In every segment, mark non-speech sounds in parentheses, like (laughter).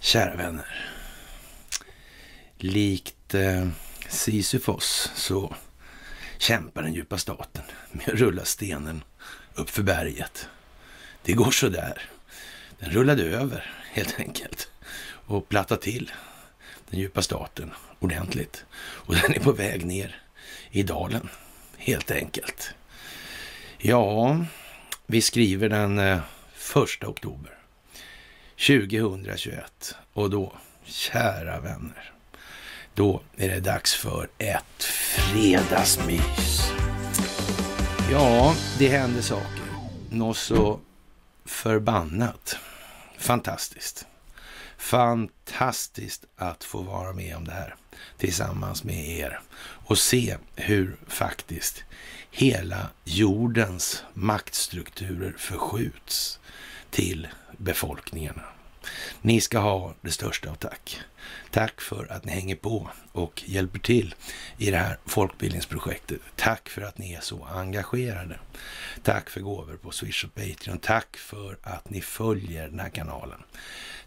Kära vänner. Likt eh, Sisyfos så kämpar den djupa staten med att rulla stenen upp för berget. Det går så där. Den rullade över helt enkelt och plattade till den djupa staten ordentligt. Och den är på väg ner i dalen helt enkelt. Ja, vi skriver den eh, första oktober 2021 och då, kära vänner, då är det dags för ett fredagsmys. Ja, det händer saker. Något så förbannat fantastiskt. Fantastiskt att få vara med om det här tillsammans med er och se hur faktiskt hela jordens maktstrukturer förskjuts till befolkningarna. Ni ska ha det största av tack. Tack för att ni hänger på och hjälper till i det här folkbildningsprojektet. Tack för att ni är så engagerade. Tack för gåvor på Swish och Patreon. Tack för att ni följer den här kanalen.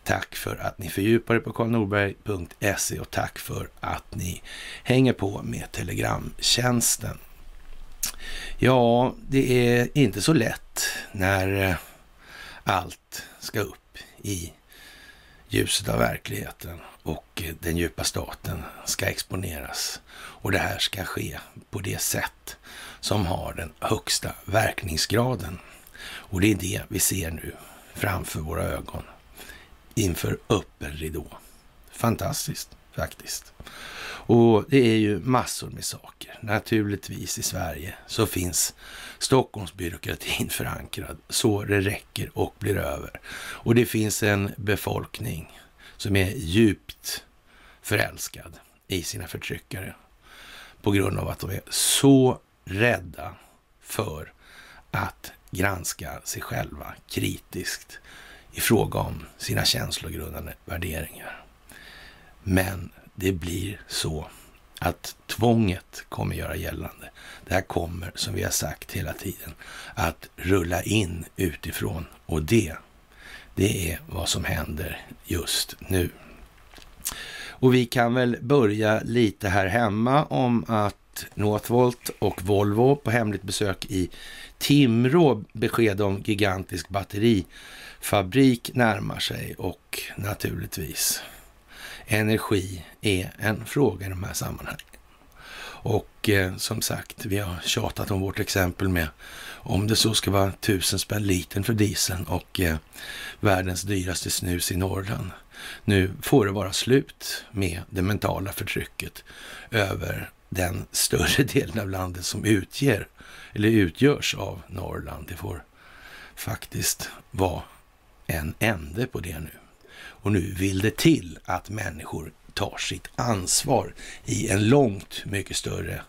Tack för att ni fördjupar er på karlnorberg.se och tack för att ni hänger på med Telegramtjänsten. Ja, det är inte så lätt när eh, allt ska upp i ljuset av verkligheten och eh, den djupa staten ska exponeras. Och det här ska ske på det sätt som har den högsta verkningsgraden. Och det är det vi ser nu framför våra ögon inför öppen ridå. Fantastiskt faktiskt. Och det är ju massor med saker. Naturligtvis i Sverige så finns Stockholmsbyråkratin (laughs) förankrad så det räcker och blir över. Och det finns en befolkning som är djupt förälskad i sina förtryckare på grund av att de är så rädda för att granska sig själva kritiskt i fråga om sina känslogrundande värderingar. Men det blir så att tvånget kommer göra gällande. Det här kommer, som vi har sagt hela tiden, att rulla in utifrån och det, det är vad som händer just nu. Och vi kan väl börja lite här hemma om att Northvolt och Volvo på hemligt besök i Timrå besked om gigantisk batterifabrik närmar sig och naturligtvis energi är en fråga i de här sammanhangen. Och eh, som sagt, vi har tjatat om vårt exempel med om det så ska vara tusen spänn liten för dieseln och eh, världens dyraste snus i Norrland. Nu får det vara slut med det mentala förtrycket över den större (laughs) delen av landet som utger eller utgörs av Norrland. Det får faktiskt vara en ände på det nu. Och nu vill det till att människor tar sitt ansvar i en långt mycket större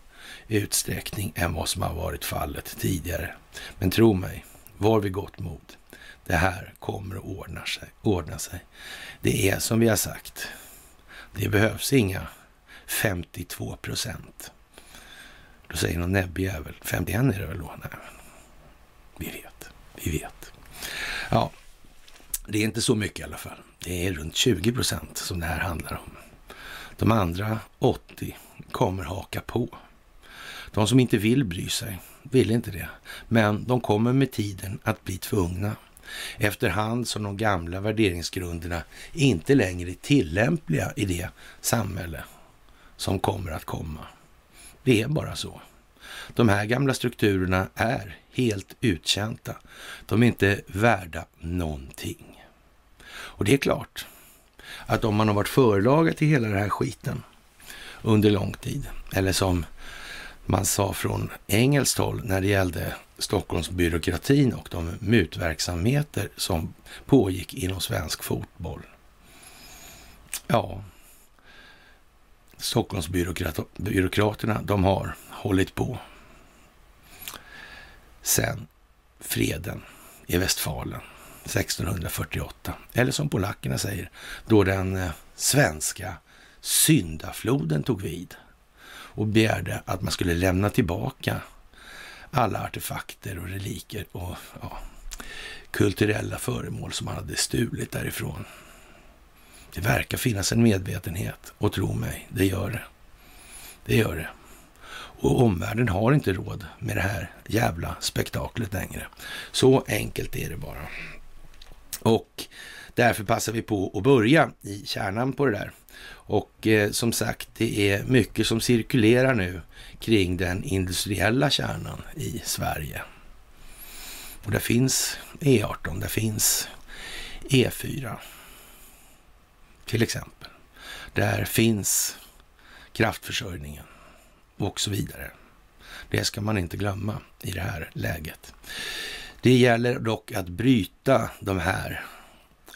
utsträckning än vad som har varit fallet tidigare. Men tro mig, var vid gott mod. Det här kommer att ordna sig. ordna sig. Det är som vi har sagt, det behövs inga 52 procent. Då säger någon näbbjävel, 51 är det väl då? Nej, vi vet, vi vet. Ja, det är inte så mycket i alla fall. Det är runt 20 procent som det här handlar om. De andra 80 kommer haka på. De som inte vill bry sig vill inte det, men de kommer med tiden att bli tvungna efterhand som de gamla värderingsgrunderna inte längre är tillämpliga i det samhälle som kommer att komma. Det är bara så. De här gamla strukturerna är helt uttjänta. De är inte värda någonting. Och det är klart att om man har varit förlaga till hela den här skiten under lång tid, eller som man sa från engelskt håll när det gällde Stockholmsbyråkratin och de mutverksamheter som pågick inom svensk fotboll. Ja, Stockholmsbyråkraterna, de har hållit på sen freden i Västfalen. 1648. Eller som polackerna säger, då den eh, svenska syndafloden tog vid och begärde att man skulle lämna tillbaka alla artefakter och reliker och ja, kulturella föremål som man hade stulit därifrån. Det verkar finnas en medvetenhet och tro mig, det gör det. Det gör det. Och omvärlden har inte råd med det här jävla spektaklet längre. Så enkelt är det bara. Och därför passar vi på att börja i kärnan på det där. Och eh, som sagt, det är mycket som cirkulerar nu kring den industriella kärnan i Sverige. Och där finns E18, där finns E4 till exempel. Där finns kraftförsörjningen och så vidare. Det ska man inte glömma i det här läget. Det gäller dock att bryta de här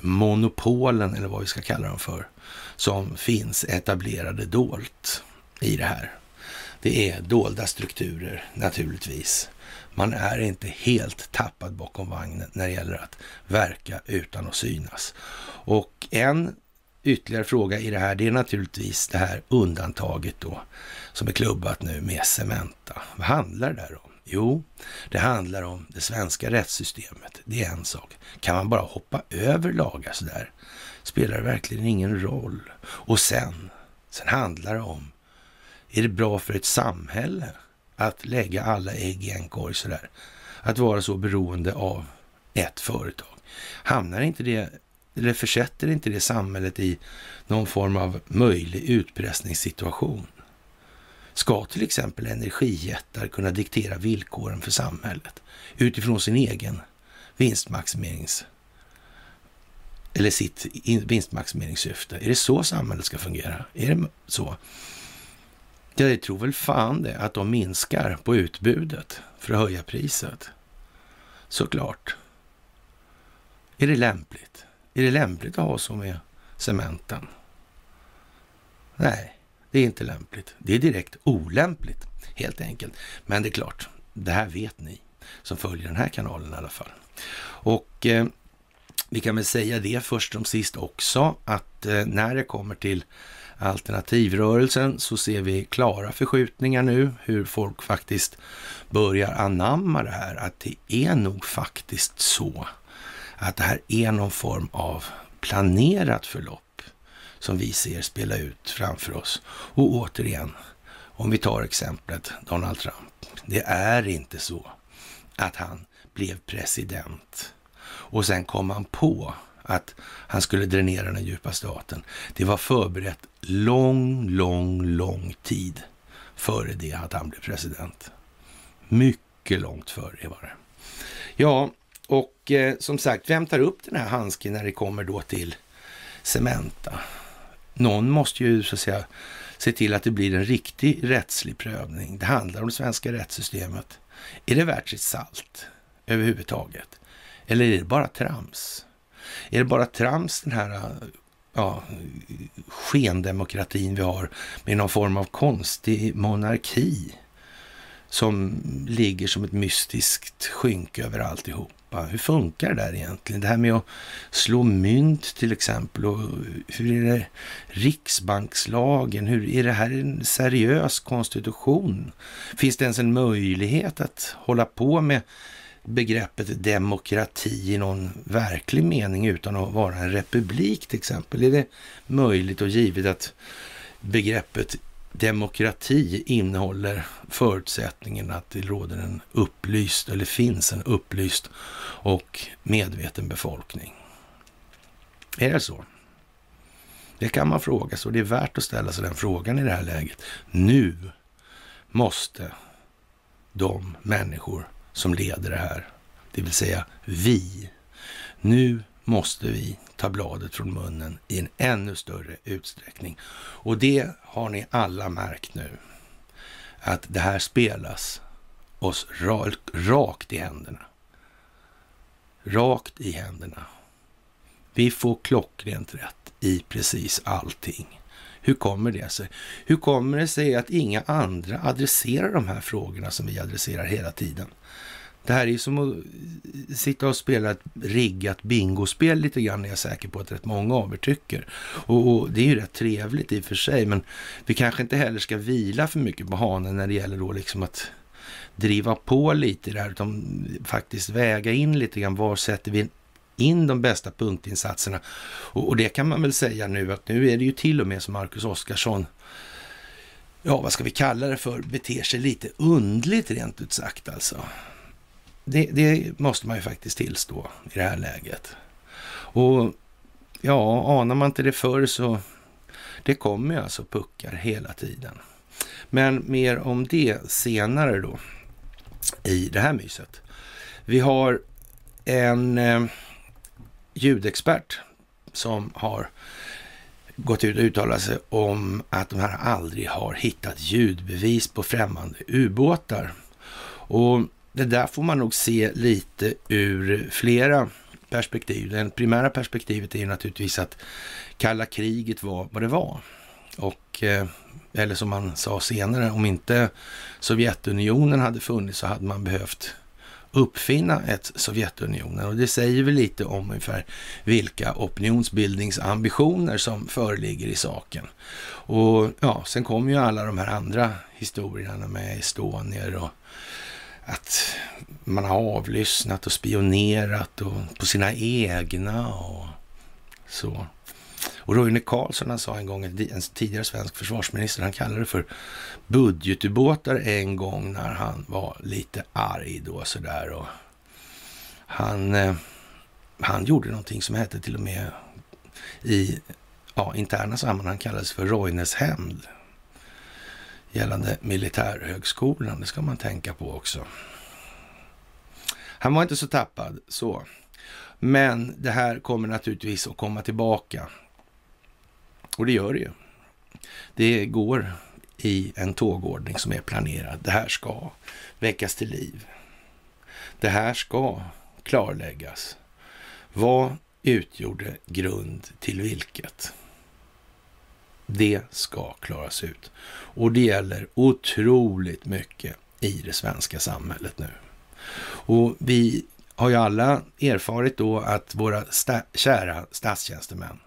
monopolen, eller vad vi ska kalla dem för, som finns etablerade dolt i det här. Det är dolda strukturer naturligtvis. Man är inte helt tappad bakom vagnen när det gäller att verka utan att synas. Och en ytterligare fråga i det här, det är naturligtvis det här undantaget då som är klubbat nu med Cementa. Vad handlar det där om? Jo, det handlar om det svenska rättssystemet. Det är en sak. Kan man bara hoppa över lagar sådär? Spelar det verkligen ingen roll? Och sen, sen handlar det om, är det bra för ett samhälle att lägga alla ägg i en korg sådär? Att vara så beroende av ett företag. Hamnar inte det, eller försätter inte det samhället i någon form av möjlig utpressningssituation? Ska till exempel energijättar kunna diktera villkoren för samhället utifrån sin egen vinstmaximerings eller sitt vinstmaximeringssyfte? Är det så samhället ska fungera? Är det så? Jag tror väl fan det, att de minskar på utbudet för att höja priset. Såklart. Är det lämpligt? Är det lämpligt att ha så med cementen? Nej. Det är inte lämpligt. Det är direkt olämpligt, helt enkelt. Men det är klart, det här vet ni som följer den här kanalen i alla fall. Och eh, vi kan väl säga det först som sist också, att eh, när det kommer till alternativrörelsen så ser vi klara förskjutningar nu, hur folk faktiskt börjar anamma det här, att det är nog faktiskt så att det här är någon form av planerat förlopp som vi ser spela ut framför oss. Och återigen, om vi tar exemplet Donald Trump. Det är inte så att han blev president och sen kom han på att han skulle dränera den djupa staten. Det var förberett lång, lång, lång tid före det att han blev president. Mycket långt före var det. Ja, och eh, som sagt, vem tar upp den här handsken när det kommer då till Cementa? Någon måste ju så att säga se till att det blir en riktig rättslig prövning. Det handlar om det svenska rättssystemet. Är det värt sitt salt överhuvudtaget? Eller är det bara trams? Är det bara trams den här ja, skendemokratin vi har med någon form av konstig monarki som ligger som ett mystiskt skynke över alltihop? Hur funkar det där egentligen? Det här med att slå mynt till exempel. Och hur är det Riksbankslagen? Hur är det här en seriös konstitution? Finns det ens en möjlighet att hålla på med begreppet demokrati i någon verklig mening utan att vara en republik till exempel? Är det möjligt och givet att begreppet demokrati innehåller förutsättningen att det råder en upplyst, eller finns en upplyst och medveten befolkning. Är det så? Det kan man fråga sig och det är värt att ställa sig den frågan i det här läget. Nu måste de människor som leder det här, det vill säga vi, nu måste vi ta bladet från munnen i en ännu större utsträckning. Och det har ni alla märkt nu, att det här spelas oss rakt i händerna. Rakt i händerna. Vi får klockrent rätt i precis allting. Hur kommer det sig? Hur kommer det sig att inga andra adresserar de här frågorna som vi adresserar hela tiden? Det här är ju som att sitta och spela ett riggat bingospel lite grann, är jag säker på att rätt många av er tycker. Och, och, det är ju rätt trevligt i och för sig, men vi kanske inte heller ska vila för mycket på hanen när det gäller då liksom att driva på lite där, utan faktiskt väga in lite grann var sätter vi in de bästa punktinsatserna. Och, och, det kan man väl säga nu att nu är det ju till och med som Marcus Oskarsson, ja vad ska vi kalla det för, beter sig lite undligt rent ut sagt alltså. Det, det måste man ju faktiskt tillstå i det här läget. Och ja, anar man inte det förr så det kommer ju alltså puckar hela tiden. Men mer om det senare då i det här myset. Vi har en eh, ljudexpert som har gått ut och uttalat sig om att de här aldrig har hittat ljudbevis på främmande ubåtar. Och det där får man nog se lite ur flera perspektiv. Det primära perspektivet är ju naturligtvis att kalla kriget var vad det var. Och, eh, eller som man sa senare, om inte Sovjetunionen hade funnits så hade man behövt uppfinna ett Sovjetunionen. Och det säger väl lite om ungefär vilka opinionsbildningsambitioner som föreligger i saken. Och ja, sen kommer ju alla de här andra historierna med Estonier och att man har avlyssnat och spionerat och på sina egna och så. Och Roine Carlsson han sa en gång, en tidigare svensk försvarsminister, han kallade det för budgetubåtar en gång när han var lite arg då sådär. Och han, eh, han gjorde någonting som hette till och med i ja, interna sammanhang kallades för Roines hämnd gällande militärhögskolan. Det ska man tänka på också. Han var inte så tappad så. Men det här kommer naturligtvis att komma tillbaka. Och det gör det ju. Det går i en tågordning som är planerad. Det här ska väckas till liv. Det här ska klarläggas. Vad utgjorde grund till vilket? Det ska klaras ut. Och det gäller otroligt mycket i det svenska samhället nu. Och vi har ju alla erfarit då att våra sta kära statstjänstemän,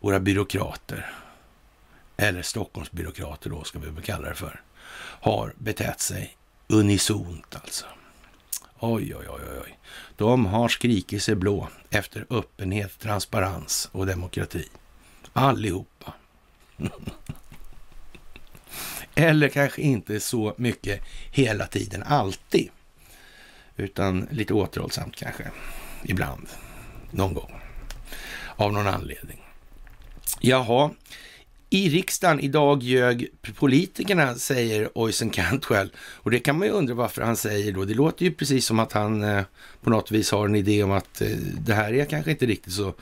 våra byråkrater, eller Stockholmsbyråkrater då ska vi väl kalla det för, har betett sig unisont alltså. Oj, oj, oj, oj. De har skrikit sig blå efter öppenhet, transparens och demokrati. Allihopa. (laughs) Eller kanske inte så mycket hela tiden, alltid. Utan lite återhållsamt kanske, ibland, någon gång. Av någon anledning. Jaha, i riksdagen idag ljög politikerna, säger Oysen Cantwell. Och det kan man ju undra varför han säger då. Det låter ju precis som att han eh, på något vis har en idé om att eh, det här är kanske inte riktigt så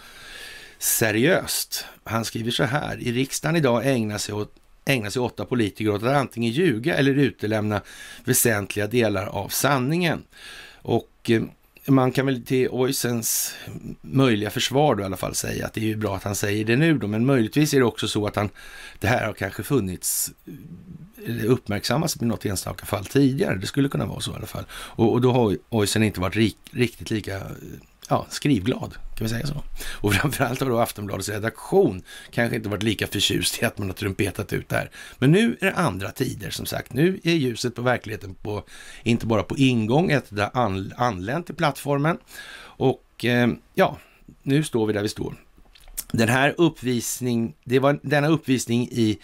seriöst. Han skriver så här, i riksdagen idag ägnar sig, åt, ägnar sig åtta politiker åt att antingen ljuga eller utelämna väsentliga delar av sanningen. Och eh, man kan väl till Oisens möjliga försvar då i alla fall säga att det är ju bra att han säger det nu då, men möjligtvis är det också så att han, det här har kanske funnits uppmärksammats i något enstaka fall tidigare. Det skulle kunna vara så i alla fall. Och, och då har Oisen inte varit rik, riktigt lika eh, ja, skrivglad, kan vi säga så. Och framförallt har då Aftonbladets redaktion kanske inte varit lika förtjust i att man har trumpetat ut det här. Men nu är det andra tider som sagt. Nu är ljuset på verkligheten på, inte bara på ingång, ett anlänt till plattformen. Och eh, ja, nu står vi där vi står. Den här uppvisning, det var denna uppvisning i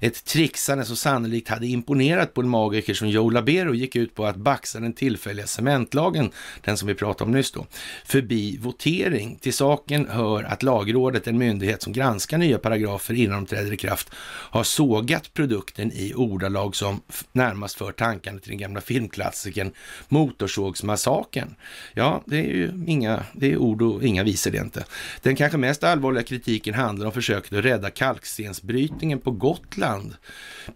ett trixande som sannolikt hade imponerat på en magiker som Joe Labero gick ut på att baxa den tillfälliga cementlagen, den som vi pratade om nyss då, förbi votering. Till saken hör att lagrådet, en myndighet som granskar nya paragrafer innan de träder i kraft, har sågat produkten i ordalag som närmast för tankarna till den gamla filmklassikern Motorsågsmassakern. Ja, det är ju inga, det är ord och inga visor det inte. Den kanske mest allvarliga kritiken handlar om försöket att rädda kalkstensbrytningen på Gotland.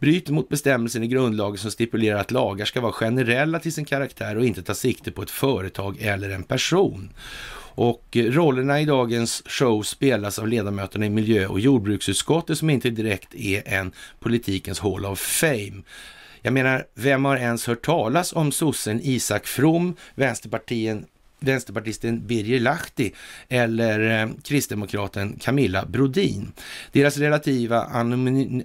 Bryter mot bestämmelsen i grundlagen som stipulerar att lagar ska vara generella till sin karaktär och inte ta sikte på ett företag eller en person. Och eh, rollerna i dagens show spelas av ledamöterna i miljö och jordbruksutskottet som inte direkt är en politikens hall of fame. Jag menar, vem har ens hört talas om sossen Isak From, vänsterpartiet vänsterpartisten Birger Lahti eller eh, kristdemokraten Camilla Brodin. Deras relativa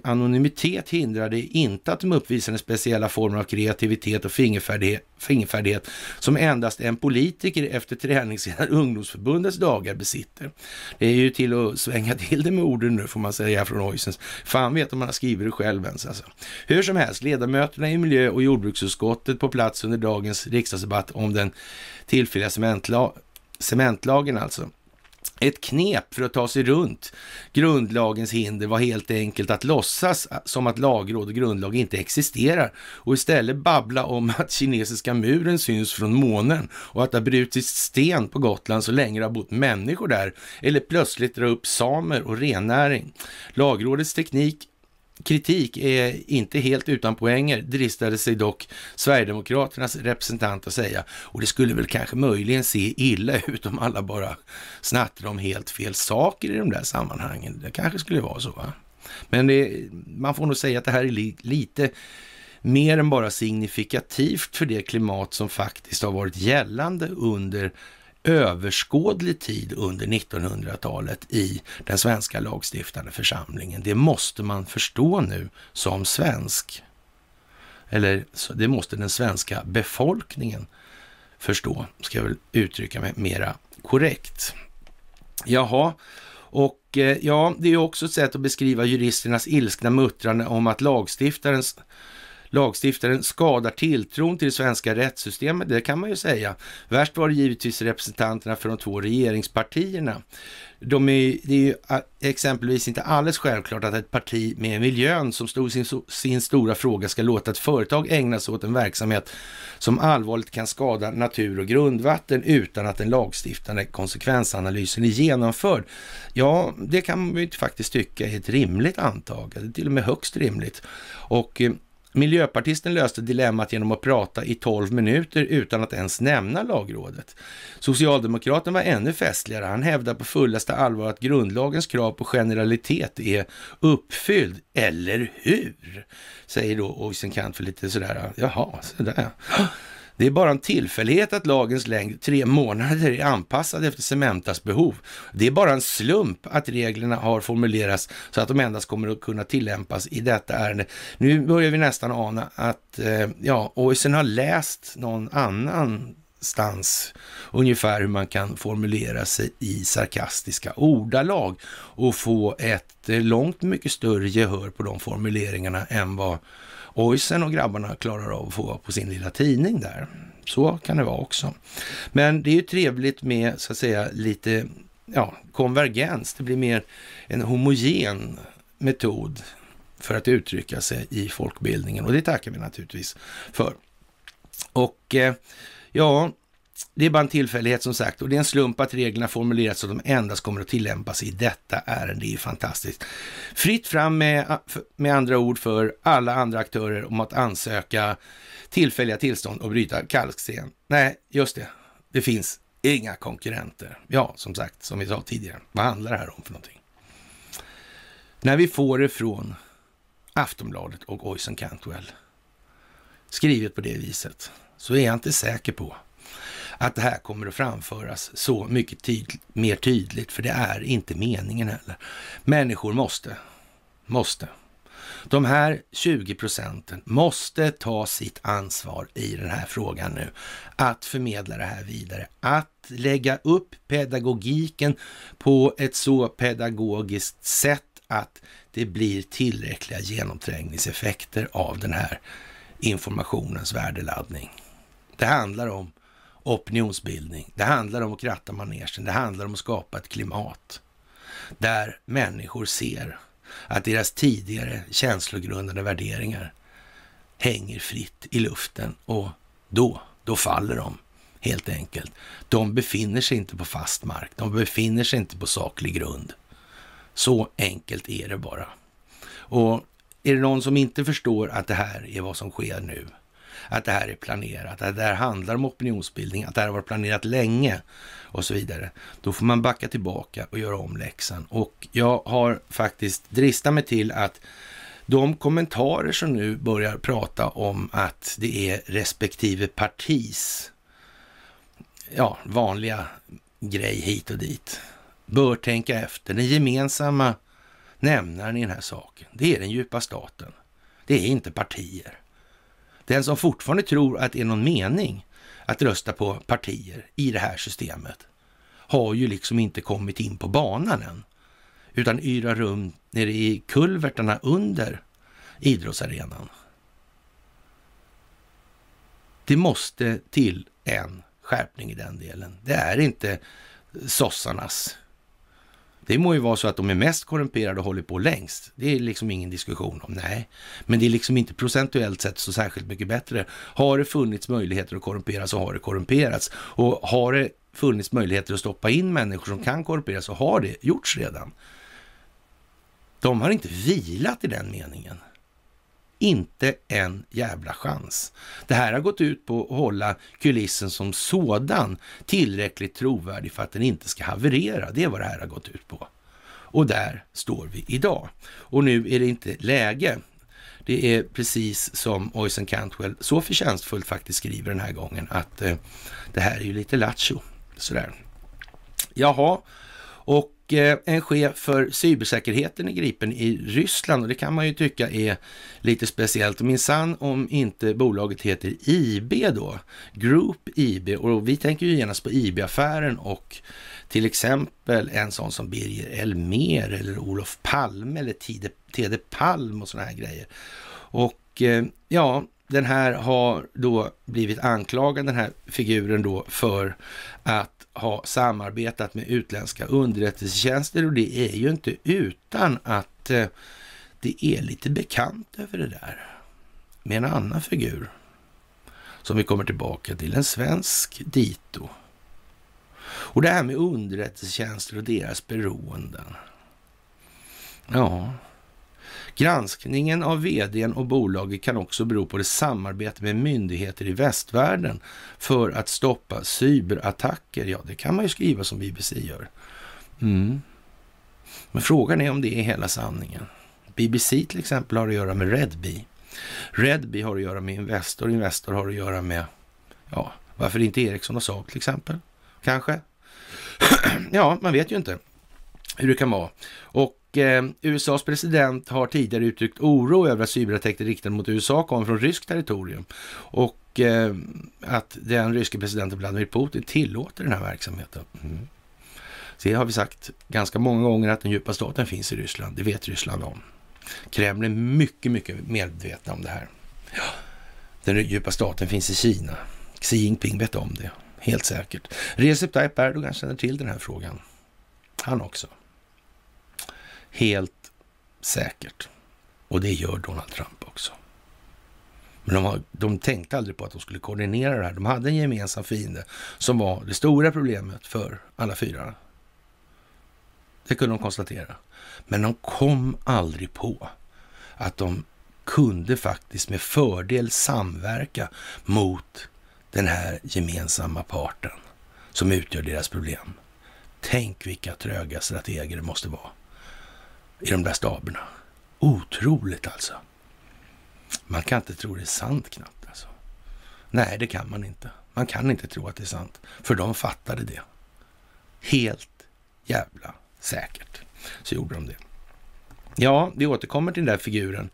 anonymitet hindrade inte att de uppvisade speciella former av kreativitet och fingerfärdighet, fingerfärdighet som endast en politiker efter träningsledaren (laughs) ungdomsförbundets dagar besitter. Det är ju till att svänga till det med orden nu får man säga från Oisens. Fan vet om man har skrivit det själv ens alltså. Hur som helst, ledamöterna i miljö och jordbruksutskottet på plats under dagens riksdagsdebatt om den tillfälliga cementla cementlagen alltså. Ett knep för att ta sig runt grundlagens hinder var helt enkelt att låtsas som att lagråd och grundlag inte existerar och istället babbla om (laughs) att kinesiska muren syns från månen och att det har brutits sten på Gotland så länge det har bott människor där eller plötsligt dra upp samer och rennäring. Lagrådets teknik kritik är inte helt utan poänger, dristade sig dock Sverigedemokraternas representant att säga. Och det skulle väl kanske möjligen se illa ut om alla bara snattrar om helt fel saker i de där sammanhangen. Det kanske skulle vara så. Va? Men det, man får nog säga att det här är li, lite mer än bara signifikativt för det klimat som faktiskt har varit gällande under överskådlig tid under 1900-talet i den svenska lagstiftande församlingen. Det måste man förstå nu som svensk. Eller det måste den svenska befolkningen förstå, ska jag väl uttrycka mig mera korrekt. Jaha, och eh, ja, det är också ett sätt att beskriva juristernas ilskna muttrande om att lagstiftarens lagstiftaren skadar tilltron till det svenska rättssystemet, det kan man ju säga. Värst var det givetvis representanterna för de två regeringspartierna. De är, det är ju exempelvis inte alldeles självklart att ett parti med miljön som stod sin, sin stora fråga ska låta ett företag ägna sig åt en verksamhet som allvarligt kan skada natur och grundvatten utan att den lagstiftande konsekvensanalysen är genomförd. Ja, det kan man ju faktiskt tycka är ett rimligt antagande, till och med högst rimligt. Och eh, Miljöpartisten löste dilemmat genom att prata i 12 minuter utan att ens nämna lagrådet. Socialdemokraten var ännu festligare. Han hävdar på fullaste allvar att grundlagens krav på generalitet är uppfylld. Eller hur? Säger då Oysenkant för lite sådär, jaha, sådär. Det är bara en tillfällighet att lagens längd, tre månader, är anpassad efter Cementas behov. Det är bara en slump att reglerna har formulerats så att de endast kommer att kunna tillämpas i detta ärende. Nu börjar vi nästan ana att eh, ja, Oisen har läst någon annanstans ungefär hur man kan formulera sig i sarkastiska ordalag och få ett eh, långt mycket större gehör på de formuleringarna än vad Oisen och grabbarna klarar av att få på sin lilla tidning där. Så kan det vara också. Men det är ju trevligt med så att säga lite ja, konvergens. Det blir mer en homogen metod för att uttrycka sig i folkbildningen och det tackar vi naturligtvis för. Och eh, ja, det är bara en tillfällighet som sagt och det är en slump att reglerna formulerats så att de endast kommer att tillämpas i detta ärende. Det är fantastiskt. Fritt fram med, med andra ord för alla andra aktörer om att ansöka tillfälliga tillstånd och bryta kalksten. Nej, just det. Det finns inga konkurrenter. Ja, som sagt, som vi sa tidigare. Vad handlar det här om för någonting? När vi får det från Aftonbladet och Oisen Cantwell skrivet på det viset så är jag inte säker på att det här kommer att framföras så mycket tyd mer tydligt, för det är inte meningen heller. Människor måste, måste. De här 20 procenten måste ta sitt ansvar i den här frågan nu. Att förmedla det här vidare, att lägga upp pedagogiken på ett så pedagogiskt sätt att det blir tillräckliga genomträngningseffekter av den här informationens värdeladdning. Det handlar om opinionsbildning. Det handlar om att kratta manegen. Det handlar om att skapa ett klimat där människor ser att deras tidigare känslogrundade värderingar hänger fritt i luften och då, då faller de helt enkelt. De befinner sig inte på fast mark. De befinner sig inte på saklig grund. Så enkelt är det bara. Och är det någon som inte förstår att det här är vad som sker nu, att det här är planerat, att det här handlar om opinionsbildning, att det här har varit planerat länge och så vidare. Då får man backa tillbaka och göra om läxan. Och jag har faktiskt dristat mig till att de kommentarer som nu börjar prata om att det är respektive partis ja, vanliga grej hit och dit. Bör tänka efter. Den gemensamma nämnaren i den här saken, det är den djupa staten. Det är inte partier. Den som fortfarande tror att det är någon mening att rösta på partier i det här systemet har ju liksom inte kommit in på banan än, utan yrar rum nere i kulvertarna under idrottsarenan. Det måste till en skärpning i den delen. Det är inte sossarnas. Det må ju vara så att de är mest korrumperade och håller på längst. Det är liksom ingen diskussion om. Nej, men det är liksom inte procentuellt sett så särskilt mycket bättre. Har det funnits möjligheter att korrumpera så har det korrumperats. Och har det funnits möjligheter att stoppa in människor som kan korrumperas så har det gjorts redan. De har inte vilat i den meningen. Inte en jävla chans. Det här har gått ut på att hålla kulissen som sådan tillräckligt trovärdig för att den inte ska haverera. Det är vad det här har gått ut på. Och där står vi idag. Och nu är det inte läge. Det är precis som Oisen Cantwell så förtjänstfullt faktiskt skriver den här gången att eh, det här är ju lite lattjo. Sådär. Jaha, och Eh, en chef för cybersäkerheten är gripen i Ryssland och det kan man ju tycka är lite speciellt. Minsann om inte bolaget heter IB då, Group IB och vi tänker ju genast på IB-affären och till exempel en sån som Birger Elmer eller Olof Palme eller Tede Palm och såna här grejer. Och eh, ja, den här har då blivit anklagad, den här figuren då, för att ha samarbetat med utländska underrättelsetjänster och det är ju inte utan att eh, det är lite bekant över det där med en annan figur som vi kommer tillbaka till, en svensk dito. Och det här med underrättelsetjänster och deras beroenden. Ja, Granskningen av vdn och bolaget kan också bero på det samarbete med myndigheter i västvärlden för att stoppa cyberattacker. Ja, det kan man ju skriva som BBC gör. Mm. Men frågan är om det är hela sanningen. BBC till exempel har att göra med Redby. Redby har att göra med Investor. Investor har att göra med, ja, varför inte Ericsson och Saab till exempel? Kanske? (clears throat) ja, man vet ju inte hur det kan vara. Och eh, USAs president har tidigare uttryckt oro över att cyberattacker riktade mot USA kommer från ryskt territorium och eh, att den ryske presidenten Vladimir Putin tillåter den här verksamheten. Mm. Så det har vi sagt ganska många gånger att den djupa staten finns i Ryssland. Det vet Ryssland om. Kreml är mycket, mycket medvetna om det här. Ja, den djupa staten finns i Kina. Xi Jinping vet om det, helt säkert. Recep Tayyip Erdogan känner till den här frågan. Han också. Helt säkert. Och det gör Donald Trump också. Men de, har, de tänkte aldrig på att de skulle koordinera det här. De hade en gemensam fiende som var det stora problemet för alla fyra. Det kunde de konstatera. Men de kom aldrig på att de kunde faktiskt med fördel samverka mot den här gemensamma parten som utgör deras problem. Tänk vilka tröga strateger det måste vara i de där staberna. Otroligt alltså. Man kan inte tro det är sant knappt alltså. Nej, det kan man inte. Man kan inte tro att det är sant, för de fattade det. Helt jävla säkert så gjorde de det. Ja, vi återkommer till den där figuren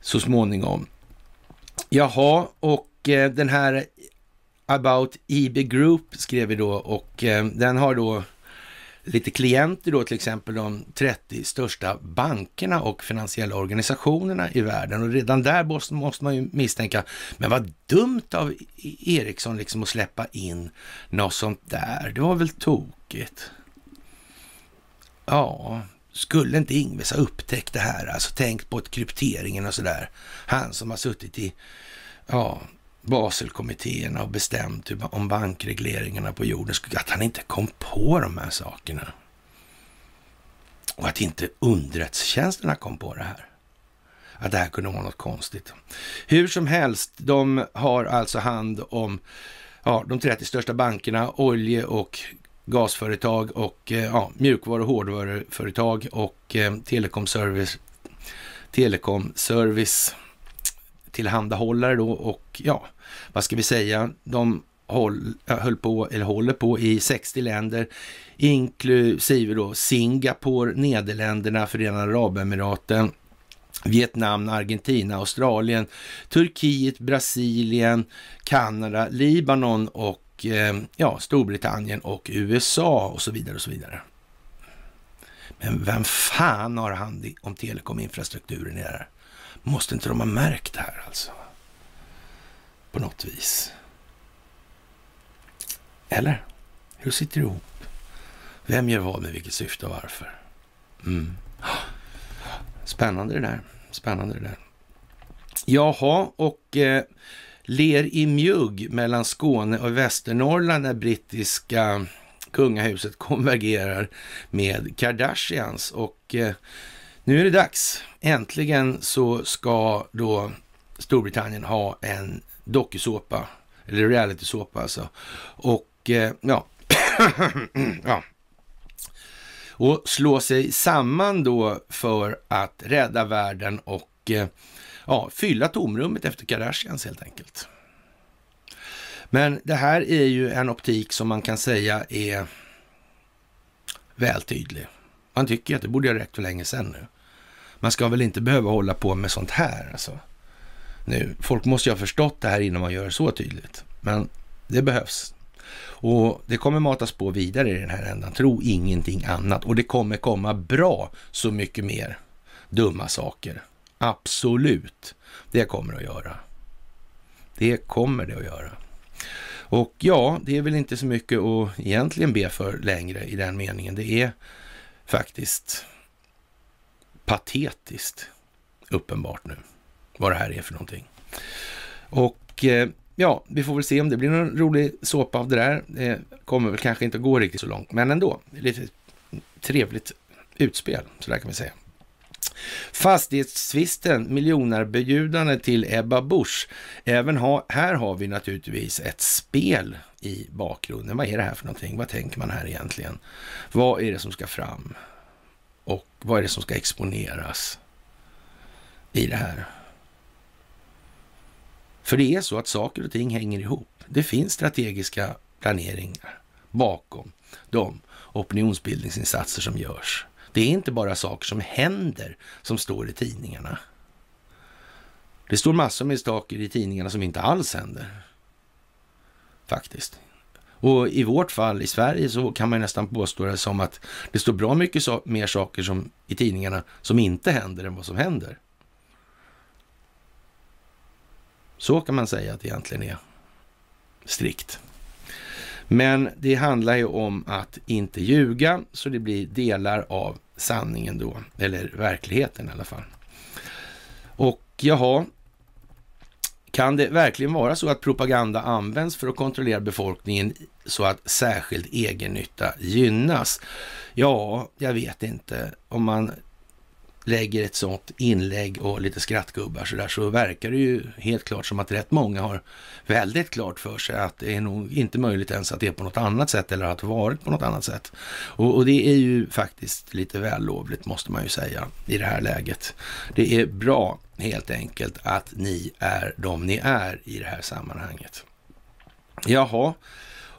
så småningom. Jaha, och eh, den här About IB Group skrev vi då och eh, den har då lite klienter då, till exempel de 30 största bankerna och finansiella organisationerna i världen. Och redan där måste, man ju misstänka, men vad dumt av e- Ericsson liksom att släppa in något sånt där. Det var väl tokigt. Ja, skulle inte Ingves ha upptäckt det här, alltså tänkt på krypteringen och sådär. Han som har suttit i, ja, Baselkommittéerna och bestämt om bankregleringarna på jorden, att han inte kom på de här sakerna. Och att inte underrättelsetjänsterna kom på det här. Att det här kunde vara något konstigt. Hur som helst, de har alltså hand om ja, de 30 största bankerna, olje och gasföretag och eh, ja, mjukvaru och hårdvaruföretag och eh, telekomservice, telekomservice tillhandahållare då och ja, vad ska vi säga, de håll, eh, höll på, eller håller på i 60 länder, inklusive då Singapore, Nederländerna, Förenade Arabemiraten, Vietnam, Argentina, Australien, Turkiet, Brasilien, Kanada, Libanon och eh, ja, Storbritannien och USA och så vidare och så vidare. Men vem fan har hand om telekominfrastrukturen i det här? Måste inte de ha märkt det här alltså? På något vis. Eller? Hur sitter det ihop? Vem gör vad med vilket syfte och varför? Mm. Spännande det där. Spännande det där. Jaha, och eh, ler i mjugg mellan Skåne och Västernorrland när brittiska kungahuset konvergerar med Kardashians. Och eh, nu är det dags. Äntligen så ska då Storbritannien ha en dokusåpa, eller realitysåpa alltså. Och eh, ja, (clears throat) ja, och slå sig samman då för att rädda världen och eh, ja, fylla tomrummet efter Kardashians helt enkelt. Men det här är ju en optik som man kan säga är vältydlig. Man tycker att det borde ha räckt för länge sedan nu. Man ska väl inte behöva hålla på med sånt här alltså. Nu, folk måste ju ha förstått det här innan man gör det så tydligt. Men det behövs. Och det kommer matas på vidare i den här ändan. Tro ingenting annat. Och det kommer komma bra så mycket mer dumma saker. Absolut. Det kommer det att göra. Det kommer det att göra. Och ja, det är väl inte så mycket att egentligen be för längre i den meningen. Det är faktiskt patetiskt uppenbart nu vad det här är för någonting. Och eh, ja, vi får väl se om det blir någon rolig såpa av det där. Det kommer väl kanske inte att gå riktigt så långt, men ändå. Lite trevligt utspel, så där kan vi säga. Fastighetstvisten, miljonerbjudande till Ebba Busch. Även ha, här har vi naturligtvis ett spel i bakgrunden. Vad är det här för någonting? Vad tänker man här egentligen? Vad är det som ska fram? Och vad är det som ska exponeras i det här? För det är så att saker och ting hänger ihop. Det finns strategiska planeringar bakom de opinionsbildningsinsatser som görs. Det är inte bara saker som händer som står i tidningarna. Det står massor med saker i tidningarna som inte alls händer. Faktiskt. Och i vårt fall i Sverige så kan man nästan påstå det som att det står bra mycket so mer saker som, i tidningarna som inte händer än vad som händer. Så kan man säga att det egentligen är strikt. Men det handlar ju om att inte ljuga, så det blir delar av sanningen då, eller verkligheten i alla fall. Och jaha, kan det verkligen vara så att propaganda används för att kontrollera befolkningen så att särskild egennytta gynnas? Ja, jag vet inte. Om man lägger ett sånt inlägg och lite skrattgubbar så där så verkar det ju helt klart som att rätt många har väldigt klart för sig att det är nog inte möjligt ens att det är på något annat sätt eller att det varit på något annat sätt. Och, och det är ju faktiskt lite vällovligt måste man ju säga i det här läget. Det är bra helt enkelt att ni är de ni är i det här sammanhanget. Jaha,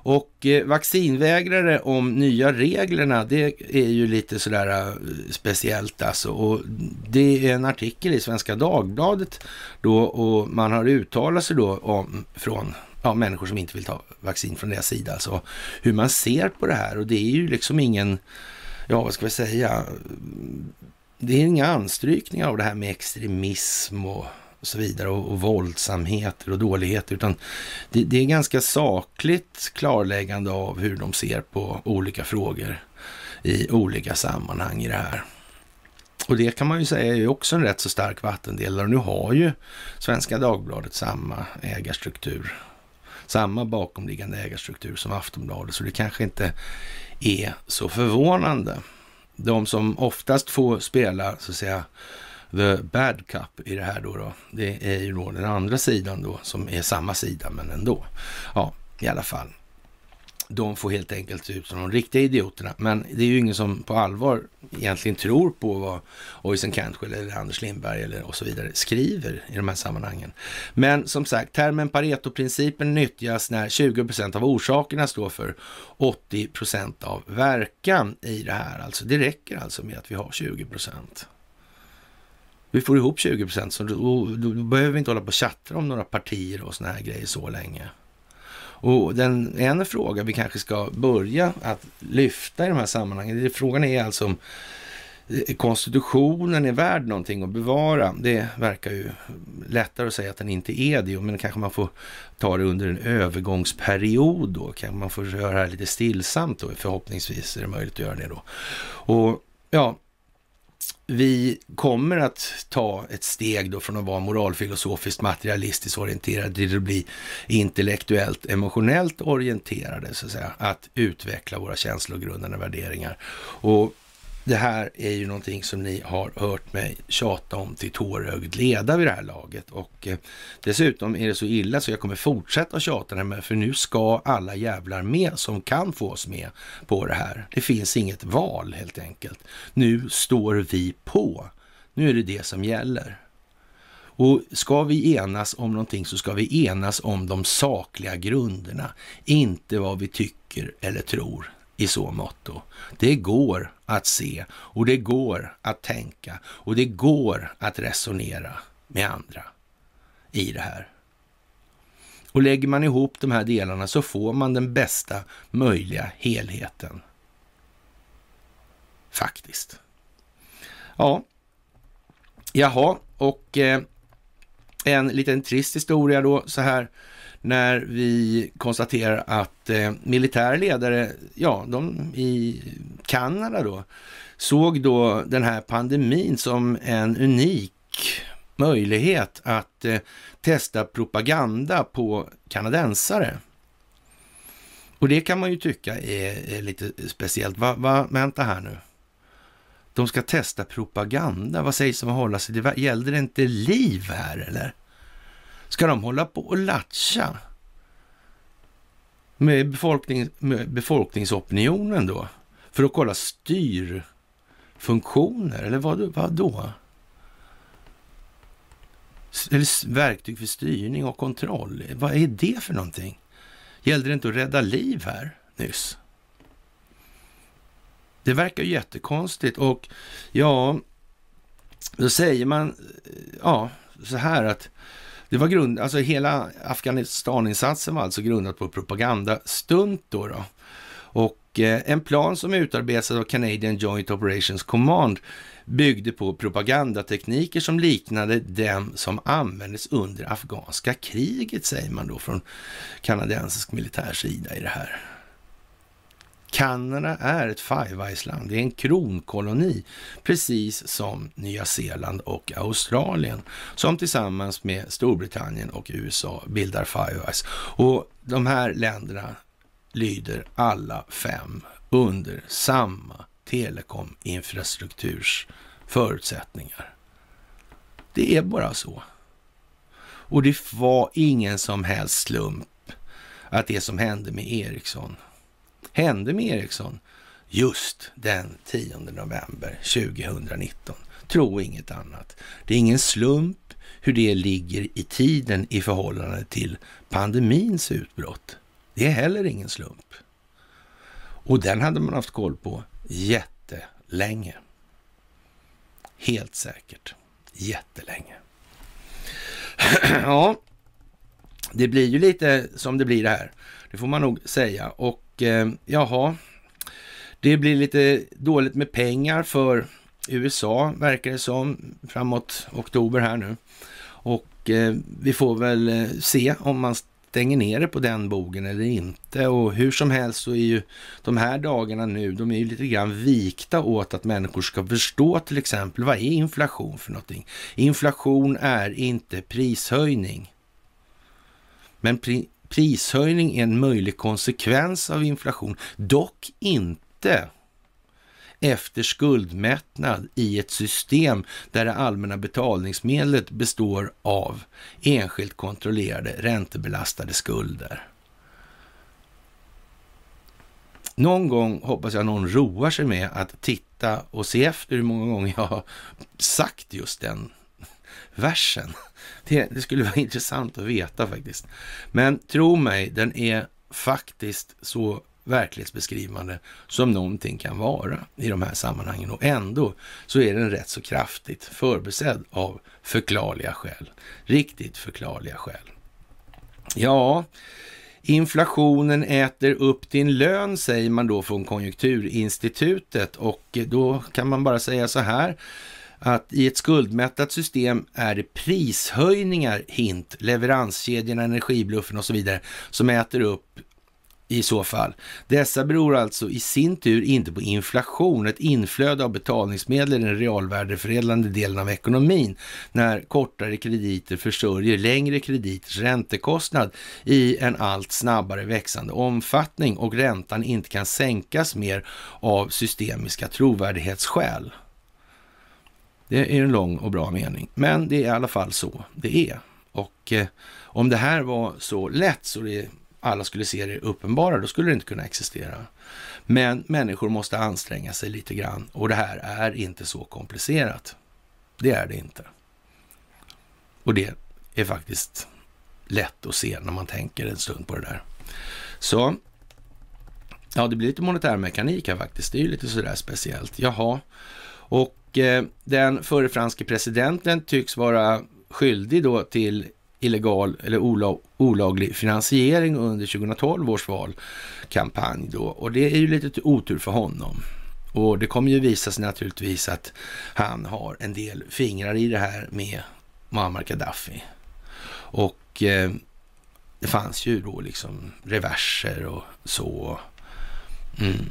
och eh, vaccinvägrare om nya reglerna, det är ju lite sådär eh, speciellt alltså. Och det är en artikel i Svenska Dagbladet då och man har uttalat sig då om från ja, människor som inte vill ta vaccin från deras sida. Alltså hur man ser på det här och det är ju liksom ingen, ja vad ska vi säga, det är inga anstrykningar av det här med extremism och och så vidare och, och våldsamheter och dåligheter, utan det, det, är ganska sakligt klarläggande av hur de ser på olika frågor i olika sammanhang i det här. Och det kan man ju säga är också en rätt så stark vattendelare. Och nu har ju Svenska Dagbladet samma ägarstruktur, samma bakomliggande ägarstruktur som Aftonbladet, så det kanske inte är så förvånande. De som oftast får spela, så att säga, the bad cup i det här då, då, det är ju då den andra sidan då, som är samma sida men ändå. Ja, i alla fall. de får helt enkelt se ut som de riktiga idioterna. Men det är ju ingen som på allvar egentligen tror på vad Oisen Cantwell eller Anders Lindberg eller och så vidare skriver i de här sammanhangen. Men som sagt, termen Pareto-principen nyttjas när 20 procent av orsakerna står för 80 procent av verkan i det här. Alltså det räcker alltså med att vi har 20 procent. Vi får ihop 20 procent, så då, då, då behöver vi inte hålla på och tjattra om några partier och såna här grejer så länge. Och den, en fråga vi kanske ska börja att lyfta i de här sammanhangen, frågan är alltså om eh, konstitutionen är värd någonting att bevara. Det verkar ju lättare att säga att den inte är det, men kanske man får ta det under en övergångsperiod då. Kanske man får göra det här lite stillsamt då, förhoppningsvis är det möjligt att göra det då. Och ja, vi kommer att ta ett steg då från att vara moralfilosofiskt materialistiskt orienterade till att bli intellektuellt emotionellt orienterade, så att säga. Att utveckla våra känslogrundande värderingar. Och det här är ju någonting som ni har hört mig tjata om till tårögd leda vid det här laget. Och eh, dessutom är det så illa så jag kommer fortsätta tjata det här, för nu ska alla jävlar med som kan få oss med på det här. Det finns inget val helt enkelt. Nu står vi på. Nu är det det som gäller. Och ska vi enas om någonting så ska vi enas om de sakliga grunderna, inte vad vi tycker eller tror i så motto. Det går att se och det går att tänka och det går att resonera med andra i det här. Och lägger man ihop de här delarna så får man den bästa möjliga helheten. Faktiskt. Ja, jaha, och eh, en liten trist historia då så här när vi konstaterar att eh, militära ledare, ja, de i Kanada då, såg då den här pandemin som en unik möjlighet att eh, testa propaganda på kanadensare. Och det kan man ju tycka är, är lite speciellt. Va, va, vänta här nu. De ska testa propaganda. Vad sägs om att hålla sig? Det gällde det inte liv här eller? Ska de hålla på och latcha med, befolkning, med befolkningsopinionen då? För att kolla styrfunktioner, eller vad, vad då? Eller verktyg för styrning och kontroll. Vad är det för någonting? Gällde det inte att rädda liv här nyss? Det verkar jättekonstigt och ja, då säger man eh, ja, så här att det var grund, alltså hela Afghanistaninsatsen var alltså grundat på propagandastunt då. då. Och eh, en plan som utarbetades av Canadian Joint Operations Command byggde på propagandatekniker som liknade dem som användes under afghanska kriget, säger man då från kanadensisk militär sida i det här. Kanada är ett Five Eyes-land. Det är en kronkoloni, precis som Nya Zeeland och Australien, som tillsammans med Storbritannien och USA bildar Five Eyes. Och de här länderna lyder alla fem under samma telekominfrastrukturs förutsättningar. Det är bara så. Och det var ingen som helst slump att det som hände med Ericsson hände med Ericsson just den 10 november 2019. Tro inget annat. Det är ingen slump hur det ligger i tiden i förhållande till pandemins utbrott. Det är heller ingen slump. Och den hade man haft koll på jättelänge. Helt säkert. Jättelänge. (clears throat) ja, det blir ju lite som det blir det här. Det får man nog säga. Och eh, jaha, det blir lite dåligt med pengar för USA verkar det som framåt oktober här nu. Och eh, vi får väl eh, se om man stänger ner det på den bogen eller inte. Och hur som helst så är ju de här dagarna nu, de är ju lite grann vikta åt att människor ska förstå till exempel vad är inflation för någonting? Inflation är inte prishöjning. Men pri prishöjning är en möjlig konsekvens av inflation, dock inte efter skuldmättnad i ett system där det allmänna betalningsmedlet består av enskilt kontrollerade räntebelastade skulder. någon gång hoppas jag någon roar sig med att titta och se efter hur många gånger jag har sagt just den versen. Det, det, skulle vara (laughs) intressant att veta faktiskt. Men tro mig, den är faktiskt så verklighetsbeskrivande som någonting kan vara i de här sammanhangen. Och ändå så är den rätt så kraftigt förbesedd av förklarliga skäl. Riktigt förklarliga skäl. Ja, inflationen äter upp din lön säger man då från Konjunkturinstitutet och då kan man bara säga så här att i ett skuldmättat system är det prishöjningar, hint, leveranskedjorna, energibluffen och så vidare som äter upp i så fall. Dessa beror alltså i sin tur inte på inflation, ett inflöde av betalningsmedel i den realvärdeförädlande delen av ekonomin, när kortare krediter försörjer längre krediters räntekostnad i en allt snabbare växande omfattning och räntan inte kan sänkas mer av systemiska trovärdighetsskäl. Det är en lång och bra mening, men det är i alla fall så det är. Och eh, om det här var så lätt så det alla skulle se det uppenbara, då skulle det inte kunna existera. Men människor måste anstränga sig lite grann och det här är inte så komplicerat. Det är det inte. Och det är faktiskt lätt att se när man tänker en stund på det där. Så, ja, det blir lite monetär mekanik här faktiskt. Det är ju lite sådär speciellt. Jaha, och Eh, den förre franske presidenten tycks vara skyldig då till illegal eller olag, olaglig finansiering under 2012 års valkampanj då. Och det är ju lite otur för honom. Och det kommer ju visa sig naturligtvis att han har en del fingrar i det här med Muammar Gaddafi. Och eh, det fanns ju då liksom reverser och så. Mm.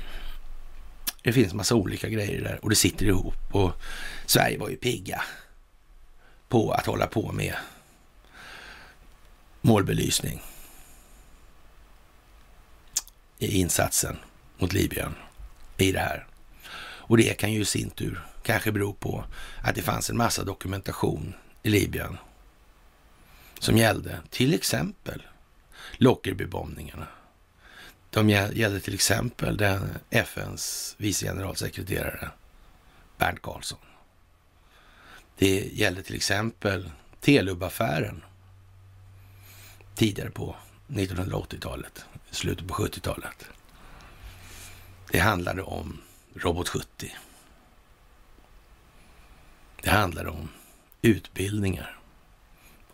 Det finns massa olika grejer där och det sitter ihop och Sverige var ju pigga på att hålla på med målbelysning i insatsen mot Libyen i det här. Och det kan ju i sin tur kanske bero på att det fanns en massa dokumentation i Libyen som gällde till exempel Lockerbybombningarna. De gällde till exempel den FNs vice generalsekreterare Bernt Karlsson. Det gällde till exempel Telub-affären tidigare på 1980-talet, slutet på 70-talet. Det handlade om Robot 70. Det handlade om utbildningar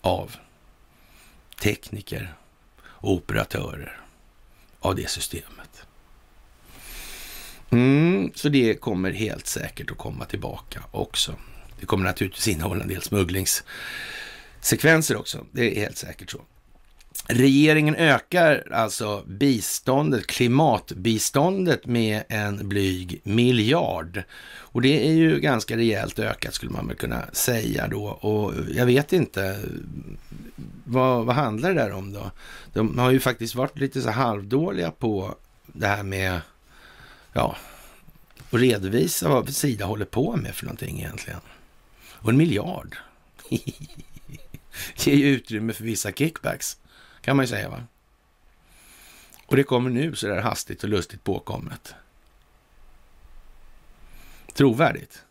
av tekniker och operatörer av det systemet. Mm, så det kommer helt säkert att komma tillbaka också. Det kommer naturligtvis innehålla en del smugglingssekvenser också. Det är helt säkert så. Regeringen ökar alltså biståndet, klimatbiståndet med en blyg miljard. Och det är ju ganska rejält ökat skulle man väl kunna säga då. Och jag vet inte, vad, vad handlar det där om då? De har ju faktiskt varit lite så halvdåliga på det här med, ja, att redovisa vad Sida håller på med för någonting egentligen. Och en miljard (laughs) ger ju utrymme för vissa kickbacks kan man ju säga. va? Och det kommer nu så där hastigt och lustigt påkommet. Trovärdigt?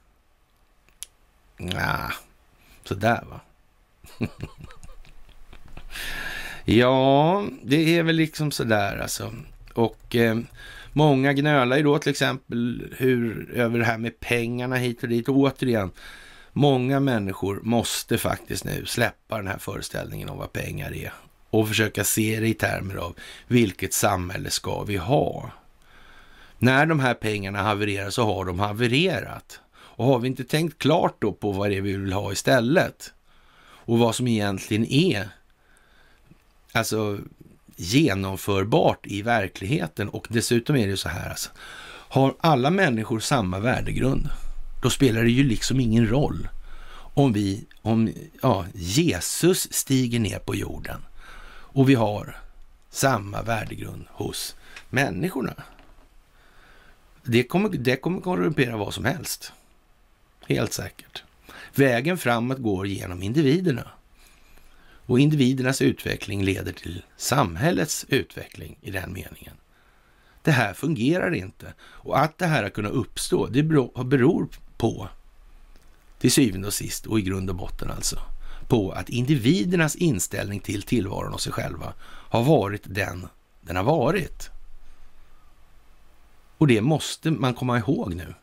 Nja, sådär va. (laughs) ja, det är väl liksom sådär alltså. Och eh, många gnölar ju då till exempel hur, över det här med pengarna hit och dit. Och återigen, många människor måste faktiskt nu släppa den här föreställningen om vad pengar är och försöka se det i termer av vilket samhälle ska vi ha? När de här pengarna havererar så har de havererat. Och har vi inte tänkt klart då på vad det är vi vill ha istället och vad som egentligen är alltså genomförbart i verkligheten och dessutom är det så här alltså, har alla människor samma värdegrund, då spelar det ju liksom ingen roll om vi, om ja, Jesus stiger ner på jorden och vi har samma värdegrund hos människorna. Det kommer, det kommer korrumpera vad som helst. Helt säkert. Vägen framåt går genom individerna. Och individernas utveckling leder till samhällets utveckling i den meningen. Det här fungerar inte. Och att det här har kunnat uppstå, det beror på, till syvende och sist och i grund och botten alltså, på att individernas inställning till tillvaron och sig själva har varit den den har varit. Och det måste man komma ihåg nu.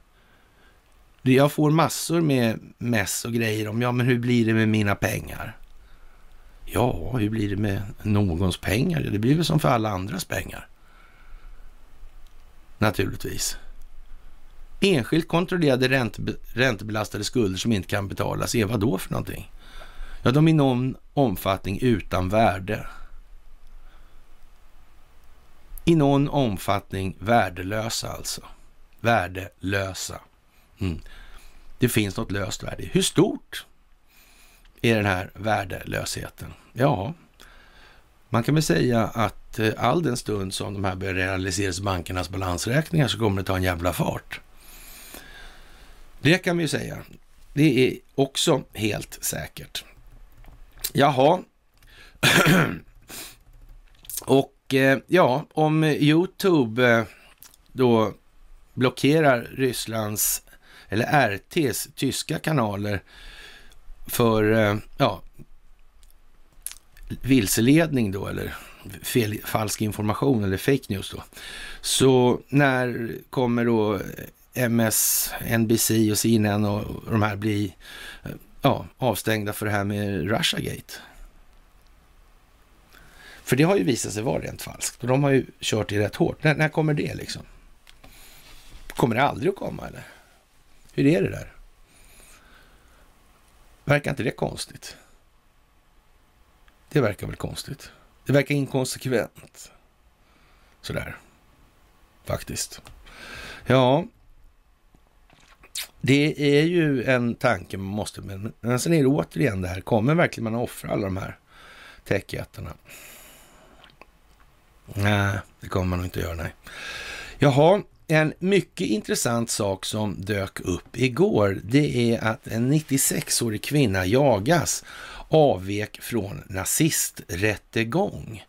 Jag får massor med mess och grejer om, ja men hur blir det med mina pengar? Ja, hur blir det med någons pengar? Det blir väl som för alla andras pengar. Naturligtvis. Enskilt kontrollerade räntebelastade skulder som inte kan betalas är vad då för någonting? Ja, de är i någon omfattning utan värde. I någon omfattning värdelösa alltså. Värdelösa. Mm. Det finns något löst värde. Hur stort är den här värdelösheten? Ja, man kan väl säga att eh, all den stund som de här börjar realiseras i bankernas balansräkningar så kommer det ta en jävla fart. Det kan vi ju säga. Det är också helt säkert. Jaha. (clears throat) Och eh, ja, om Youtube eh, då blockerar Rysslands eller RTs tyska kanaler för eh, ja, vilseledning då eller fel, falsk information eller fake news då. Så när kommer då MS, NBC och CNN och de här bli eh, ja, avstängda för det här med Russiagate? För det har ju visat sig vara rent falskt och de har ju kört det rätt hårt. När, när kommer det liksom? Kommer det aldrig att komma eller? Hur är det där? Verkar inte det konstigt? Det verkar väl konstigt. Det verkar inkonsekvent. Sådär. Faktiskt. Ja, det är ju en tanke man måste... Men sen är det återigen det här, kommer verkligen man offra alla de här techjättarna? Nej, det kommer man nog inte göra, nej. Jaha, en mycket intressant sak som dök upp igår, det är att en 96-årig kvinna jagas avvek från nazisträttegång.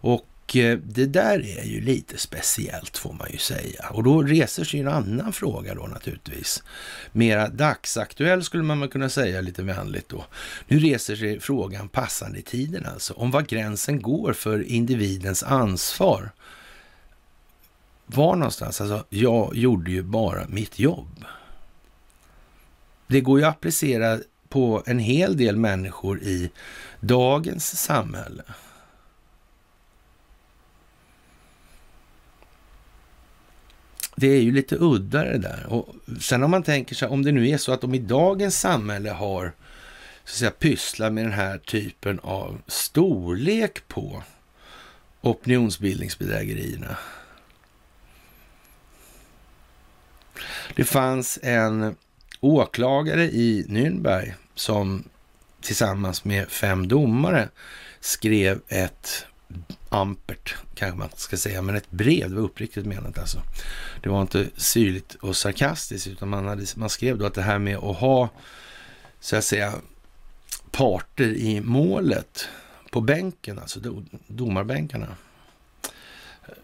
Och Eh, det där är ju lite speciellt får man ju säga. Och då reser sig en annan fråga då naturligtvis. Mera dagsaktuell skulle man kunna säga lite vänligt då. Nu reser sig frågan passande i tiden alltså, om var gränsen går för individens ansvar var någonstans? Alltså, jag gjorde ju bara mitt jobb. Det går ju att applicera på en hel del människor i dagens samhälle. Det är ju lite udda det där. Och sen om man tänker sig, om det nu är så att de i dagens samhälle har så att säga, pysslar med den här typen av storlek på opinionsbildningsbedrägerierna. Det fanns en åklagare i Nürnberg som tillsammans med fem domare skrev ett ampert, kanske man ska säga, men ett brev. Det var uppriktigt menat alltså. Det var inte syrligt och sarkastiskt, utan man, hade, man skrev då att det här med att ha, så att säga, parter i målet på bänken, alltså domarbänkarna,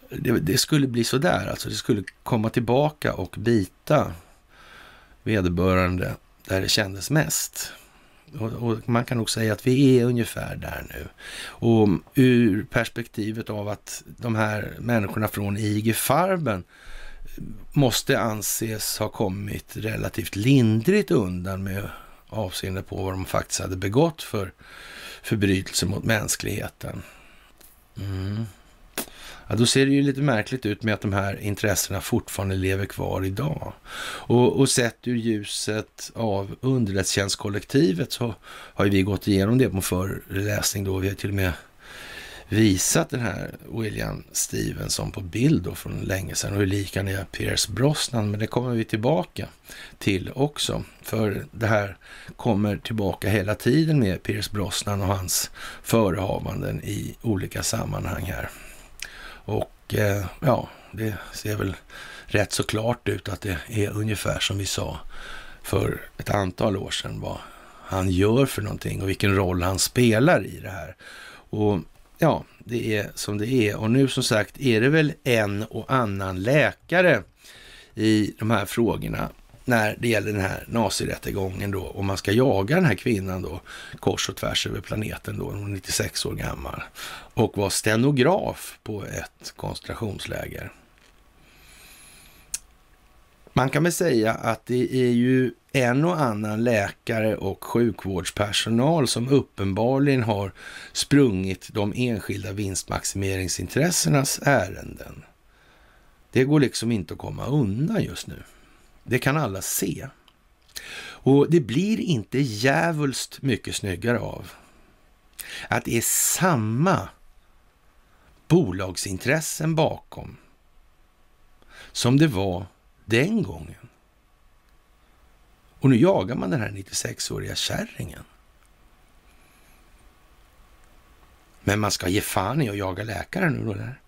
det, det, skulle bli så där, alltså det skulle komma tillbaka och bita vederbörande där det kändes mest. Och, och, man kan nog säga att vi är ungefär där nu. Och ur perspektivet av att de här människorna från IG Farben måste anses ha kommit relativt lindrigt undan med avseende på vad de faktiskt hade begått för förbrytelser mot mänskligheten. Mm ja, då ser det ju lite märkligt ut med att de här intressena fortfarande lever kvar idag. Och, och sett ur ljuset av underrättelsetjänstkollektivet så har ju vi gått igenom det på föreläsning då. Vi har till och med visat den här William Stevenson på bild då från länge sedan och hur lik han är Pierce Brosnan. Men det kommer vi tillbaka till också. För det här kommer tillbaka hela tiden med Pierce Brosnan och hans förehavanden i olika sammanhang här. Och eh, ja, det ser väl rätt så klart ut att det är ungefär som vi sa för ett antal år sedan vad han gör för någonting och vilken roll han spelar i det här. Och ja, det är som det är. Och nu som sagt är det väl en och annan läkare i de här frågorna när det gäller den här nazirättegången då, om man ska jaga den här kvinnan då, kors och tvärs över planeten då, hon är 96 år gammal, och var stenograf på ett koncentrationsläger. Man kan väl säga att det är ju en och annan läkare och sjukvårdspersonal som uppenbarligen har sprungit de enskilda vinstmaximeringsintressenas ärenden. Det går liksom inte att komma undan just nu. Det kan alla se. Och det blir inte djävulskt mycket snyggare av att det är samma bolagsintressen bakom som det var den gången. Och nu jagar man den här 96-åriga kärringen. Men man ska ge fan i att jaga läkare nu då? Där.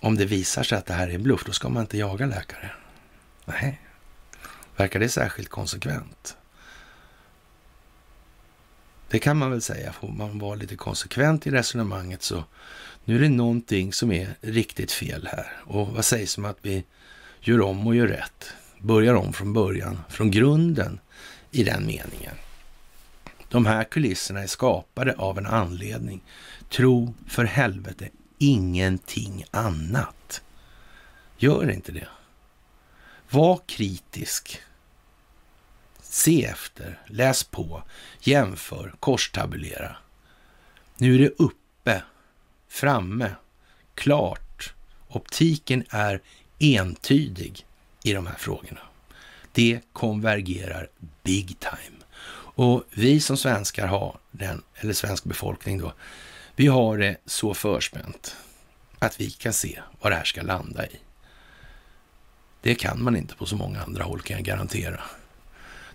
Om det visar sig att det här är en bluff, då ska man inte jaga läkare. Nej, verkar det särskilt konsekvent? Det kan man väl säga, får man vara lite konsekvent i resonemanget så nu är det någonting som är riktigt fel här. Och vad sägs om att vi gör om och gör rätt? Börjar om från början, från grunden i den meningen. De här kulisserna är skapade av en anledning. Tro för helvete ingenting annat. Gör inte det. Var kritisk. Se efter, läs på, jämför, korstabulera. Nu är det uppe, framme, klart. Optiken är entydig i de här frågorna. Det konvergerar big time. Och vi som svenskar har den, eller svensk befolkning då, vi har det så förspänt att vi kan se vad det här ska landa i. Det kan man inte på så många andra håll kan jag garantera.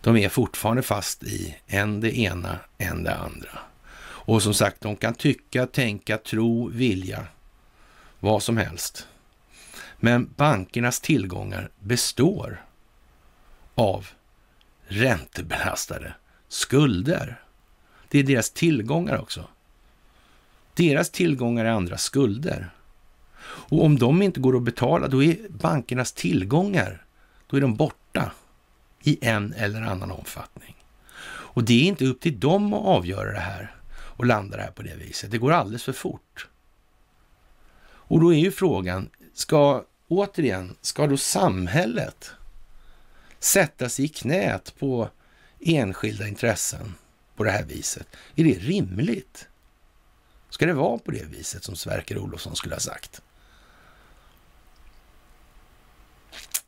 De är fortfarande fast i en det ena, en det andra. Och som sagt, de kan tycka, tänka, tro, vilja, vad som helst. Men bankernas tillgångar består av räntebelastade skulder. Det är deras tillgångar också. Deras tillgångar är andra skulder. Och om de inte går att betala, då är bankernas tillgångar, då är de borta i en eller annan omfattning. Och det är inte upp till dem att avgöra det här och landa det här på det viset. Det går alldeles för fort. Och då är ju frågan, ska återigen, ska då samhället sätta sig i knät på enskilda intressen på det här viset? Är det rimligt? Ska det vara på det viset som Sverker Olofsson skulle ha sagt?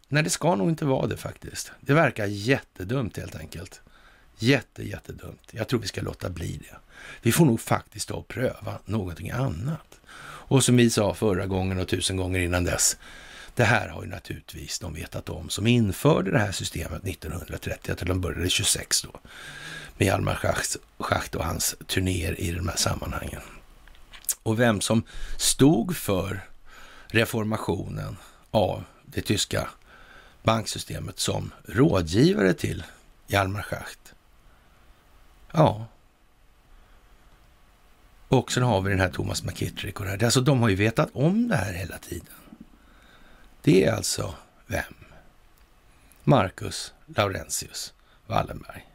Nej, det ska nog inte vara det faktiskt. Det verkar jättedumt helt enkelt. Jätte, jättedumt. Jag tror vi ska låta bli det. Vi får nog faktiskt då pröva någonting annat. Och som vi sa förra gången och tusen gånger innan dess, det här har ju naturligtvis de vetat om som införde det här systemet 1930, att de började 26 då, med Hjalmar Schacht och hans turnéer i de här sammanhangen. Och vem som stod för reformationen av det tyska banksystemet som rådgivare till Hjalmar Schacht. Ja. Och sen har vi den här Thomas McKittrick och det här. Alltså, de har ju vetat om det här hela tiden. Det är alltså vem? Marcus Laurentius Wallenberg.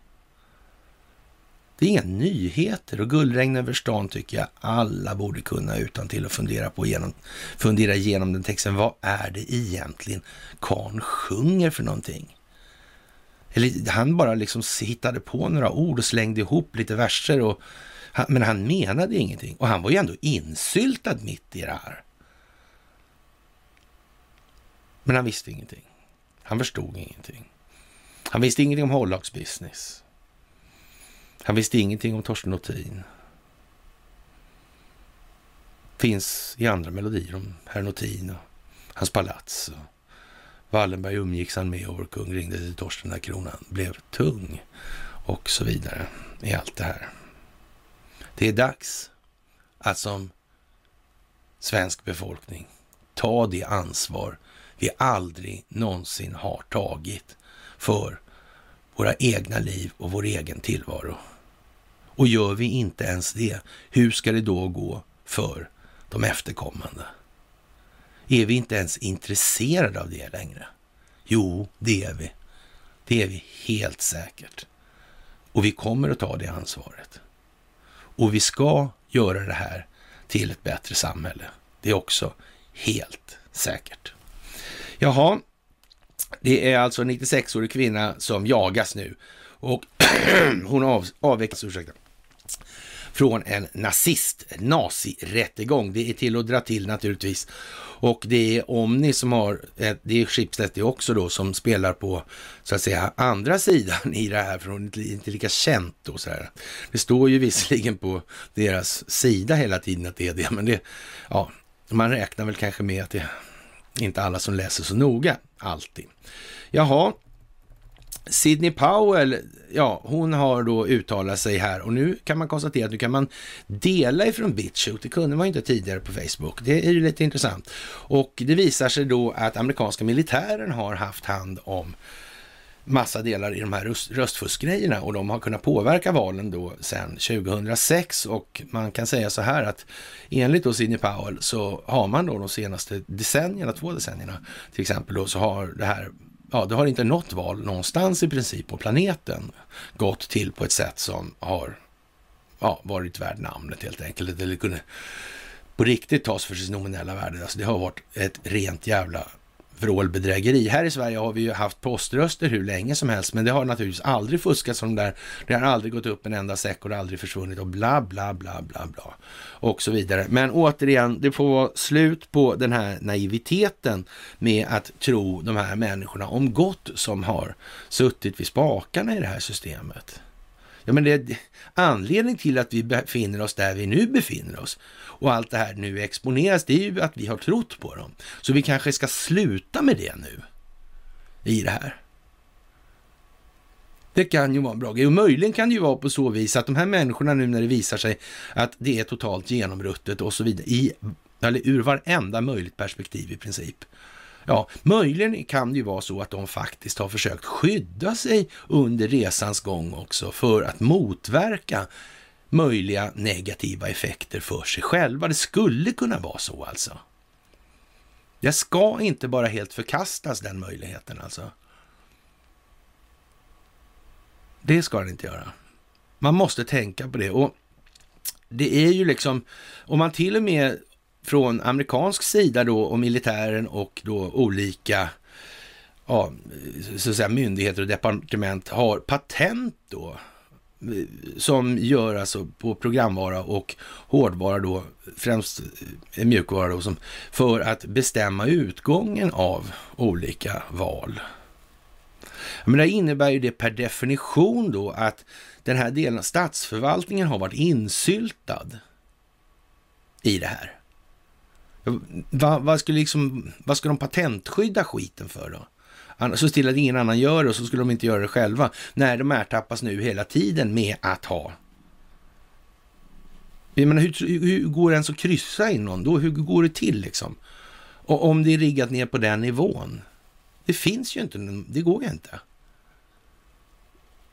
Det är inga nyheter och guldregn över stan tycker jag alla borde kunna utan till att fundera på genom, fundera igenom den texten. Vad är det egentligen Karn sjunger för någonting? Eller han bara liksom hittade på några ord och slängde ihop lite verser och men han menade ingenting och han var ju ändå insyltad mitt i det här. Men han visste ingenting. Han förstod ingenting. Han visste ingenting om hållagsbusiness. Han visste ingenting om Torsten Nothin. Finns i andra melodier om herr Nothin och hans palats. Och Wallenberg umgicks han med och vår kung ringde till Torsten när kronan blev tung och så vidare i allt det här. Det är dags att som svensk befolkning ta det ansvar vi aldrig någonsin har tagit för våra egna liv och vår egen tillvaro. Och gör vi inte ens det, hur ska det då gå för de efterkommande? Är vi inte ens intresserade av det längre? Jo, det är vi. Det är vi helt säkert. Och vi kommer att ta det ansvaret. Och vi ska göra det här till ett bättre samhälle. Det är också helt säkert. Jaha, det är alltså en 96-årig kvinna som jagas nu och (clears throat) hon av, avvecklas, ursäkta, från en nazist, nazirättegång. Det är till att dra till naturligtvis. Och det är Omni som har, eh, det är Schibsted det också då, som spelar på så att säga andra sidan i det här, för hon är inte lika känt då så här. Det står ju visserligen på deras sida hela tiden att det är det, men det, ja, man räknar väl kanske med att det inte alla som läser så noga, alltid. Jaha, Sidney Powell, ja, hon har då uttalat sig här och nu kan man konstatera att nu kan man dela ifrån BitChute. Det kunde man inte tidigare på Facebook. Det är ju lite intressant. Och det visar sig då att amerikanska militären har haft hand om massa delar i de här röst, röstfuskgrejerna och de har kunnat påverka valen då sedan 2006 och man kan säga så här att enligt då Sidney Powell så har man då de senaste decennierna, två decennierna till exempel då, så har det här ja, det har inte något val någonstans i princip på planeten gått till på ett sätt som har ja, varit värd namnet helt enkelt. Eller kunde på riktigt tas för sitt nominella värde. Alltså det har varit ett rent jävla vrålbedrägeri. Här i Sverige har vi ju haft poströster hur länge som helst, men det har naturligtvis aldrig fuskats som där. Det har aldrig gått upp en enda säck och det har aldrig försvunnit och bla, bla, bla, bla, bla och så vidare. Men återigen, det får vara slut på den här naiviteten med att tro de här människorna om gott som har suttit vid spakarna i det här systemet. Ja, men det, anledning till att vi befinner oss där vi nu befinner oss och allt det här nu exponeras, det är ju att vi har trott på dem. Så vi kanske ska sluta med det nu i det här. Det kan ju vara en bra grej. Och möjligen kan det ju vara på så vis att de här människorna nu när det visar sig att det är totalt genomruttet och så vidare, i, eller ur varenda möjligt perspektiv i princip. Ja, möjligen kan det ju vara så att de faktiskt har försökt skydda sig under resans gång också för att motverka möjliga negativa effekter för sig själva. Det skulle kunna vara så alltså. Det ska inte bara helt förkastas den möjligheten alltså. Det ska den inte göra. Man måste tänka på det. Och det är ju liksom, om man till och med från amerikansk sida då och militären och då olika ja, så att säga, myndigheter och departement har patent då som gör alltså på programvara och hårdvara då, främst eh, mjukvara då, som, för att bestämma utgången av olika val. Men det innebär ju det per definition då att den här delen av statsförvaltningen har varit insyltad i det här. Vad, va skulle liksom, va skulle de patentskydda skiten för då? Så till att ingen annan gör det och så skulle de inte göra det själva. När de ertappas nu hela tiden med att ha. Jag menar, hur, hur går det ens att kryssa in någon då? Hur går det till liksom? Och om det är riggat ner på den nivån. Det finns ju inte, det går ju inte.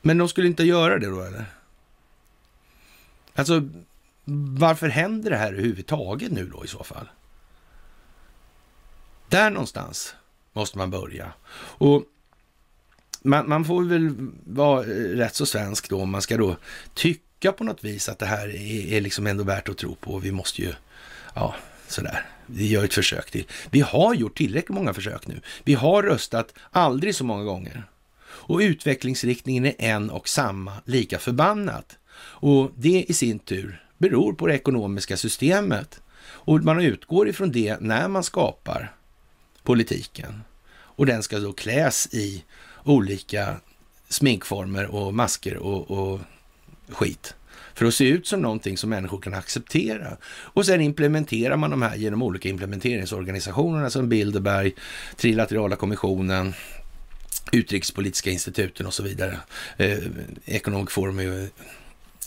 Men de skulle inte göra det då eller? Alltså, varför händer det här överhuvudtaget nu då i så fall? Där någonstans måste man börja. Och man, man, får väl vara eh, rätt så svensk då om man ska då tycka på något vis att det här är, är liksom ändå värt att tro på. Vi måste ju, ja, sådär. Vi gör ett försök till. Vi har gjort tillräckligt många försök nu. Vi har röstat aldrig så många gånger. Och utvecklingsriktningen är en och samma, lika förbannat. Och det i sin tur beror på det ekonomiska systemet. Och man utgår ifrån det när man skapar politiken. Och den ska då kläs i olika sminkformer och masker och, och skit för att se ut som någonting som människor kan acceptera. Och sen implementerar man de här genom olika implementeringsorganisationer som Bilderberg, Trilaterala kommissionen, Utrikespolitiska instituten och så vidare. Eh, Economic Forum,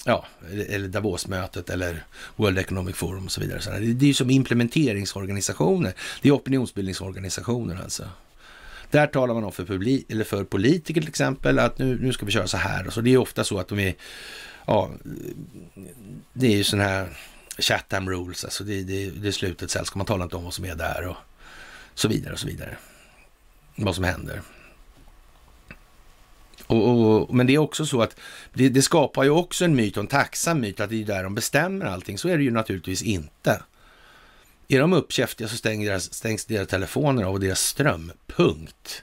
ja, eller Davosmötet eller World Economic Forum och så vidare. Så det är ju som implementeringsorganisationer. Det är opinionsbildningsorganisationer alltså. Där talar man om för, publik, eller för politiker till exempel att nu, nu ska vi köra så här. Och så det är ofta så att de är ja, det är ju sådana här Chatham rules, alltså det, det, det är slutet sällskap. Man talar inte om vad som är där och så vidare och så vidare. Vad som händer. Och, och, men det är också så att det, det, skapar ju också en myt och en tacksam myt att det är där de bestämmer allting. Så är det ju naturligtvis inte. Är de uppkäftiga så stängs deras, stängs deras telefoner av och deras ström. Punkt.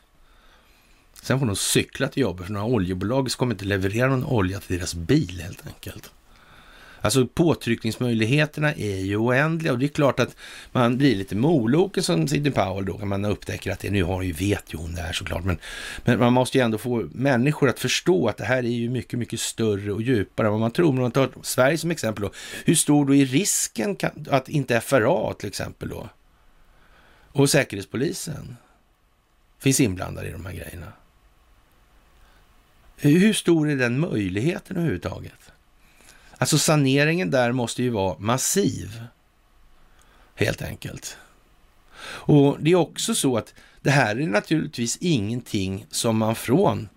Sen får de cykla till jobbet för några oljebolag kommer inte leverera någon olja till deras bil helt enkelt. Alltså påtryckningsmöjligheterna är ju oändliga och det är klart att man blir lite moloken som Sidney Powell då, kan man upptäcker att det, nu har ju, vet ju hon det här såklart, men, men man måste ju ändå få människor att förstå att det här är ju mycket, mycket större och djupare än vad man tror. Om man tar Sverige som exempel då, hur stor då är risken kan, att inte FRA till exempel då och Säkerhetspolisen finns inblandade i de här grejerna? Hur stor är den möjligheten överhuvudtaget? Alltså saneringen där måste ju vara massiv, helt enkelt. Och det är också så att det här är naturligtvis ingenting som man från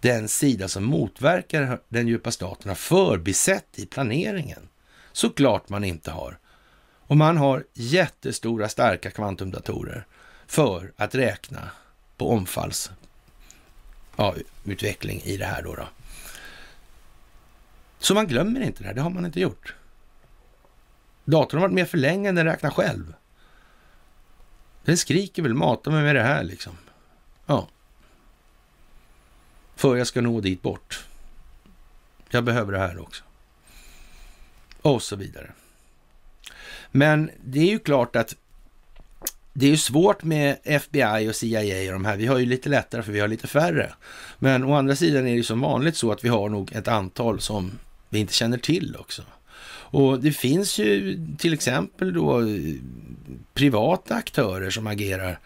den sida som motverkar den djupa staten har förbisett i planeringen. Såklart man inte har. Och man har jättestora starka kvantumdatorer för att räkna på omfallsutveckling ja, i det här då. då. Så man glömmer inte det här, det har man inte gjort. Datorn har varit med för länge, än den räknar själv. Den skriker väl, mata mig med det här liksom. Ja. För jag ska nå dit bort. Jag behöver det här också. Och så vidare. Men det är ju klart att det är ju svårt med FBI och CIA och de här. Vi har ju lite lättare för vi har lite färre. Men å andra sidan är det ju som vanligt så att vi har nog ett antal som vi inte känner till också. Och det finns ju till exempel då eh, privata aktörer som agerar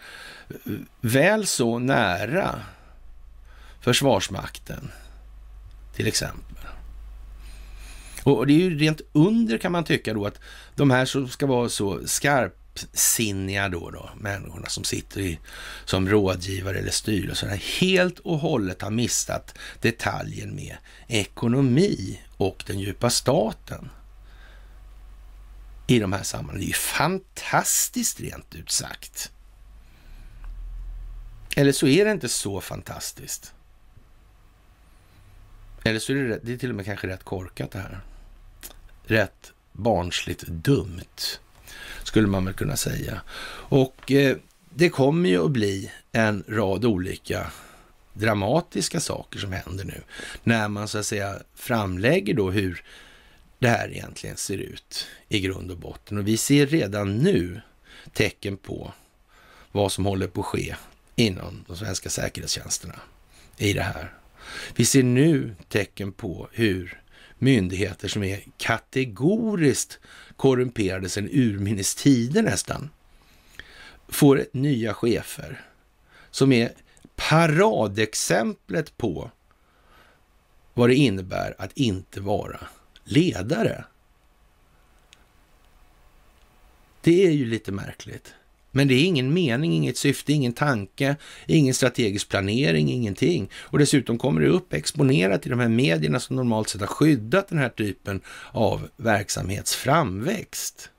eh, väl så nära Försvarsmakten till exempel. Och det är ju rent under kan man tycka då att de här som ska vara så skarpa skarpsinniga då, då människorna som sitter i, som rådgivare eller styrelser helt och hållet har missat detaljen med ekonomi och den djupa staten i de här sammanhangen. Det är ju fantastiskt rent ut sagt. Eller så är det inte så fantastiskt. Eller så är det, det är till och med kanske rätt korkat det här. Rätt barnsligt dumt, skulle man väl kunna säga. Och eh, det kommer ju att bli en rad olika dramatiska saker som händer nu. När man så att säga framlägger då hur det här egentligen ser ut i grund och botten. Och vi ser redan nu tecken på vad som håller på att ske inom de svenska säkerhetstjänsterna i det här. Vi ser nu tecken på hur myndigheter som är kategoriskt korrumperade sedan urminnes tider nästan får nya chefer som är paradexemplet på vad det innebär att inte vara ledare. Det är ju lite märkligt. Men det är ingen mening, inget syfte, ingen tanke, ingen strategisk planering, ingenting. Och dessutom kommer det upp exponerat i de här medierna som normalt sett har skyddat den här typen av verksamhets framväxt.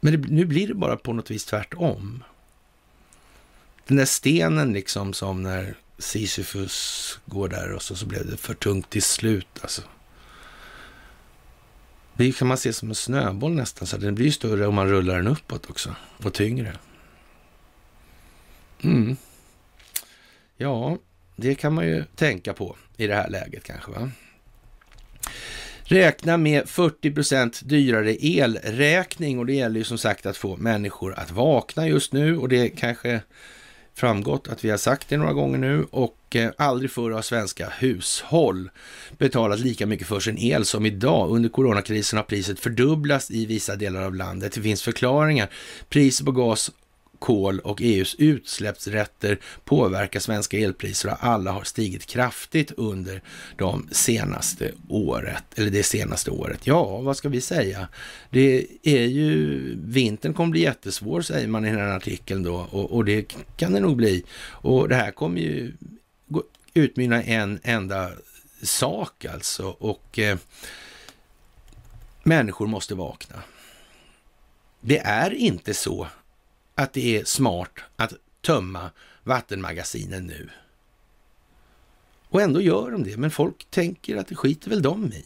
Men det, nu blir det bara på något vis tvärtom. Den där stenen liksom som när Sisyfos går där och så, så blev det för tungt till slut alltså. Det kan man se som en snöboll nästan, så den blir större om man rullar den uppåt också och tyngre. Mm. Ja, det kan man ju tänka på i det här läget kanske. va? Räkna med 40 procent dyrare elräkning och det gäller ju som sagt att få människor att vakna just nu och det kanske framgått att vi har sagt det några gånger nu och eh, aldrig förr har svenska hushåll betalat lika mycket för sin el som idag. Under coronakrisen har priset fördubblats i vissa delar av landet. Det finns förklaringar. Priset på gas kol och EUs utsläppsrätter påverkar svenska elpriser och alla har stigit kraftigt under de senaste året, eller det senaste året. Ja, vad ska vi säga? Det är ju, vintern kommer bli jättesvår säger man i den här artikeln då och, och det kan det nog bli. Och det här kommer ju utmynna en enda sak alltså. Och eh, människor måste vakna. Det är inte så att det är smart att tömma vattenmagasinen nu. Och ändå gör de det, men folk tänker att det skiter väl de i.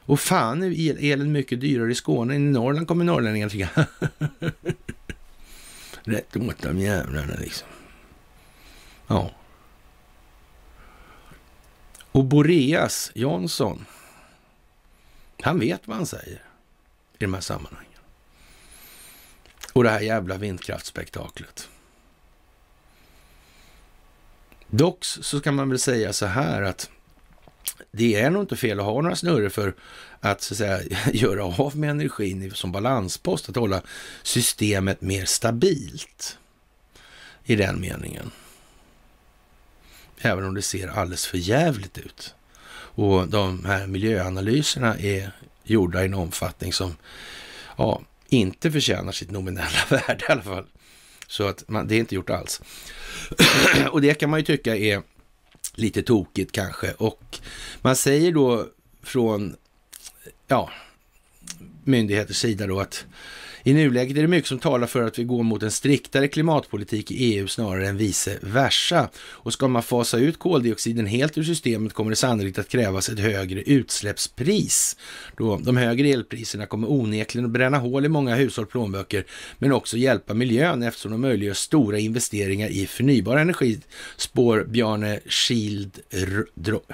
Och fan är elen mycket dyrare i Skåne än i Norrland kommer norrlänningarna tycka. (laughs) Rätt åt de jävlarna liksom. Ja. Och Boreas Jansson, han vet vad han säger i de här sammanhangen. Och det här jävla vindkraftspektaklet. Dock så kan man väl säga så här att det är nog inte fel att ha några snurror för att, så att säga, (laughs) göra av med energin som balanspost, att hålla systemet mer stabilt i den meningen. Även om det ser alldeles för jävligt ut. Och de här miljöanalyserna är gjorda i en omfattning som ja, inte förtjänar sitt nominella (laughs) värde i alla fall. Så att man, det är inte gjort alls. (clears throat) och det kan man ju tycka är lite tokigt kanske. Och man säger då från ja, myndigheters sida då att i nuläget är det mycket som talar för att vi går mot en striktare klimatpolitik i EU snarare än vice versa. Och ska man fasa ut koldioxiden helt ur systemet kommer det sannolikt att krävas ett högre utsläppspris. Då de högre elpriserna kommer onekligen att bränna hål i många hushåll plånböcker, men också hjälpa miljön eftersom de möjliggör stora investeringar i förnybar energi, spår Bjarne Schildrop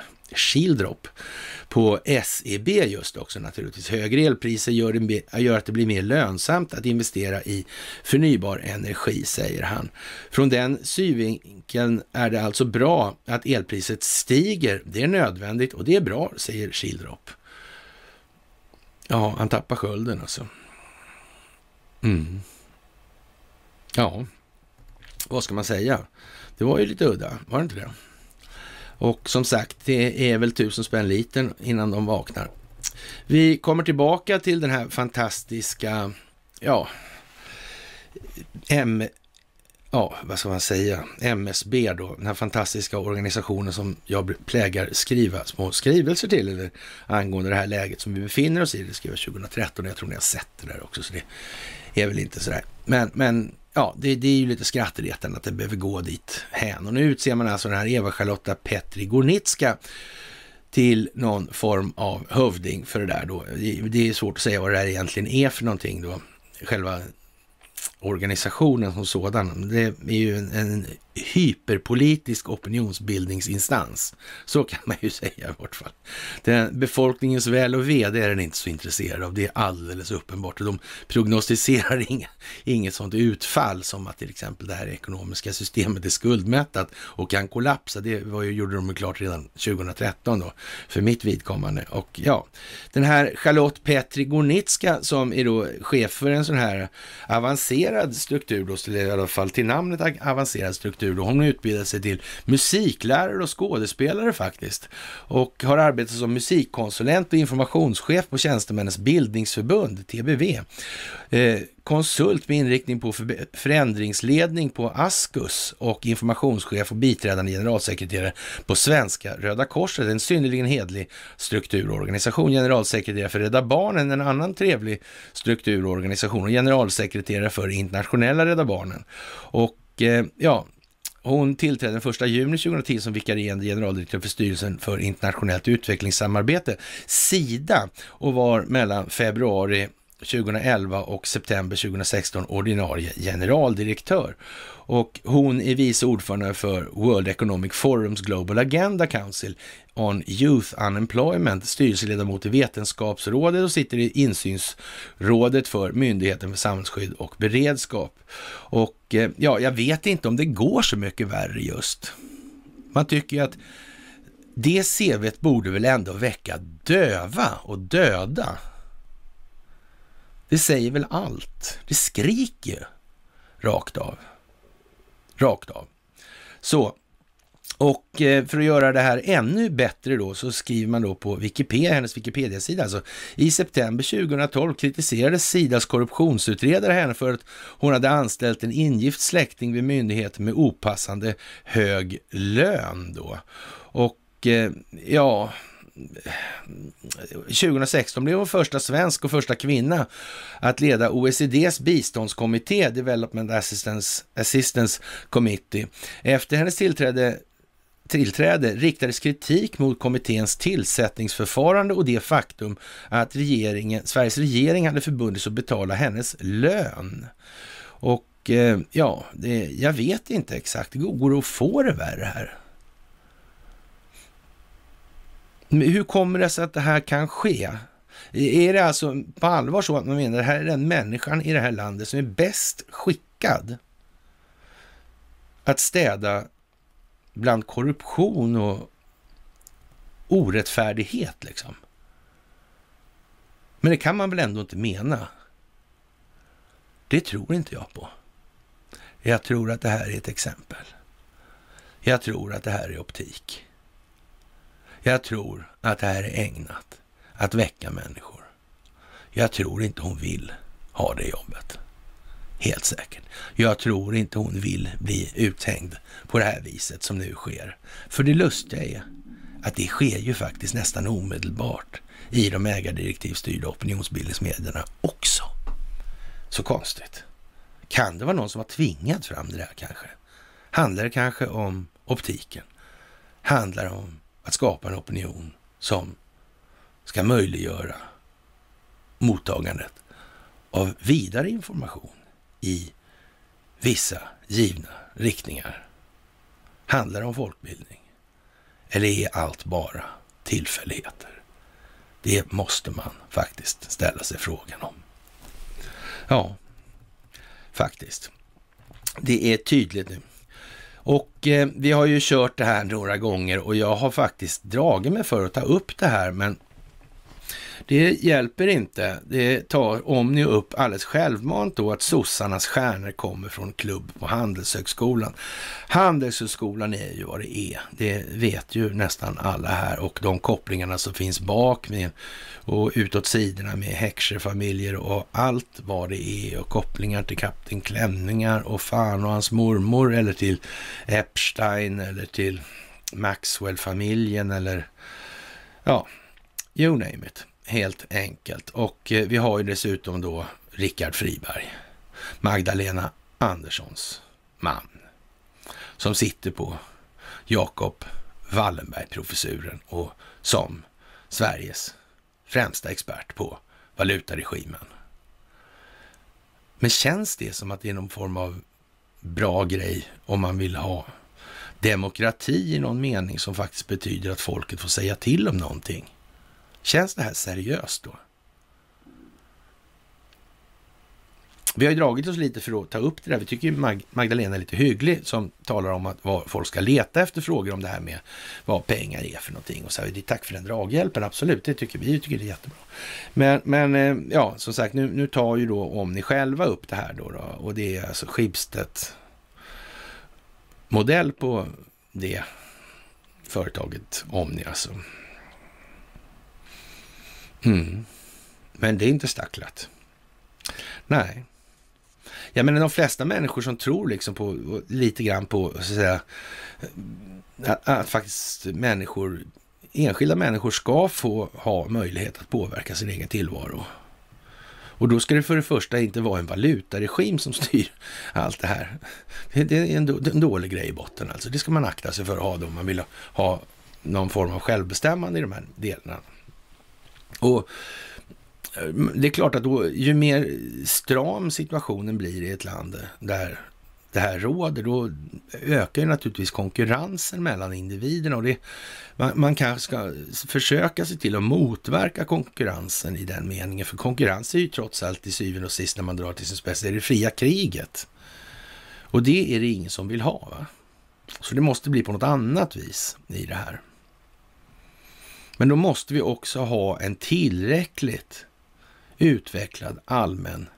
på SEB just också naturligtvis. Högre elpriser gör, det, gör att det blir mer lönsamt att investera i förnybar energi, säger han. Från den synvinkeln är det alltså bra att elpriset stiger. Det är nödvändigt och det är bra, säger Shieldrop. Ja, han tappar skölden alltså. Mm. Ja, vad ska man säga? Det var ju lite udda, var det inte det? Och som sagt, det är väl tusen spänn liten innan de vaknar. Vi kommer tillbaka till den här fantastiska, ja, M, ja, vad ska man säga, MSB då, den här fantastiska organisationen som jag plägar skriva små skrivelser till eller angående det här läget som vi befinner oss i. Det skrev jag 2013 och jag tror ni har sett det där också, så det är väl inte sådär. Men, men ja, det, det, är ju lite skrattretande att det behöver gå dit hän. Och nu utser man alltså den här Eva-Charlotta Petri Gornitska till någon form av hövding för det där då. Det är svårt att säga vad det där egentligen är för någonting då. Själva organisationen som sådan. Det är ju en, en hyperpolitisk opinionsbildningsinstans. Så kan man ju (laughs) säga i vart fall. Den, befolkningens väl och ve, det är den inte så intresserad av. Det är alldeles uppenbart. Och de prognostiserar (laughs) inga, inget sånt utfall som att till exempel det här ekonomiska systemet är skuldmättat och kan kollapsa. Det var ju, gjorde de ju klart redan 2013 då, för mitt vidkommande. Och ja, den här Charlotte Petri Gornitska som är då chef för en sån här avancerad struktur, då, i alla fall till namnet avancerad struktur, struktur. Då. Hon utbildade sig till musiklärare och skådespelare faktiskt. Och har arbetat som musikkonsulent och informationschef på Tjänstemännens bildningsförbund, TBV. Eh, konsult med inriktning på förändringsledning på Askus och informationschef och biträdande generalsekreterare på Svenska Röda Korset. En synnerligen hedlig strukturorganisation. Generalsekreterare för Rädda Barnen, en annan trevlig strukturorganisation och generalsekreterare för Internationella Rädda Barnen. Och eh, ja, hon tillträdde den 1 juni 2010 som vikarierande generaldirektör för styrelsen för internationellt utvecklingssamarbete, Sida, och var mellan februari 2011 och september 2016 ordinarie generaldirektör. Och hon är vice ordförande för World Economic Forums Global Agenda Council on Youth Unemployment, styrelseledamot i Vetenskapsrådet och sitter i insynsrådet för Myndigheten för samhällsskydd och beredskap. Och eh, ja, jag vet inte om det går så mycket värre just. Man tycker ju att det CVt borde väl ändå väcka döva och döda. Det säger väl allt. Det skriker rakt av. Rakt av. Så, och eh, för att göra det här ännu bättre då så skriver man då på Wikipedia, hennes Wikipedia-sida, alltså i september 2012 kritiserade Sidas korruptionsutredare henne för att hon hade anställt en ingift släkting vid myndigheten med opassande hög lön då. Och eh, ja, 2016 blev hon första svensk och första kvinna att leda OECDs biståndskommitté, Development Assistance, Assistance Committee. Efter hennes tillträde tillträde riktades kritik mot kommitténs tillsättningsförfarande och det faktum att regeringen, Sveriges regering hade förbundit sig att betala hennes lön. Och eh, ja, det, jag vet inte exakt. Går det att få det värre här? Men hur kommer det sig att det här kan ske? Är det alltså på allvar så att man menar att det här är den människan i det här landet som är bäst skickad att städa bland korruption och orättfärdighet liksom? Men det kan man väl ändå inte mena? Det tror inte jag på. Jag tror att det här är ett exempel. Jag tror att det här är optik. Jag tror att det här är ägnat att väcka människor. Jag tror inte hon vill ha det jobbet. Helt säkert. Jag tror inte hon vill bli uthängd på det här viset som nu sker. För det lustiga är att det sker ju faktiskt nästan omedelbart i de ägardirektivstyrda opinionsbildningsmedierna också. Så konstigt. Kan det vara någon som har tvingat fram det där kanske? Handlar det kanske om optiken? Handlar det om att skapa en opinion som ska möjliggöra mottagandet av vidare information i vissa givna riktningar. Handlar det om folkbildning? Eller är allt bara tillfälligheter? Det måste man faktiskt ställa sig frågan om. Ja, faktiskt. Det är tydligt nu. Och eh, vi har ju kört det här några gånger och jag har faktiskt dragit mig för att ta upp det här, men det hjälper inte. Det tar Omni upp alldeles självmant då att sossarnas stjärnor kommer från klubb på Handelshögskolan. Handelshögskolan är ju vad det är. Det vet ju nästan alla här och de kopplingarna som finns bak med och utåt sidorna med Heckscher-familjer och allt vad det är och kopplingar till Kapten Klänningar och fan och hans mormor eller till Epstein eller till Maxwell-familjen eller ja, you name it helt enkelt. Och eh, vi har ju dessutom då Rickard Friberg, Magdalena Anderssons man, som sitter på Jakob Wallenberg-professuren och som Sveriges främsta expert på valutaregimen. Men känns det som att det är någon form av bra grej om man vill ha demokrati i någon mening som faktiskt betyder att folket får säga till om någonting? Känns det här seriöst då? Vi har ju dragit oss lite för att ta upp det där. Vi tycker ju Mag Magdalena är lite hygglig som talar om att vad folk ska leta efter frågor om det här med vad pengar är för någonting. Och så här, tack för den draghjälpen, absolut. Det tycker vi tycker det är jättebra. Men, men eh, ja, som sagt, nu, nu tar ju då om ni själva upp det här då, då och det är alltså Schibsted modell på det företaget Omni alltså. Mm. Men det är inte stacklat. Nej. Jag menar de flesta människor som tror liksom på, lite grann på, så att säga, att, att faktiskt människor, enskilda människor ska få ha möjlighet att påverka sin egen tillvaro. Och då ska det för det första inte vara en valutaregim som (laughs) styr allt det här. Det är en, en dålig grej i botten alltså. Det ska man akta sig för att ha då om man vill ha någon form av självbestämmande i de här delarna. Och eh, det är klart att då, ju mer stram situationen blir i ett land där det här råder, då ökar ju naturligtvis konkurrensen mellan individerna. Och det, man, man kanske ska försöka se till att motverka konkurrensen i den meningen. För konkurrens är ju trots allt i syvende och sist när man drar till sin spets, det är det fria kriget. Och det är det ingen som vill ha. Va? Så det måste bli på något annat vis i det här. Men då måste vi också ha en tillräckligt utvecklad allmän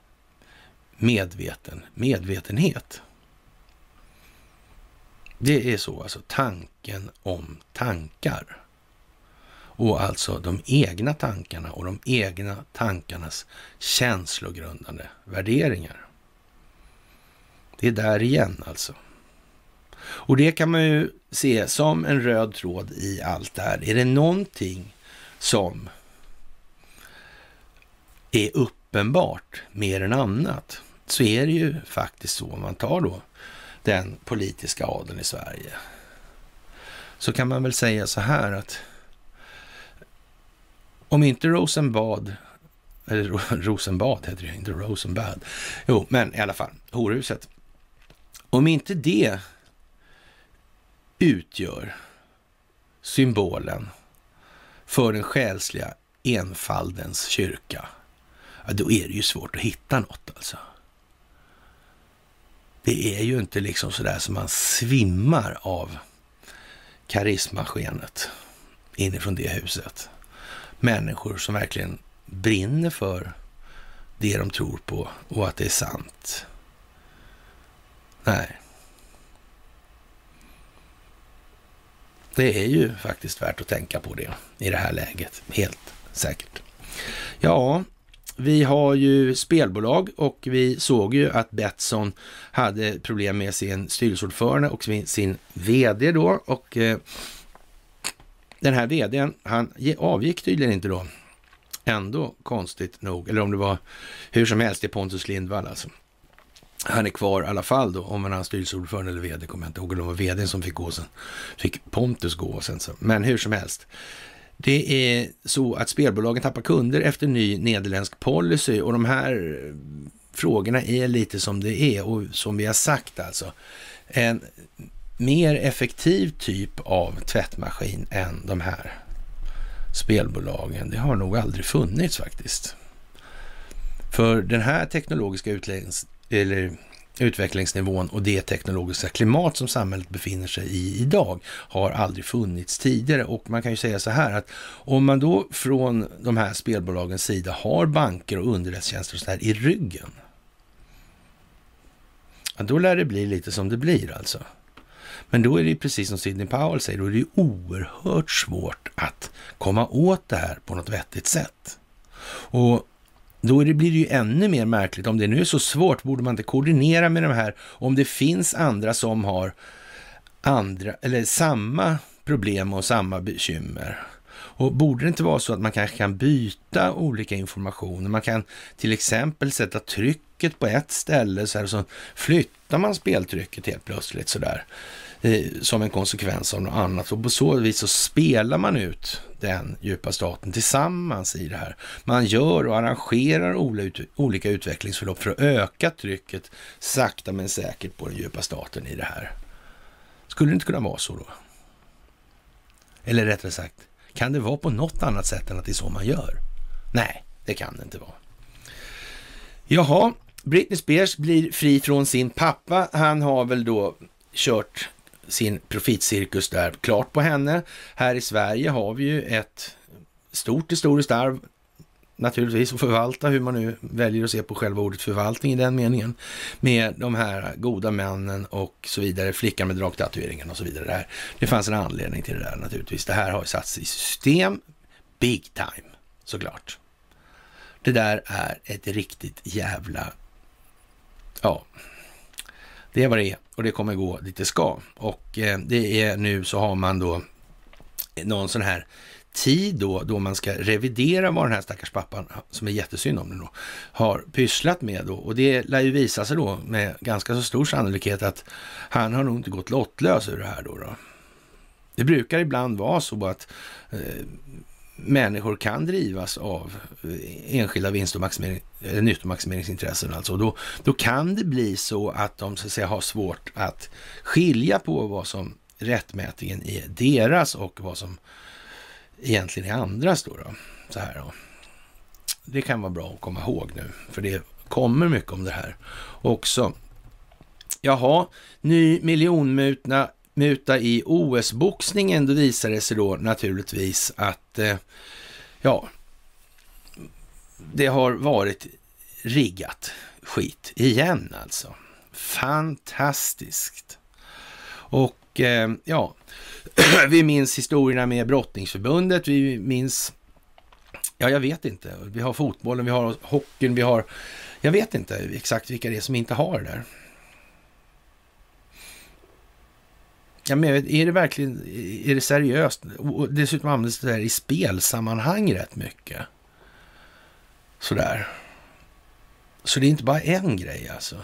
medveten medvetenhet. Det är så, alltså tanken om tankar. Och alltså de egna tankarna och de egna tankarnas känslogrundande värderingar. Det är där igen alltså. Och det kan man ju se som en röd tråd i allt det här. Är det någonting som är uppenbart mer än annat så är det ju faktiskt så, om man tar då den politiska adeln i Sverige, så kan man väl säga så här att om inte Rosenbad, eller Rosenbad heter det inte Rosenbad, jo, men i alla fall, horhuset. Om inte det utgör symbolen för den själsliga enfaldens kyrka, ja, då är det ju svårt att hitta något alltså. Det är ju inte liksom sådär som man svimmar av karismaskenet inifrån det huset. Människor som verkligen brinner för det de tror på och att det är sant. Nej. Det är ju faktiskt värt att tänka på det i det här läget, helt säkert. Ja, vi har ju spelbolag och vi såg ju att Betsson hade problem med sin styrelseordförande och sin vd då och eh, den här vdn, han avgick tydligen inte då. Ändå konstigt nog, eller om det var hur som helst, det är Pontus Lindvall alltså. Han är kvar i alla fall då, om han är styrelseordförande eller vd, kommer jag inte ihåg, eller om det var vdn som fick gå sen. Fick Pontus gå sen så. Men hur som helst. Det är så att spelbolagen tappar kunder efter ny nederländsk policy och de här frågorna är lite som det är och som vi har sagt alltså. En mer effektiv typ av tvättmaskin än de här spelbolagen. Det har nog aldrig funnits faktiskt. För den här teknologiska eller utvecklingsnivån och det teknologiska klimat som samhället befinner sig i idag har aldrig funnits tidigare. Och man kan ju säga så här att om man då från de här spelbolagens sida har banker och underrättelsetjänster och så här i ryggen, ja, då lär det bli lite som det blir alltså. Men då är det ju precis som Sidney Powell säger, då är det ju oerhört svårt att komma åt det här på något vettigt sätt. Och då blir det ju ännu mer märkligt. Om det nu är så svårt, borde man inte koordinera med de här om det finns andra som har andra, eller samma problem och samma bekymmer? Och borde det inte vara så att man kanske kan byta olika informationer? Man kan till exempel sätta trycket på ett ställe så här, och så flyttar man speltrycket helt plötsligt så där Eh, som en konsekvens av något annat. Och på så vis så spelar man ut den djupa staten tillsammans i det här. Man gör och arrangerar olika utvecklingsförlopp för att öka trycket sakta men säkert på den djupa staten i det här. Skulle det inte kunna vara så då? Eller rättare sagt, kan det vara på något annat sätt än att det är så man gör? Nej, det kan det inte vara. Jaha, Britney Spears blir fri från sin pappa. Han har väl då kört sin profitcirkus där klart på henne. Här i Sverige har vi ju ett stort historiskt arv naturligtvis att förvalta, hur man nu väljer att se på själva ordet förvaltning i den meningen, med de här goda männen och så vidare, flickan med draktatueringen och så vidare. Det fanns en anledning till det där naturligtvis. Det här har ju satts i system, big time, såklart. Det där är ett riktigt jävla, ja, det är vad det är och det kommer gå dit det ska. Och eh, det är nu så har man då någon sån här tid då, då man ska revidera vad den här stackars pappan, som är jättesynd om det då, har pysslat med då. Och det lär ju visa sig då med ganska så stor sannolikhet att han har nog inte gått lottlös ur det här då. då. Det brukar ibland vara så att eh, människor kan drivas av eh, enskilda vinst och maximering, nyttomaximeringsintressen. Alltså. Då, då kan det bli så att de så att säga, har svårt att skilja på vad som rättmätigen är deras och vad som egentligen är andras. Då, då. Så här, då. Det kan vara bra att komma ihåg nu, för det kommer mycket om det här också. Jaha, ny miljonmutna muta i OS-boxningen, då visar det sig då naturligtvis att, eh, ja, det har varit riggat skit igen alltså. Fantastiskt. Och eh, ja, (clears throat) vi minns historierna med brottningsförbundet, vi minns, ja jag vet inte, vi har fotbollen, vi har hockeyn, vi har, jag vet inte exakt vilka det är som inte har det där. Ja, men är det verkligen är det seriöst? Och dessutom används det där i spelsammanhang rätt mycket. Sådär. Så det är inte bara en grej alltså.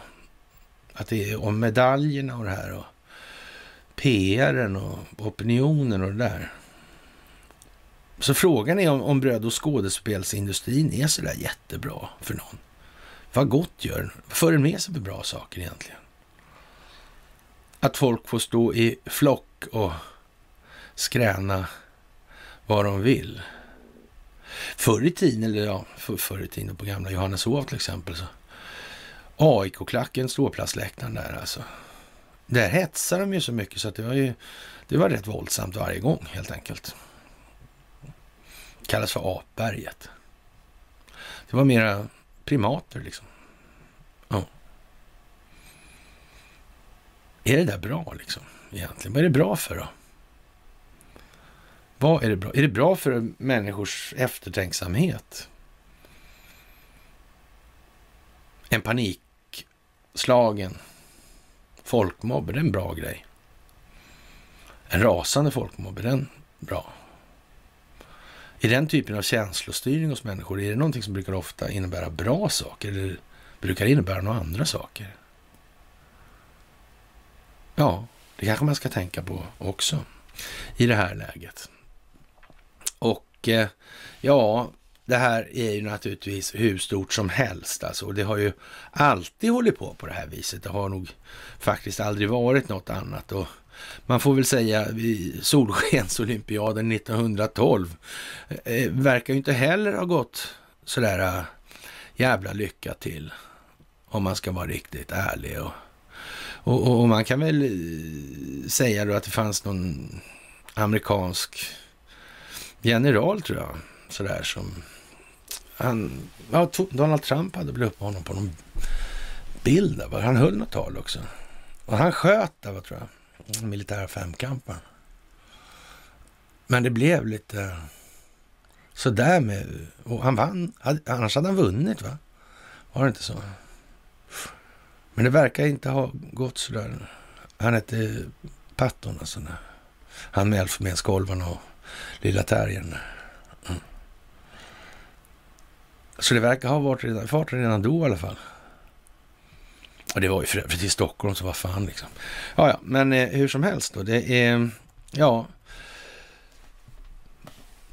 Att det är om medaljerna och det här och pr och opinionen och det där. Så frågan är om, om bröd och skådespelsindustrin är sådär jättebra för någon. Vad gott gör den? För den med sig för bra saker egentligen? Att folk får stå i flock och skräna vad de vill. Förr i tiden, eller ja, för, förr i tiden på gamla Johanneshov till exempel, så AIK-klacken ståplatsläktaren där alltså. Där hetsade de ju så mycket så att det var ju det var rätt våldsamt varje gång helt enkelt. Kallas för apberget. Det var mera primater liksom. Är det där bra liksom egentligen? Vad är det bra för då? Vad är det bra? Är det bra för människors eftertänksamhet? En panikslagen folkmobb, är det en bra grej? En rasande folkmobb, är den bra? Är den typen av känslostyrning hos människor, är det någonting som brukar ofta innebära bra saker eller brukar det innebära några andra saker? Ja, det kanske man ska tänka på också i det här läget. Och eh, ja, det här är ju naturligtvis hur stort som helst alltså. Det har ju alltid hållit på på det här viset. Det har nog faktiskt aldrig varit något annat. Och man får väl säga Solskensolympiaden 1912 eh, verkar ju inte heller ha gått sådär eh, jävla lycka till. Om man ska vara riktigt ärlig. Och, och, och, man kan väl säga då att det fanns någon amerikansk general tror jag. Sådär som han, ja, Donald Trump hade väl uppe honom på någon bild där. Han höll något tal också. Och han sköt där, tror jag, militära femkampen. Men det blev lite sådär med... Och han vann. Annars hade han vunnit, va? Var det inte så? Men det verkar inte ha gått sådär. Han hette Patton, alltså. Han med Elfenbenskolvarna och Lilla terriern. Mm. Så det verkar ha varit redan, fart redan då i alla fall. Och det var ju för övrigt i Stockholm, så vad fan liksom. Ja, ja, men eh, hur som helst då. Det är, ja.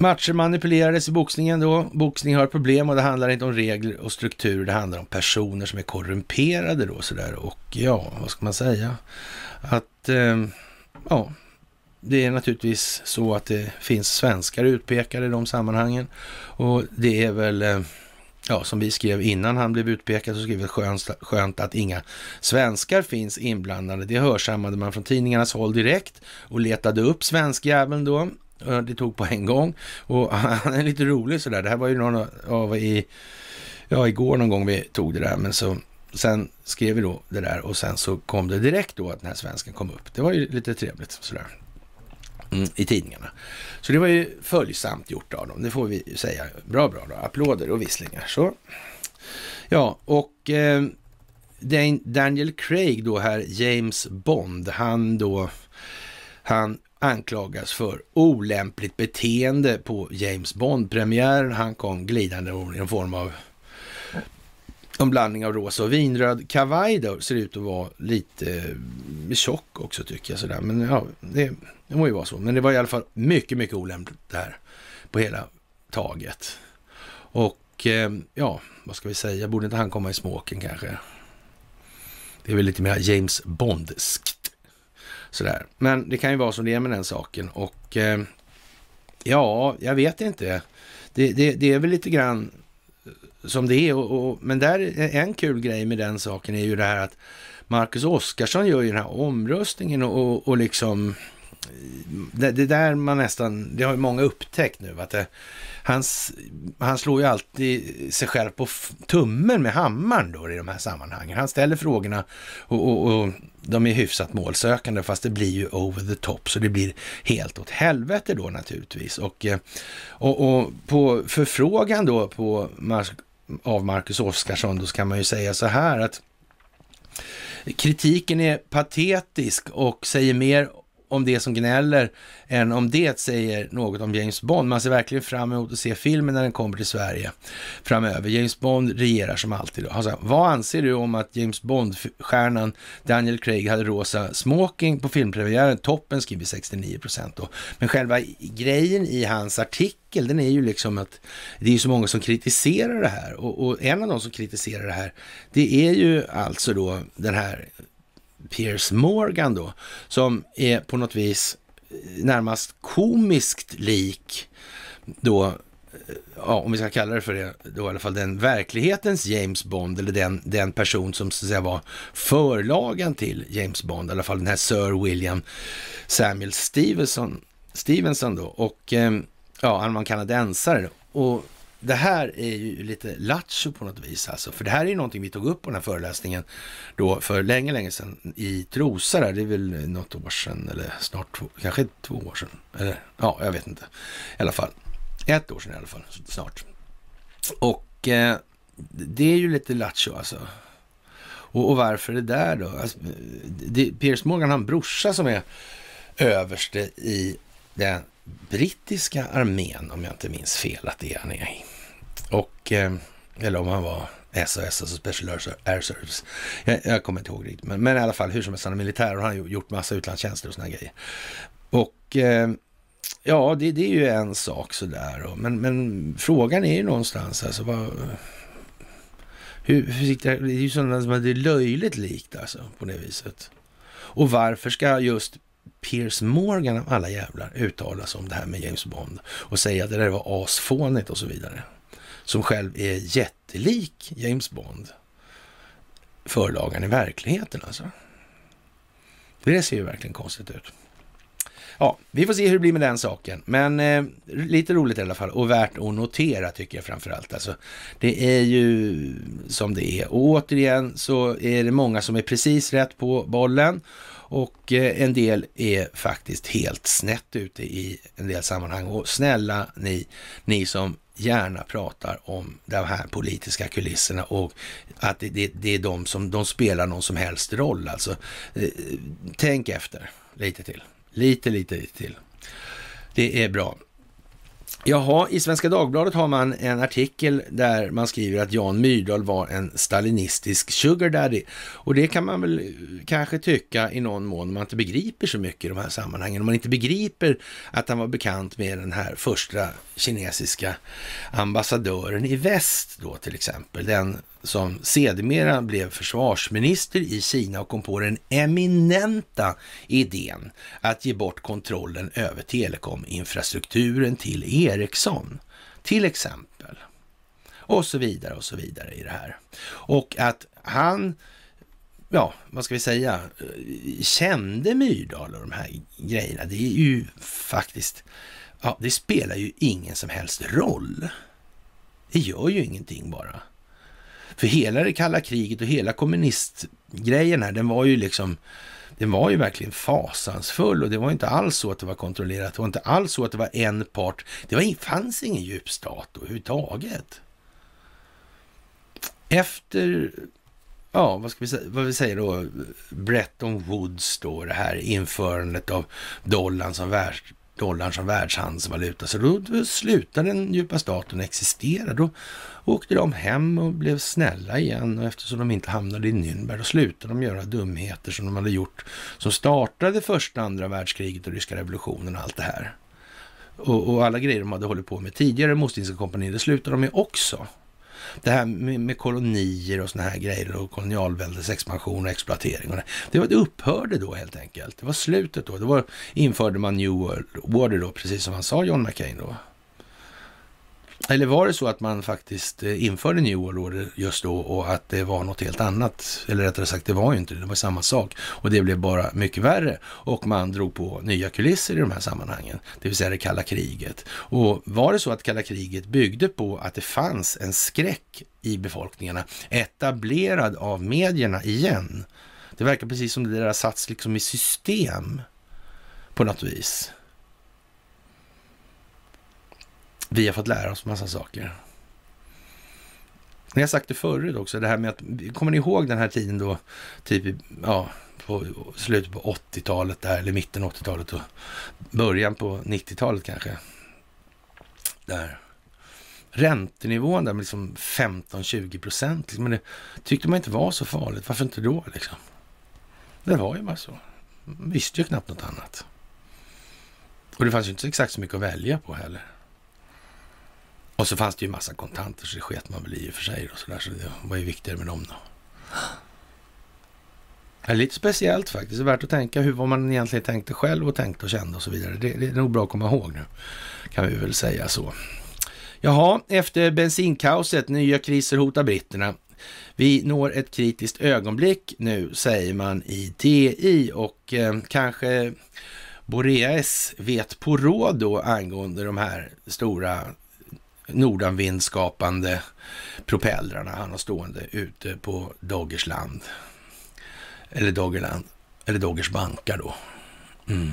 Matcher manipulerades i boxningen då. Boxning har problem och det handlar inte om regler och struktur. Det handlar om personer som är korrumperade då sådär. Och ja, vad ska man säga? Att, eh, ja, det är naturligtvis så att det finns svenskar utpekade i de sammanhangen. Och det är väl, eh, ja, som vi skrev innan han blev utpekad, så skrev vi skönt, skönt att inga svenskar finns inblandade. Det hörsammade man från tidningarnas håll direkt och letade upp svenskjäveln då. Det tog på en gång och (laughs) han är lite rolig sådär. Det här var ju någon av i, ja, igår någon gång vi tog det där, men så sen skrev vi då det där och sen så kom det direkt då att den här svensken kom upp. Det var ju lite trevligt sådär mm, i tidningarna. Så det var ju följsamt gjort av dem, det får vi säga. Bra, bra, bra. Applåder och visslingar. Så. Ja, och eh, Daniel Craig då här, James Bond, han då, han anklagas för olämpligt beteende på James Bond-premiären. Han kom glidande i en form av en blandning av rosa och vinröd kavaj då, ser ut att vara lite eh, tjock också tycker jag sådär. Men ja, det, det må ju vara så. Men det var i alla fall mycket, mycket olämpligt där på hela taget. Och eh, ja, vad ska vi säga? Borde inte han komma i smoken kanske? Det är väl lite mer James Bondskt. Sådär. Men det kan ju vara som det är med den saken. Och eh, ja, jag vet inte. Det, det, det, är väl lite grann eh, som det är. Och, och, men där, en kul grej med den saken är ju det här att Marcus Oskarsson gör ju den här omröstningen och, och, och liksom det, det, där man nästan, det har ju många upptäckt nu, att det, hans, han slår ju alltid sig själv på tummen med hammaren då i de här sammanhangen. Han ställer frågorna och, och, och, de är hyfsat målsökande, fast det blir ju over the top, så det blir helt åt helvete då naturligtvis. Och, eh, och, och på förfrågan då på, av Marcus Oskarsson, då kan man ju säga så här att kritiken är patetisk och säger mer om det som gnäller än om det säger något om James Bond. Man ser verkligen fram emot att se filmen när den kommer till Sverige framöver. James Bond regerar som alltid. Alltså, vad anser du om att James Bond-stjärnan Daniel Craig hade rosa smoking på filmpremiären? Toppen skriver 69 procent då. Men själva grejen i hans artikel, den är ju liksom att det är så många som kritiserar det här. Och, och en av de som kritiserar det här, det är ju alltså då den här Piers Morgan då, som är på något vis eh, närmast komiskt lik då, eh, ja, om vi ska kalla det för det, då i alla fall den verklighetens James Bond, eller den, den person som så att säga var förlagen till James Bond, i alla fall den här Sir William Samuel Stevenson, Stevenson då, och eh, ja, han var en kanadensare. Och det här är ju lite lattjo på något vis alltså, för det här är ju någonting vi tog upp på den här föreläsningen då för länge, länge sedan i Trosa där, det är väl något år sedan eller snart två, kanske två år sedan, eller ja, jag vet inte. I alla fall, ett år sedan i alla fall, snart. Och eh, det är ju lite lattjo alltså. Och, och, varför det där då? Alltså, det, Piers Morgan har en brorsa som är överste i den brittiska armén, om jag inte minns fel att det är han är i. Och, eh, eller om han var SAS, alltså Special Air Service. Jag, jag kommer inte ihåg riktigt, men, men i alla fall hur som helst, han är militär och han har gjort massa utlandstjänster och sådana grejer. Och eh, ja, det, det, är ju en sak sådär, men, men frågan är ju någonstans, alltså vad... Hur, hur, det är ju sådana som det är löjligt likt alltså, på det viset. Och varför ska just Piers Morgan av alla jävlar uttala sig om det här med James Bond och säga att det där var asfånigt och så vidare. Som själv är jättelik James Bond. Förlagan i verkligheten alltså. Det ser ju verkligen konstigt ut. Ja, vi får se hur det blir med den saken. Men eh, lite roligt i alla fall och värt att notera tycker jag framförallt. Alltså, det är ju som det är. Och återigen så är det många som är precis rätt på bollen och eh, en del är faktiskt helt snett ute i en del sammanhang. Och snälla ni, ni som gärna pratar om de här politiska kulisserna och att det, det, det är de som de spelar någon som helst roll. Alltså, eh, tänk efter lite till. Lite, lite, lite till. Det är bra. Jaha, i Svenska Dagbladet har man en artikel där man skriver att Jan Myrdal var en stalinistisk sugar daddy. Och det kan man väl eh, kanske tycka i någon mån om man inte begriper så mycket i de här sammanhangen. Om man inte begriper att han var bekant med den här första kinesiska ambassadören i väst då till exempel. Den som sedermera blev försvarsminister i Kina och kom på den eminenta idén att ge bort kontrollen över telekominfrastrukturen till Ericsson, till exempel. Och så vidare och så vidare i det här. Och att han, ja, vad ska vi säga, kände Myrdal och de här grejerna, det är ju faktiskt, ja, det spelar ju ingen som helst roll. Det gör ju ingenting bara. För hela det kalla kriget och hela kommunistgrejen här, den var ju liksom, den var ju verkligen fasansfull och det var inte alls så att det var kontrollerat. Det var inte alls så att det var en part. Det var, fanns ingen djup stat överhuvudtaget. Efter, ja, vad ska vi säga, vad vi säger då, Bretton Woods då, det här införandet av dollarn som värld, dollarn som världshandelsvaluta. Så då, då slutade den djupa staten existera. Då åkte de hem och blev snälla igen och eftersom de inte hamnade i Nürnberg då slutade de göra dumheter som de hade gjort som startade första andra världskriget och ryska revolutionen och allt det här. Och, och alla grejer de hade hållit på med tidigare, Mostinska kompaniet, det slutade de med också. Det här med, med kolonier och såna här grejer och kolonialväldets expansion och exploatering. Och det, det, var, det upphörde då helt enkelt. Det var slutet då. Det var, införde man New World Order då, precis som han sa John McCain då. Eller var det så att man faktiskt eh, införde New World Order just då och att det var något helt annat? Eller rättare sagt, det var ju inte det, det var samma sak. Och det blev bara mycket värre och man drog på nya kulisser i de här sammanhangen, det vill säga det kalla kriget. Och var det så att kalla kriget byggde på att det fanns en skräck i befolkningarna, etablerad av medierna igen? Det verkar precis som det där har satts liksom i system på något vis. Vi har fått lära oss massa saker. Ni har sagt det förut också, det här med att, kommer ni ihåg den här tiden då, typ, ja, på slutet på 80-talet där, eller mitten 80-talet och början på 90-talet kanske. Där. Räntenivån där med liksom 15-20 procent, liksom, men det tyckte man inte var så farligt. Varför inte då liksom? Det var ju bara så. Man visste ju knappt något annat. Och det fanns ju inte exakt så mycket att välja på heller. Och så fanns det ju massa kontanter så det sket man väl i och för sig. Och så, där, så det var ju viktigare med dem då. Det är lite speciellt faktiskt. Det är värt att tänka hur vad man egentligen tänkte själv och tänkte och kände och så vidare. Det, det är nog bra att komma ihåg nu. Kan vi väl säga så. Jaha, efter bensinkaoset, nya kriser hotar britterna. Vi når ett kritiskt ögonblick nu, säger man i TI och eh, kanske Boreas vet på råd då angående de här stora nordanvindskapande propellrarna han har stående ute på Doggersland. Eller Doggerland, eller Doggers bankar då. Mm.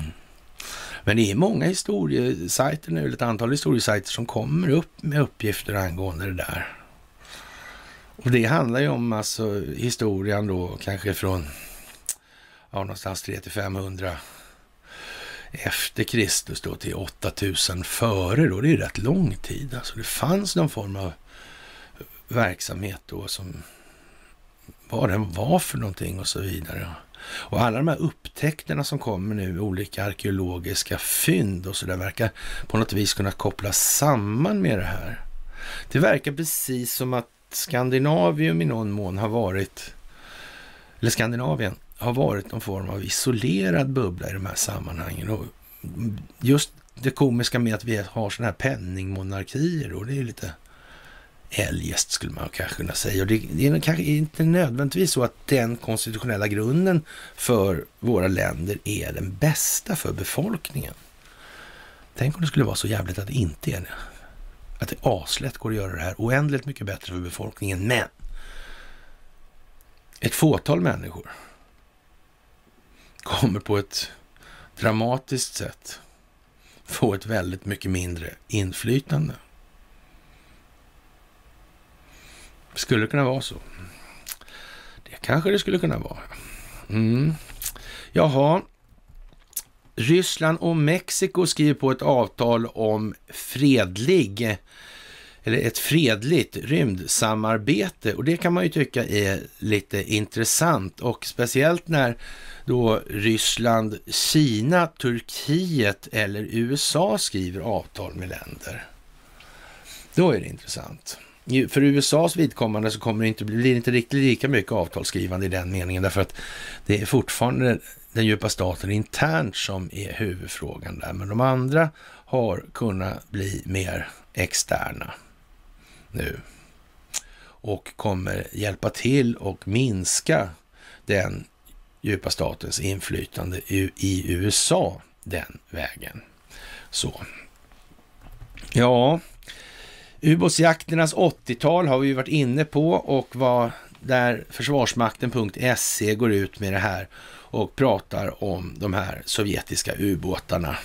Men det är många historiesajter nu, eller ett antal historiesajter som kommer upp med uppgifter angående det där. Och det handlar ju om alltså historien då kanske från ja, någonstans 3 till 500 efter Kristus då till 8000 före då. Det är ju rätt lång tid. Alltså det fanns någon form av verksamhet då som vad den var för någonting och så vidare. Och alla de här upptäckterna som kommer nu, olika arkeologiska fynd och så där, verkar på något vis kunna kopplas samman med det här. Det verkar precis som att Skandinavium i någon mån har varit, eller Skandinavien har varit någon form av isolerad bubbla i de här sammanhangen. Och just det komiska med att vi har sådana här penningmonarkier och det är lite eljest skulle man kanske kunna säga. Och det, det är kanske inte nödvändigtvis så att den konstitutionella grunden för våra länder är den bästa för befolkningen. Tänk om det skulle vara så jävligt att det inte är det. Att det aslätt går att göra det här oändligt mycket bättre för befolkningen. Men ett fåtal människor kommer på ett dramatiskt sätt få ett väldigt mycket mindre inflytande. Skulle det kunna vara så? Det kanske det skulle kunna vara. Mm. Jaha. Ryssland och Mexiko skriver på ett avtal om fredlig eller ett fredligt rymdsamarbete och det kan man ju tycka är lite intressant och speciellt när då Ryssland, Kina, Turkiet eller USA skriver avtal med länder. Då är det intressant. För USAs vidkommande så kommer det inte, blir det inte riktigt lika mycket avtalsskrivande i den meningen därför att det är fortfarande den djupa staten internt som är huvudfrågan där. Men de andra har kunnat bli mer externa nu och kommer hjälpa till och minska den djupa statens inflytande i USA den vägen. Så. Ja, ubåtsjakternas 80-tal har vi varit inne på och vad där Försvarsmakten.se går ut med det här och pratar om de här sovjetiska ubåtarna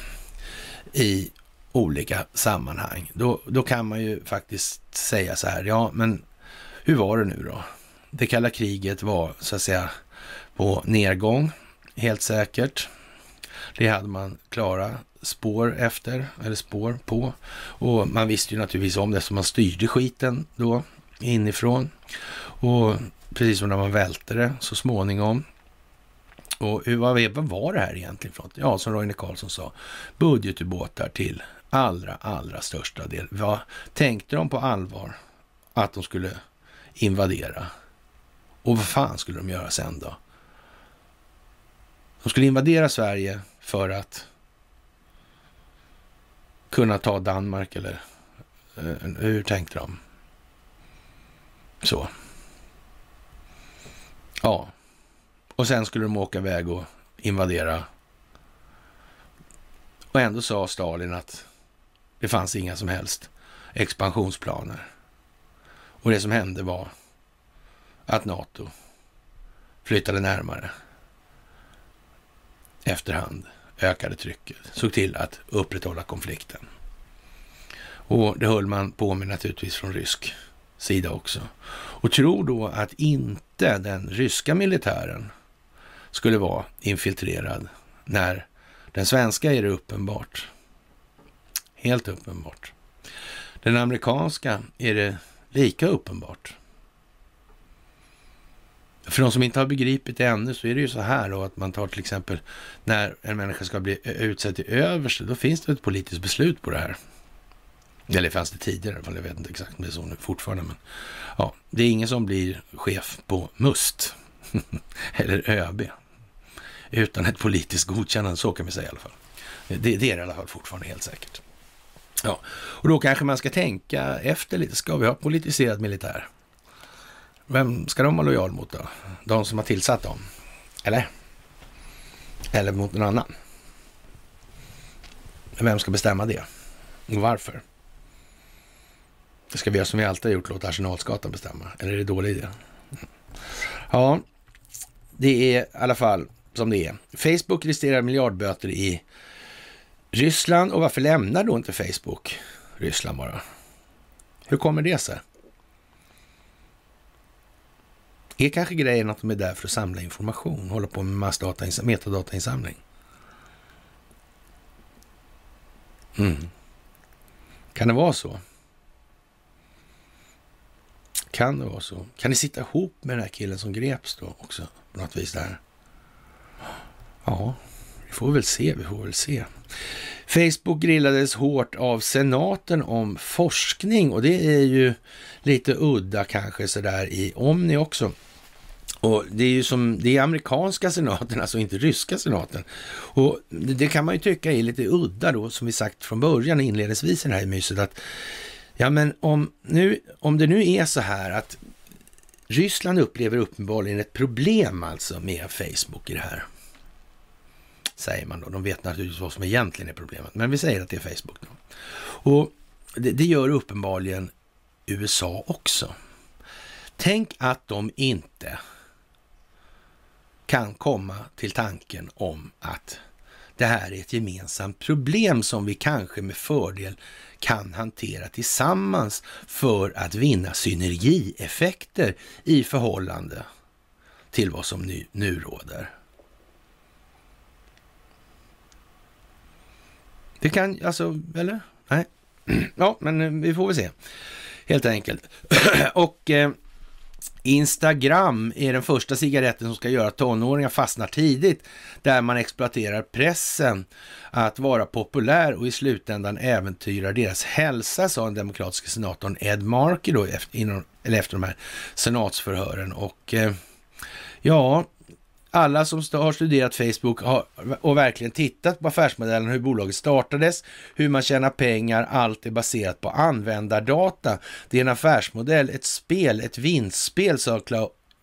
i olika sammanhang. Då, då kan man ju faktiskt säga så här, ja men hur var det nu då? Det kalla kriget var så att säga på nedgång, helt säkert. Det hade man klara spår efter, eller spår på. Och man visste ju naturligtvis om det, så man styrde skiten då inifrån. Och precis som när man välte det så småningom. Och vad, var det här egentligen för något? Ja, som Roine Carlsson sa, budgetubåtar till allra, allra största del. Vad tänkte de på allvar att de skulle invadera? Och vad fan skulle de göra sen då? De skulle invadera Sverige för att kunna ta Danmark eller eh, hur tänkte de? Så. Ja. Och sen skulle de åka iväg och invadera. Och ändå sa Stalin att det fanns inga som helst expansionsplaner. Och det som hände var att NATO flyttade närmare efterhand ökade trycket, såg till att upprätthålla konflikten. Och det höll man på med naturligtvis från rysk sida också. Och tror då att inte den ryska militären skulle vara infiltrerad. När den svenska är det uppenbart. Helt uppenbart. Den amerikanska är det lika uppenbart. För de som inte har begripit det ännu så är det ju så här då att man tar till exempel när en människa ska bli utsedd till överste, då finns det ett politiskt beslut på det här. Eller fanns det tidigare i alla fall, jag vet inte exakt om det är så nu fortfarande. Men ja, det är ingen som blir chef på MUST (laughs) eller ÖB utan ett politiskt godkännande, så kan vi säga i alla fall. Det, det är det i alla fall fortfarande helt säkert. Ja, och då kanske man ska tänka efter lite. Ska vi ha politiserad militär? Vem ska de vara lojal mot då? De som har tillsatt dem? Eller? Eller mot någon annan? Vem ska bestämma det? Och varför? Ska vi göra som vi alltid har gjort, låta Arsenalsgatan bestämma? Eller är det dålig idé? Ja, det är i alla fall som det är. Facebook riskerar miljardböter i Ryssland och varför lämnar då inte Facebook Ryssland bara? Hur kommer det sig? Är kanske grejen att de är där för att samla information, hålla på med massdata, metadatainsamling? Mm. Kan det vara så? Kan det vara så? Kan ni sitta ihop med den här killen som greps då också på något vis där? Ja, vi får väl se, vi får väl se. Facebook grillades hårt av senaten om forskning och det är ju lite udda kanske sådär i Omni också. Och det är ju som, det är amerikanska senaten, alltså inte ryska senaten. Och det, det, kan man ju tycka är lite udda då, som vi sagt från början inledningsvis i det här myset, att ja men om, nu, om det nu är så här att Ryssland upplever uppenbarligen ett problem alltså med Facebook i det här. Säger man då. De vet naturligtvis vad som egentligen är problemet, men vi säger att det är Facebook. Då. Och det, det gör uppenbarligen USA också. Tänk att de inte kan komma till tanken om att det här är ett gemensamt problem som vi kanske med fördel kan hantera tillsammans för att vinna synergieffekter i förhållande till vad som nu, nu råder. Det kan, alltså, eller? Nej. (clears throat) Ja, men eh, vi får väl se. Helt enkelt. (clears throat) Och eh, Instagram är den första cigaretten som ska göra att tonåringar fastnar tidigt, där man exploaterar pressen att vara populär och i slutändan äventyrar deras hälsa, sa den demokratiska senatorn Ed Markey då, efter, inom, eller efter de här senatsförhören. Och eh, ja, alla som har studerat Facebook och verkligen tittat på affärsmodellen, hur bolaget startades, hur man tjänar pengar, allt är baserat på användardata. Det är en affärsmodell, ett spel, ett vinstspel, sa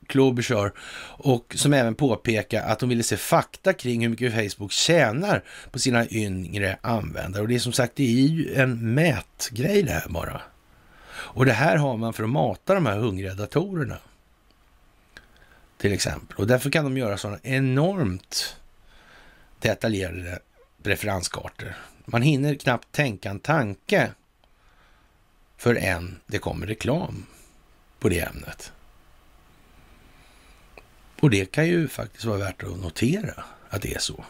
Klobuchar och som även påpekar att de ville se fakta kring hur mycket Facebook tjänar på sina yngre användare. Och det är som sagt, det är ju en mätgrej det här bara. Och det här har man för att mata de här hungriga datorerna till exempel. Och därför kan de göra sådana enormt detaljerade referenskartor. Man hinner knappt tänka en tanke förrän det kommer reklam på det ämnet. Och det kan ju faktiskt vara värt att notera att det är så.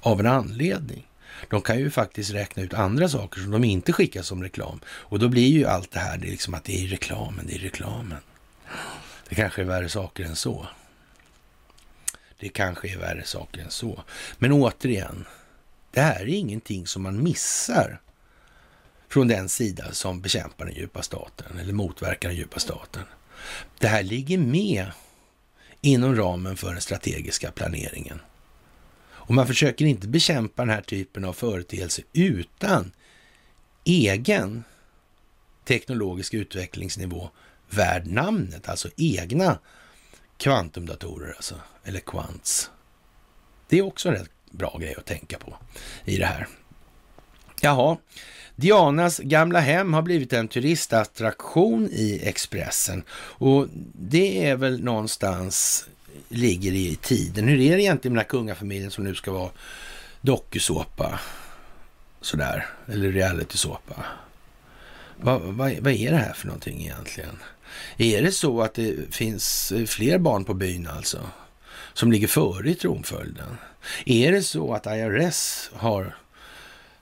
Av en anledning. De kan ju faktiskt räkna ut andra saker som de inte skickar som reklam. Och då blir ju allt det här det är liksom att det är reklamen, det är reklamen. Det kanske är värre saker än så. Det kanske är värre saker än så. Men återigen, det här är ingenting som man missar från den sida som bekämpar den djupa staten eller motverkar den djupa staten. Det här ligger med inom ramen för den strategiska planeringen. Och man försöker inte bekämpa den här typen av företeelse utan egen teknologisk utvecklingsnivå värd namnet, alltså egna kvantumdatorer alltså, eller kvants. Det är också en rätt bra grej att tänka på i det här. Jaha, Dianas gamla hem har blivit en turistattraktion i Expressen och det är väl någonstans ligger i tiden. Hur är det egentligen med den här kungafamiljen som nu ska vara dokusåpa sådär, eller realitysåpa? Vad, vad, vad är det här för någonting egentligen? Är det så att det finns eh, fler barn på byn alltså? som ligger före i tronföljden? Är det så att IRS har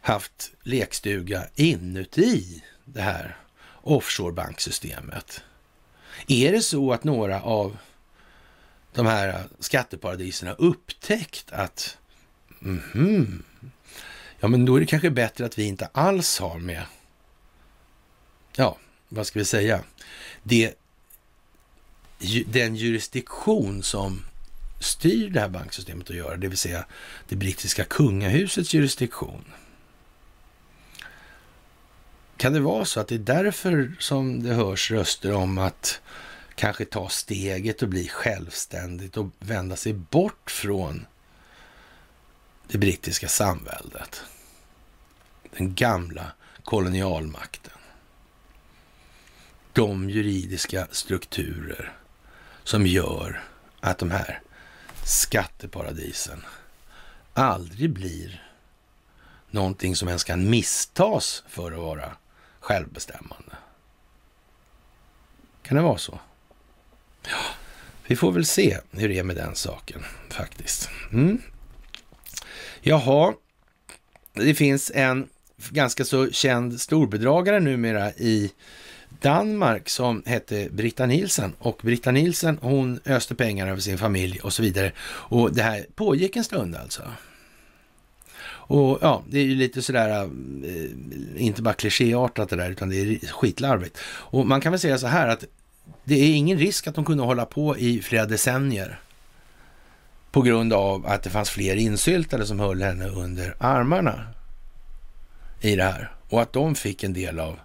haft lekstuga inuti det här offshorebanksystemet? Är det så att några av de här skatteparadisen har upptäckt att mm, ja, men då är det kanske bättre att vi inte alls har med, ja, vad ska vi säga, det, den jurisdiktion som styr det här banksystemet att göra, det vill säga det brittiska kungahusets jurisdiktion. Kan det vara så att det är därför som det hörs röster om att kanske ta steget och bli självständigt och vända sig bort från det brittiska samväldet? Den gamla kolonialmakten. De juridiska strukturer som gör att de här skatteparadisen aldrig blir någonting som ens kan misstas för att vara självbestämmande. Kan det vara så? Ja, vi får väl se hur det är med den saken faktiskt. Mm. Jaha, det finns en ganska så känd storbedragare numera i Danmark som hette Britta Nielsen och Britta Nielsen hon öste pengar över sin familj och så vidare. Och det här pågick en stund alltså. Och ja, det är ju lite sådär, eh, inte bara klichéartat det där, utan det är skitlarvigt. Och man kan väl säga så här att det är ingen risk att de kunde hålla på i flera decennier på grund av att det fanns fler insyltade som höll henne under armarna i det här och att de fick en del av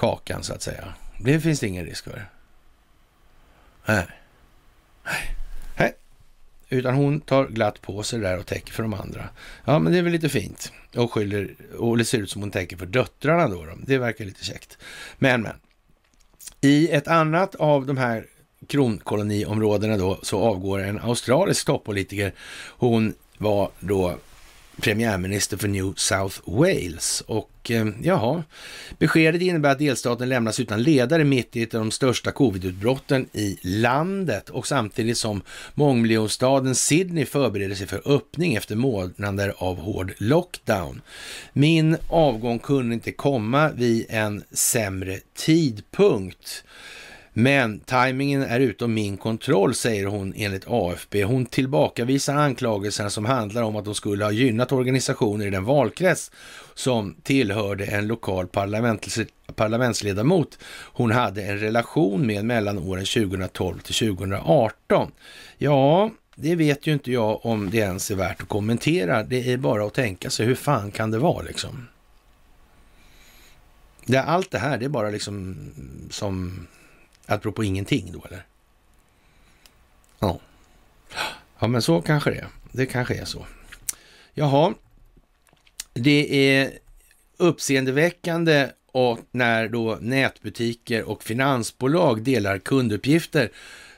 kakan så att säga. Det finns det ingen risk för. Nej. Nej. Nej. Utan hon tar glatt på sig där och täcker för de andra. Ja, men det är väl lite fint. Och skyller, och det ser ut som hon tänker för döttrarna då. då. Det verkar lite käckt. Men, men. I ett annat av de här kronkoloniområdena då så avgår en australisk toppolitiker. Hon var då premiärminister för New South Wales. Och eh, jaha, beskedet innebär att delstaten lämnas utan ledare mitt i ett av de största covidutbrotten i landet och samtidigt som mångmiljonstaden Sydney förbereder sig för öppning efter månader av hård lockdown. Min avgång kunde inte komma vid en sämre tidpunkt. Men tajmingen är utom min kontroll, säger hon enligt AFP. Hon tillbakavisar anklagelserna som handlar om att de skulle ha gynnat organisationer i den valkrets som tillhörde en lokal parlamentsledamot hon hade en relation med mellan åren 2012 till 2018. Ja, det vet ju inte jag om det ens är värt att kommentera. Det är bara att tänka sig, hur fan kan det vara liksom? Det, allt det här, det är bara liksom som Apropå ingenting då eller? Ja. Ja, men så kanske det är. Det kanske är så. Jaha. Det är uppseendeväckande och när då nätbutiker och finansbolag delar kunduppgifter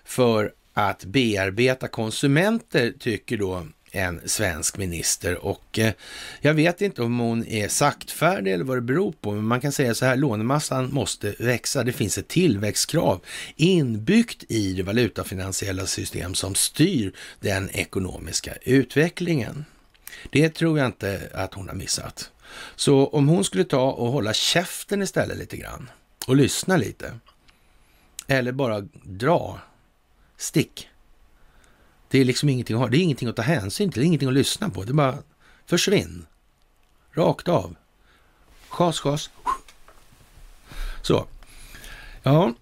för att bearbeta konsumenter, tycker då en svensk minister och eh, jag vet inte om hon är saktfärdig eller vad det beror på, men man kan säga så här, lånemassan måste växa. Det finns ett tillväxtkrav inbyggt i det valutafinansiella system som styr den ekonomiska utvecklingen. Det tror jag inte att hon har missat. Så om hon skulle ta och hålla käften istället lite grann och lyssna lite, eller bara dra, stick, det är liksom ingenting att ha. Det är ingenting att ta hänsyn till. Det är ingenting att lyssna på. Det är bara försvinn. Rakt av. Schas, schas. Så. Ja.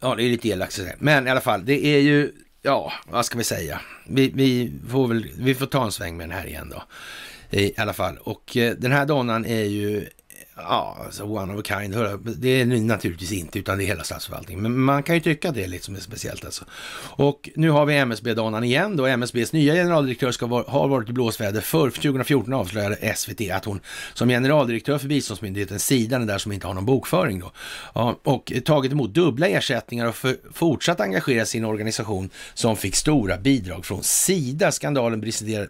Ja, det är lite elakt Men i alla fall, det är ju, ja, vad ska vi säga? Vi, vi, får väl, vi får ta en sväng med den här igen då. I alla fall. Och eh, den här donnan är ju Ja, alltså one of a kind. Det är naturligtvis inte, utan det är hela statsförvaltningen. Men man kan ju tycka att det är lite som är speciellt alltså. Och nu har vi MSB-danan igen då. MSBs nya generaldirektör ska var, har varit i blåsväder. För 2014 avslöjade SVT att hon som generaldirektör för biståndsmyndigheten Sida, den där som inte har någon bokföring då, ja, och tagit emot dubbla ersättningar och för, fortsatt engagera sin organisation som fick stora bidrag från Sida. Skandalen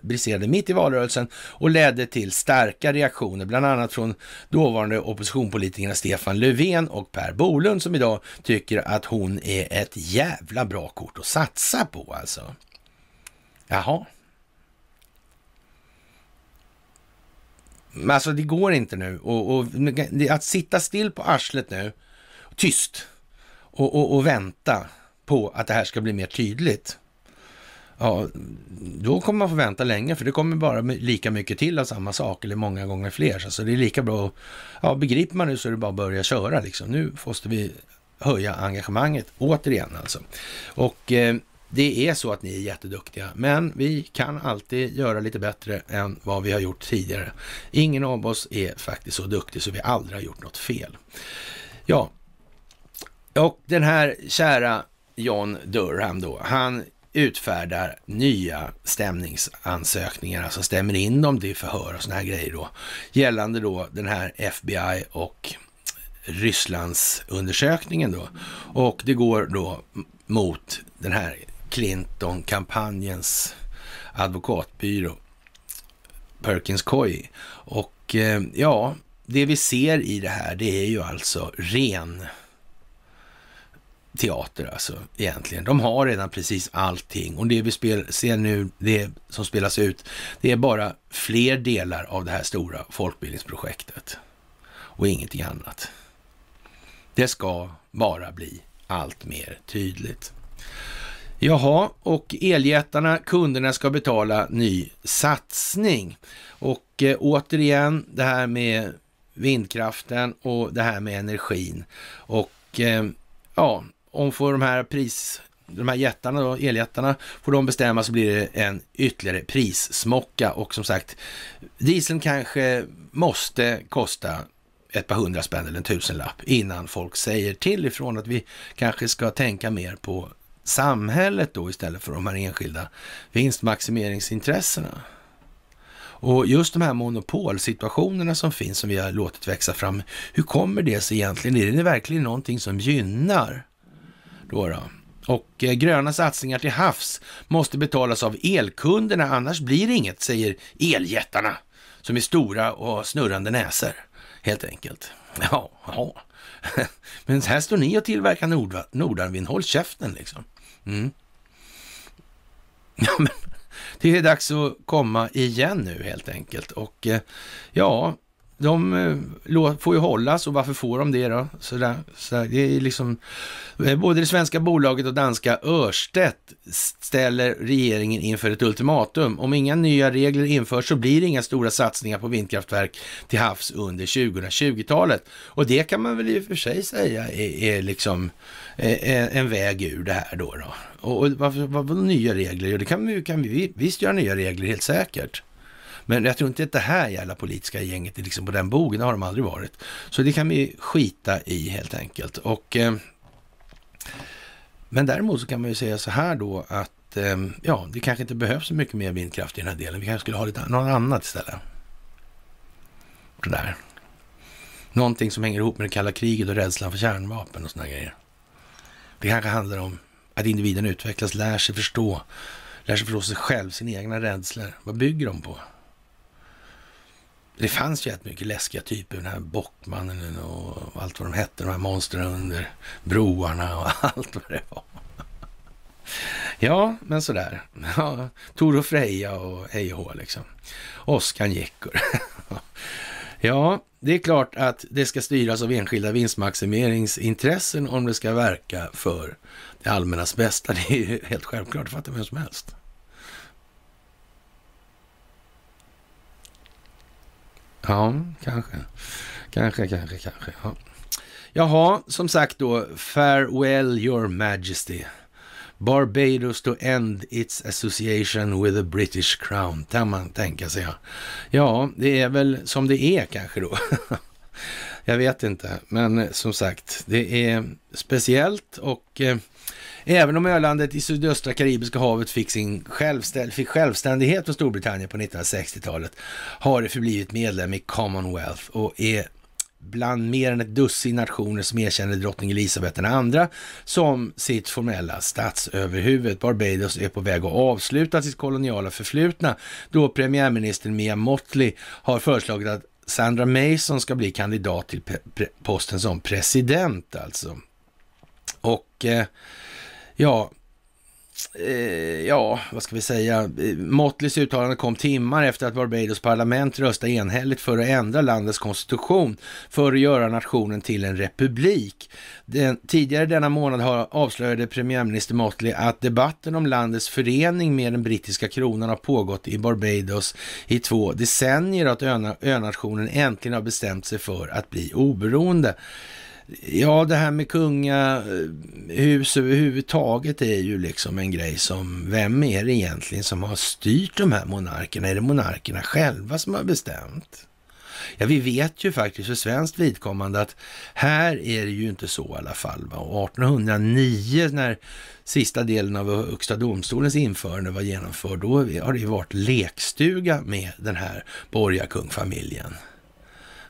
briserade mitt i valrörelsen och ledde till starka reaktioner, bland annat från då dåvarande oppositionspolitikerna Stefan Löfven och Per Bolund som idag tycker att hon är ett jävla bra kort att satsa på alltså. Jaha. Men alltså det går inte nu. Och, och, att sitta still på arslet nu, tyst, och, och, och vänta på att det här ska bli mer tydligt. Ja, då kommer man få vänta länge för det kommer bara lika mycket till av samma sak eller många gånger fler. Så det är lika bra att, ja, begriper man nu så är det bara att börja köra liksom. Nu måste vi höja engagemanget återigen alltså. Och eh, det är så att ni är jätteduktiga, men vi kan alltid göra lite bättre än vad vi har gjort tidigare. Ingen av oss är faktiskt så duktig så vi aldrig har gjort något fel. Ja, och den här kära John Durham då, han utfärdar nya stämningsansökningar, alltså stämmer in dem till förhör och sådana här grejer då, gällande då den här FBI och Rysslands undersökningen då. Och det går då mot den här Clinton-kampanjens advokatbyrå Perkins Coie. Och eh, ja, det vi ser i det här, det är ju alltså ren teater alltså egentligen. De har redan precis allting och det vi spel, ser nu, det som spelas ut, det är bara fler delar av det här stora folkbildningsprojektet och ingenting annat. Det ska bara bli allt mer tydligt. Jaha, och eljättarna, kunderna ska betala ny satsning. Och eh, återigen det här med vindkraften och det här med energin. Och eh, ja, om får de här pris de här jättarna då, eljättarna, får de bestämma så blir det en ytterligare prissmocka och som sagt, dieseln kanske måste kosta ett par hundra spänn eller en tusenlapp innan folk säger till ifrån att vi kanske ska tänka mer på samhället då istället för de här enskilda vinstmaximeringsintressena. Och just de här monopolsituationerna som finns, som vi har låtit växa fram, hur kommer det sig egentligen? Är det verkligen någonting som gynnar? Då, då? Och eh, gröna satsningar till havs måste betalas av elkunderna, annars blir det inget, säger eljättarna, som är stora och snurrande näsor, helt enkelt. (laughs) Ja, ja. (laughs) Men här står ni och tillverkar Nord Nordanvind, håll käften liksom. Mm. (laughs) Ja, men det är dags att komma igen nu helt enkelt. Och eh, ja, de eh, får ju hållas och varför får de det då? Så där, så där, det är liksom, eh, både det svenska bolaget och danska Örstedt ställer regeringen inför ett ultimatum. Om inga nya regler införs så blir det inga stora satsningar på vindkraftverk till havs under 2020-talet. Och det kan man väl i och för sig säga är, är liksom är en väg ur det här då. då. Och varför, vad, vad nya regler? Jo, det kan vi, kan vi visst göra nya regler, helt säkert. Men jag tror inte att det här jävla politiska gänget är liksom på den bogen, det har de aldrig varit. Så det kan vi skita i helt enkelt. Och, eh, men däremot så kan man ju säga så här då att eh, ja, det kanske inte behövs så mycket mer vindkraft i den här delen. Vi kanske skulle ha lite, något annat istället. Det där. Någonting som hänger ihop med det kalla kriget och rädslan för kärnvapen och sådana grejer. Det kanske handlar om att individen utvecklas, lär sig förstå, lär sig förstå sig själv, sina egna rädslor. Vad bygger de på? Det fanns ju rätt mycket läskiga typer, den här Bockmannen och allt vad de hette, de här monstren under broarna och (laughs) allt vad det var. Ja, men sådär. Ja, Tor och Freja och hej och liksom. Oskar Jäckor. (laughs) ja, det är klart att det ska styras av enskilda vinstmaximeringsintressen om det ska verka för det allmännas bästa. Det är ju helt självklart, det fattar vem som helst. Ja, kanske. Kanske, kanske, kanske. Ja. Jaha, som sagt då, farewell your majesty. Barbados to end its association with the British Crown, kan man tänka sig. Ja, det är väl som det är kanske då. (laughs) Jag vet inte, men som sagt, det är speciellt och eh, Även om ölandet i sydöstra Karibiska havet fick, sin självständ fick självständighet från Storbritannien på 1960-talet har det förblivit medlem i Commonwealth och är bland mer än ett dussin nationer som erkänner drottning Elizabeth II som sitt formella statsöverhuvud. Barbados är på väg att avsluta sitt koloniala förflutna då premiärministern Mia Motley har föreslagit att Sandra Mason ska bli kandidat till posten som president alltså. Och eh, ja, eh, ja, vad ska vi säga, Motleys uttalande kom timmar efter att Barbados parlament röstade enhälligt för att ändra landets konstitution för att göra nationen till en republik. Den, tidigare denna månad har avslöjade premiärminister Motley att debatten om landets förening med den brittiska kronan har pågått i Barbados i två decennier och att önationen äntligen har bestämt sig för att bli oberoende. Ja, det här med kungahus eh, överhuvudtaget är ju liksom en grej som, vem är det egentligen som har styrt de här monarkerna? Är det monarkerna själva som har bestämt? Ja, vi vet ju faktiskt för svenskt vidkommande att här är det ju inte så i alla fall. Va? Och 1809 när sista delen av Högsta domstolens införande var genomförd, då har det ju varit lekstuga med den här borgarkungfamiljen.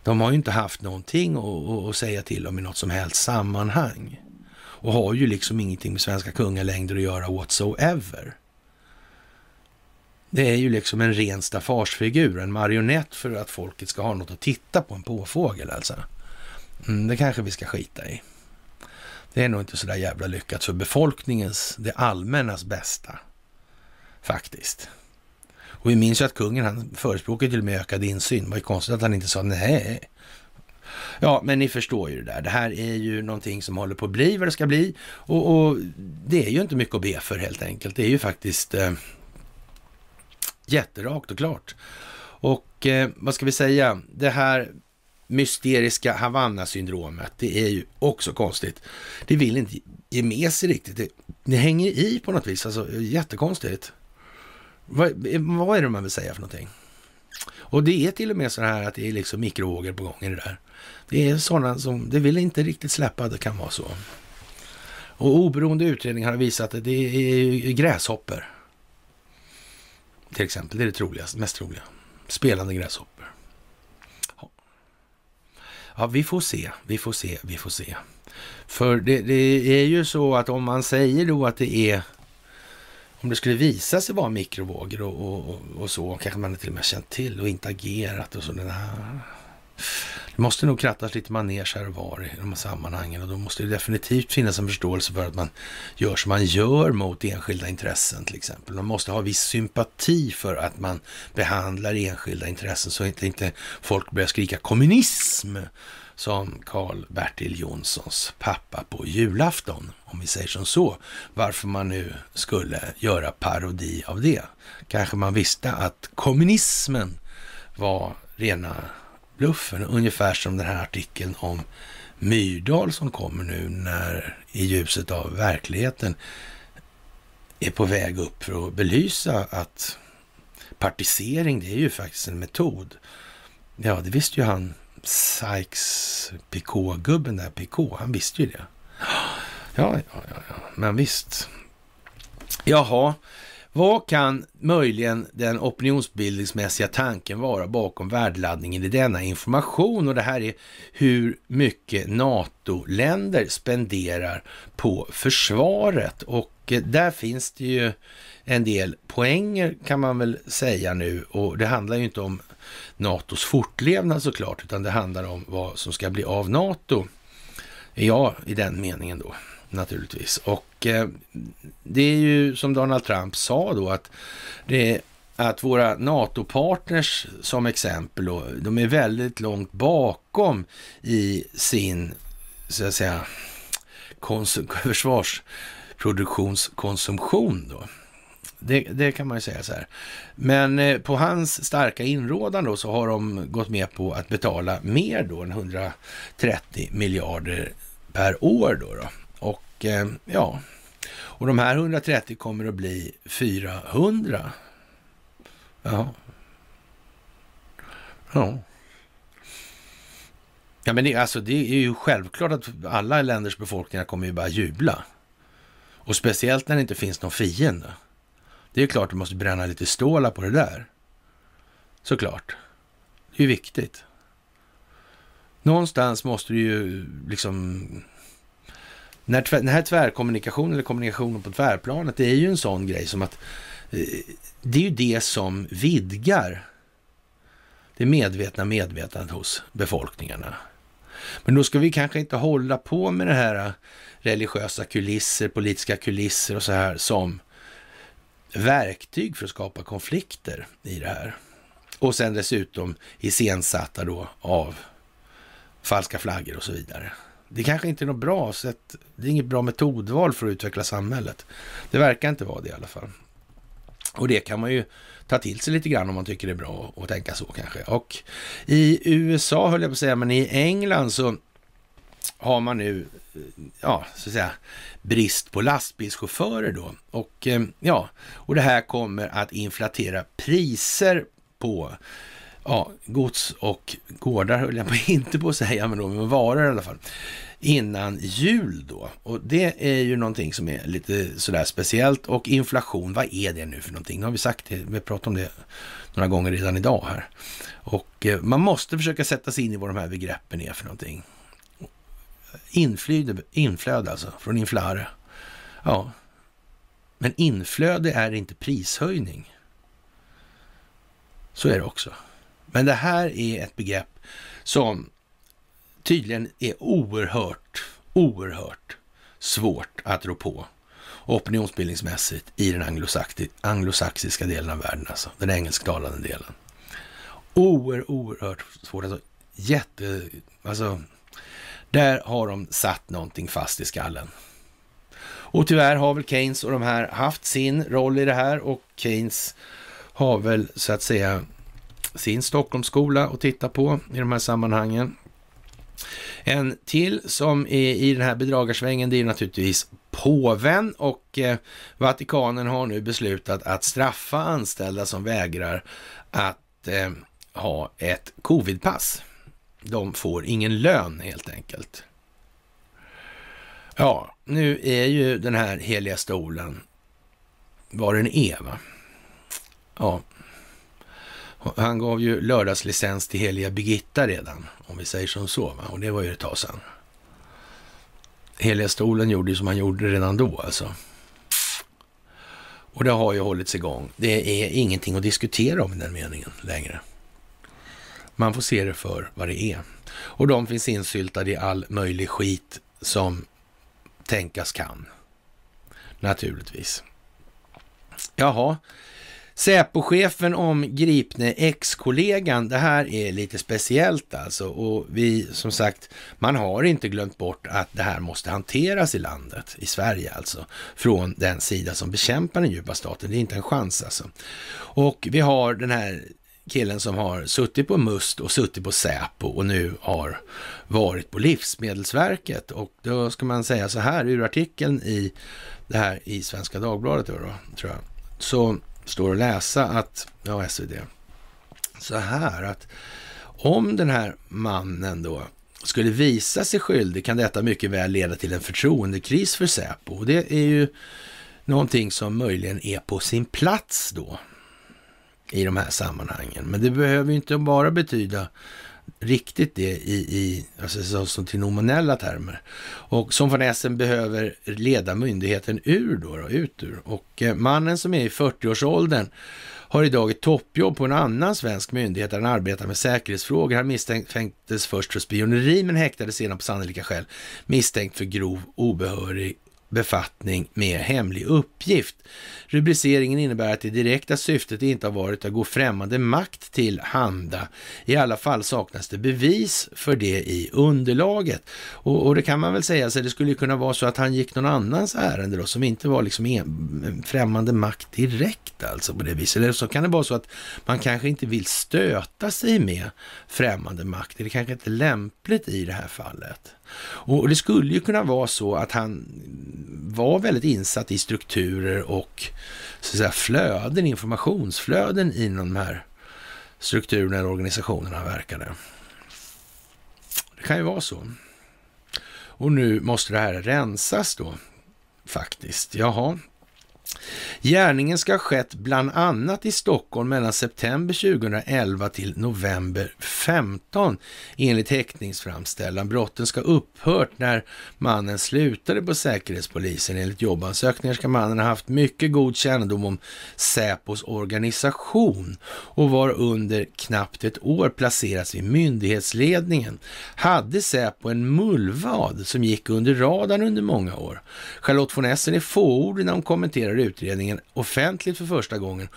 De har ju inte haft någonting att, säga till om i något som helst sammanhang. Och har ju liksom ingenting med svenska kungalängder att göra whatsoever. Det är ju liksom en ren staffageffigur, en marionett för att folket ska ha något att titta på, en påfågel alltså. Mm, det kanske vi ska skita i. Det är nog inte så där jävla lyckat för befolkningens, det allmännas bästa. Faktiskt. Och vi minns ju att kungen han förespråkade till och med ökad insyn. Det var ju konstigt att han inte sa nej. Ja, men ni förstår ju det där. Det här är ju någonting som håller på att bli vad det ska bli. Och, och det är ju inte mycket att be för helt enkelt. Det är ju faktiskt eh, jätterakt och klart. Och eh, vad ska vi säga? Det här mysteriska Havanna-syndromet, det är ju också konstigt. Det vill inte ge med sig riktigt. Det, det hänger i på något vis, alltså jättekonstigt. Vad, vad är det man vill säga för någonting? Och det är till och med så här att det är liksom mikrovågor på gång i det där. Det är sådana som, det vill inte riktigt släppa det kan vara så. Och oberoende utredningar har visat att det är gräshoppor. Till exempel, det är det troligaste, mest troliga. Spelande gräshoppor. Ja. ja, vi får se, vi får se, vi får se. För det, det är ju så att om man säger då att det är om det skulle visa sig vara mikrovågor och, och, och, så, kanske man till och med känt till och inte agerat och så. Det, det måste nog krattas lite manege här och var i de här sammanhangen och då måste det definitivt finnas en förståelse för att man gör som man gör mot enskilda intressen till exempel. Man måste ha viss sympati för att man behandlar enskilda intressen så att inte folk börjar skrika kommunism som Karl-Bertil Jonssons pappa på julafton, om vi säger som så. Varför man nu skulle göra parodi av det. Kanske man visste att kommunismen var rena bluffen, ungefär som den här artikeln om Myrdal som kommer nu när i ljuset av verkligheten är på väg upp för att belysa att partisering, det är ju faktiskt en metod. Ja, det visste ju han Sykes Picot-gubben där, Picot, han visste ju det. Ja, ja, ja, ja, men visst. Jaha, vad kan möjligen den opinionsbildningsmässiga tanken vara bakom värdeladdningen i denna information? Och det här är hur mycket NATO-länder spenderar på försvaret. Och eh, där finns det ju en del poänger kan man väl säga nu. Och det handlar ju inte om NATOs fortlevnad såklart, utan det handlar om vad som ska bli av NATO. Ja, i den meningen då naturligtvis. Och eh, det är ju som Donald Trump sa då att det att våra NATO-partners som exempel då, de är väldigt långt bakom i sin, så att säga, försvarsproduktionskonsumtion då. Det, det, kan man ju säga så här. Men eh, på hans starka inrådan då så har de gått med på att betala mer då än 130 miljarder per år då. då. Och eh, ja, och de här 130 kommer att bli 400. Ja. Ja. Ja, men det, alltså, det är ju självklart att alla länders befolkningar kommer ju bara jubla. Och speciellt när det inte finns någon fiende. Det är klart du måste bränna lite stålar på det där. Såklart. Det är ju viktigt. Någonstans måste du ju liksom... När tvär, den här tvärkommunikationen eller kommunikationen på tvärplanet, det är ju en sån grej som att eh, det är ju det som vidgar det medvetna medvetandet hos befolkningarna. Men då ska vi kanske inte hålla på med det här eh, religiösa kulisser, politiska kulisser och så här som verktyg för att skapa konflikter i det här. Och sen dessutom iscensatta då av falska flaggor och så vidare. Det kanske inte är något bra sätt. Det är inget bra metodval för att utveckla samhället. Det verkar inte vara det i alla fall. Och det kan man ju ta till sig lite grann om man tycker det är bra att tänka så kanske. Och i USA höll jag på att säga, men i England så har man nu, ja, så att säga, brist på lastbilschaufförer då. Och eh, ja, och det här kommer att inflatera priser på ja, gods och gårdar höll jag på, (laughs) inte på att säga, men, då, men varor i alla fall, innan jul då. Och det är ju någonting som är lite sådär speciellt. Och inflation, vad är det nu för någonting? Nu har vi sagt det, vi har pratat om det några gånger redan idag här. Och eh, man måste försöka sätta sig in i vad de här begreppen är för någonting. Inflöde, inflöde alltså, från inflare. Ja, men inflöde är inte prishöjning. Så är det också. Men det här är ett begrepp som tydligen är oerhört, oerhört svårt att rå på opinionsbildningsmässigt i den anglosaxiska delen av världen, alltså den engelsktalande delen. Oer, oerhört svårt, alltså jätte, alltså där har de satt någonting fast i skallen. Och tyvärr har väl Keynes och de här haft sin roll i det här och Keynes har väl så att säga sin Stockholmsskola att titta på i de här sammanhangen. En till som är i den här bedragarsvängen, det är naturligtvis påven och eh, Vatikanen har nu beslutat att straffa anställda som vägrar att eh, ha ett covidpass. De får ingen lön helt enkelt. Ja, nu är ju den här heliga stolen vad den är va. Ja, han gav ju lördagslicens till heliga Birgitta redan, om vi säger som så. Va? Och det var ju ett tag sedan. Heliga stolen gjorde ju som han gjorde redan då alltså. Och det har ju hållits igång. Det är ingenting att diskutera om i den meningen längre. Man får se det för vad det är. Och de finns insyltade i all möjlig skit som tänkas kan. Naturligtvis. Jaha, Säpochefen om gripne ex-kollegan, det här är lite speciellt alltså. Och vi, som sagt, man har inte glömt bort att det här måste hanteras i landet, i Sverige alltså, från den sida som bekämpar den djupa staten. Det är inte en chans alltså. Och vi har den här killen som har suttit på MUST och suttit på Säpo och nu har varit på Livsmedelsverket. Och då ska man säga så här ur artikeln i det här i Svenska Dagbladet då, då tror jag. Så står att läsa att, ja SvD, så här att om den här mannen då skulle visa sig skyldig kan detta mycket väl leda till en förtroendekris för Säpo. Och det är ju någonting som möjligen är på sin plats då i de här sammanhangen. Men det behöver ju inte bara betyda riktigt det i, i alltså, som till nominella termer. Och som von Essen behöver leda myndigheten ur då, då ut ur. Och eh, mannen som är i 40-årsåldern har idag ett toppjobb på en annan svensk myndighet där han arbetar med säkerhetsfrågor. Han misstänktes först för spioneri men häktades sedan på sannolika skäl misstänkt för grov obehörig befattning med hemlig uppgift. Rubriceringen innebär att det direkta syftet inte har varit att gå främmande makt till handa. I alla fall saknas det bevis för det i underlaget. Och, och det kan man väl säga, så det skulle kunna vara så att han gick någon annans ärende då, som inte var liksom en, främmande makt direkt alltså på det viset. Eller så kan det vara så att man kanske inte vill stöta sig med främmande makt. Det kanske inte är lämpligt i det här fallet. Och det skulle ju kunna vara så att han var väldigt insatt i strukturer och så att säga, flöden, informationsflöden inom de här strukturerna och organisationerna verkade. Det kan ju vara så. Och nu måste det här rensas då, faktiskt. Jaha, Gärningen ska ha skett bland annat i Stockholm mellan september 2011 till november 15 enligt häktningsframställan. Brotten ska ha upphört när mannen slutade på Säkerhetspolisen. Enligt jobbansökningar ska mannen ha haft mycket god kännedom om Säpos organisation och var under knappt ett år placerats vid myndighetsledningen. Hade Säpo en mullvad som gick under radarn under många år? Charlotte von Essen är fåordig när hon kommenterar utredningen offentligt för första gången.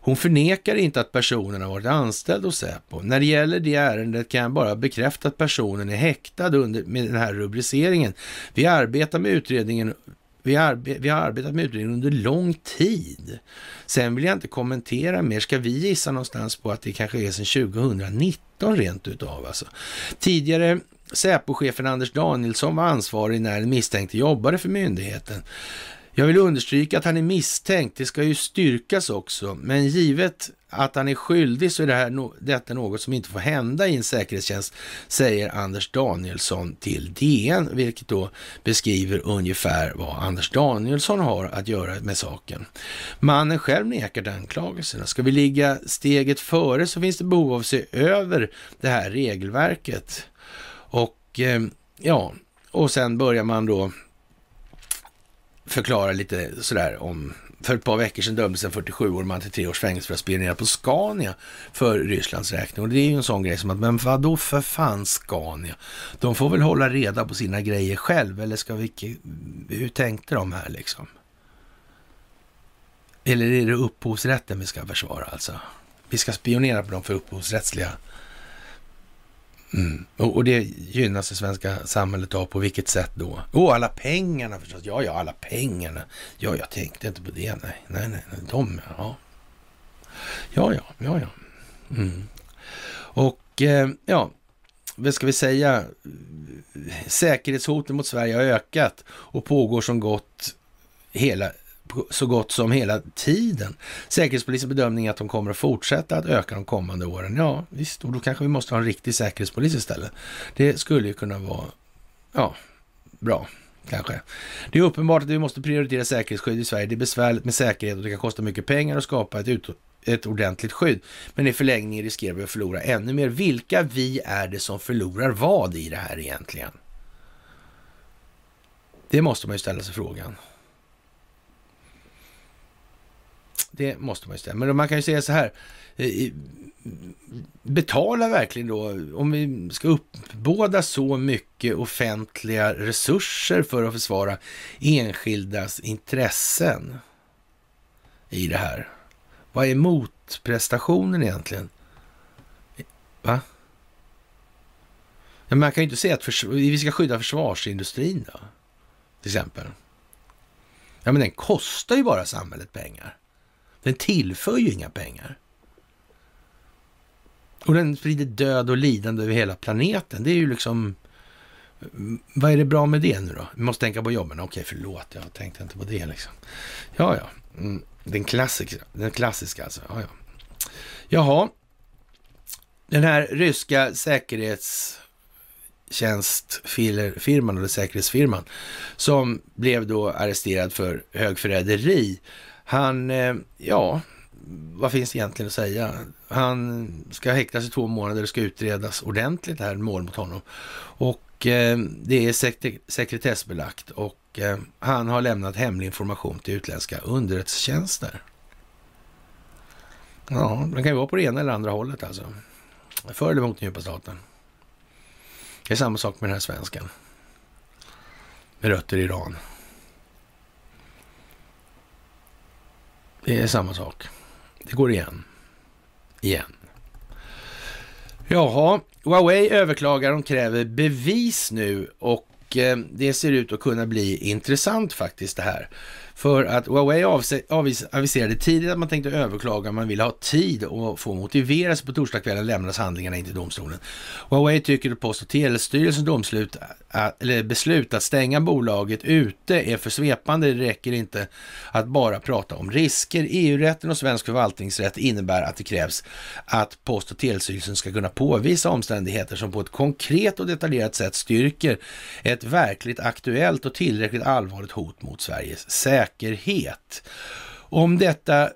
Hon förnekar inte att personen har varit anställd hos Säpo. När det gäller det ärendet kan jag bara bekräfta att personen är häktad under, med den här rubriceringen. Vi arbetar med utredningen vi, arbe vi har arbetat med utredningen under lång tid. Sen vill jag inte kommentera mer. Ska vi gissa någonstans på att det kanske är sedan 2019 rent utav alltså. Tidigare Säpo-chefen Anders Danielsson var ansvarig när den misstänkte jobbade för myndigheten. Jag vill understryka att han är misstänkt, det ska ju styrkas också, men givet att han är skyldig så är det här, detta något som inte får hända i en säkerhetstjänst, säger Anders Danielsson till DN, vilket då beskriver ungefär vad Anders Danielsson har att göra med saken. Mannen själv nekar till anklagelserna. Ska vi ligga steget före så finns det behov av att se över det här regelverket. Och eh, ja, och sen börjar man då förklara lite sådär om för ett par veckor sedan dömdes en 47-årig man till tre års fängelse för att spionera på Scania för Rysslands räkning. Och det är ju en sån grej som att, men vadå för fan Scania? De får väl hålla reda på sina grejer själv, eller ska vi, hur tänkte de här liksom? Eller är det upphovsrätten vi ska försvara alltså? Vi ska spionera på dem för upphovsrättsliga Mm. Och, och, det gynnas det svenska samhället av på vilket sätt då? Åh, oh, alla pengarna förstås. Ja, ja, alla pengarna. Ja, jag tänkte inte på det. Nej, nej, nej. De, ja. Ja, ja, ja, ja. Mm. Och eh, ja, vad ska vi säga? Säkerhetshoten mot Sverige har ökat och pågår som gott hela så gott som hela tiden. Säkerhetspolisens bedömning är att de kommer att fortsätta att öka de kommande åren. Ja, visst, och då kanske vi måste ha en riktig säkerhetspolis istället. Det skulle ju kunna vara, ja, bra. Kanske. Det är uppenbart att vi måste prioritera säkerhetsskydd i Sverige. Det är besvärligt med säkerhet och det kan kosta mycket pengar att skapa ett, ut, ett ordentligt skydd. Men i förlängningen riskerar vi att förlora ännu mer. Vilka vi är det som förlorar vad i det här egentligen? Det måste man ju ställa sig frågan. Det måste man ju säga. Men man kan ju säga så här. Eh, betala verkligen då, om vi ska uppbåda så mycket offentliga resurser för att försvara enskildas intressen i det här. Vad är motprestationen egentligen? Va? Men man kan ju inte säga att vi ska skydda försvarsindustrin då, till exempel. Ja, men den kostar ju bara samhället pengar. Den tillför ju inga pengar. Och den sprider död och lidande över hela planeten. Det är ju liksom... Mm, vad är det bra med det nu då? Vi måste tänka på jobben. Okej, förlåt, jag tänkte inte på det liksom. Ja, ja. Mm, den klassiska, den klassiska alltså. Ja, ja. Jaha. Den här ryska säkerhetstjänstfirman, eller säkerhetsfirman, som blev då arresterad för högförräderi han, eh, ja, vad finns det egentligen att säga? Han ska häktas i två månader, det ska utredas ordentligt här, mål mot honom. Och eh, det är sek sekretessbelagt och eh, han har lämnat hemlig information till utländska underrättelsetjänster. Ja, det kan ju vara på det ena eller andra hållet alltså. För eller mot den djupa staten. Det är samma sak med den här svensken. Med rötter i Iran. Det är samma sak. Det går igen. Igen. Jaha, Huawei överklagar. De kräver bevis nu och eh, det ser ut att kunna bli intressant faktiskt det här. För att Huawei aviserade tidigt att man tänkte överklaga, man ville ha tid och få motivera sig. På torsdagskvällen lämnas handlingarna in till domstolen. Huawei tycker att Post och telestyrelsens domslut, eller beslut att stänga bolaget ute är för svepande. Det räcker inte att bara prata om risker. EU-rätten och svensk förvaltningsrätt innebär att det krävs att Post och telestyrelsen ska kunna påvisa omständigheter som på ett konkret och detaljerat sätt styrker ett verkligt aktuellt och tillräckligt allvarligt hot mot Sveriges säkerhet säkerhet. Om detta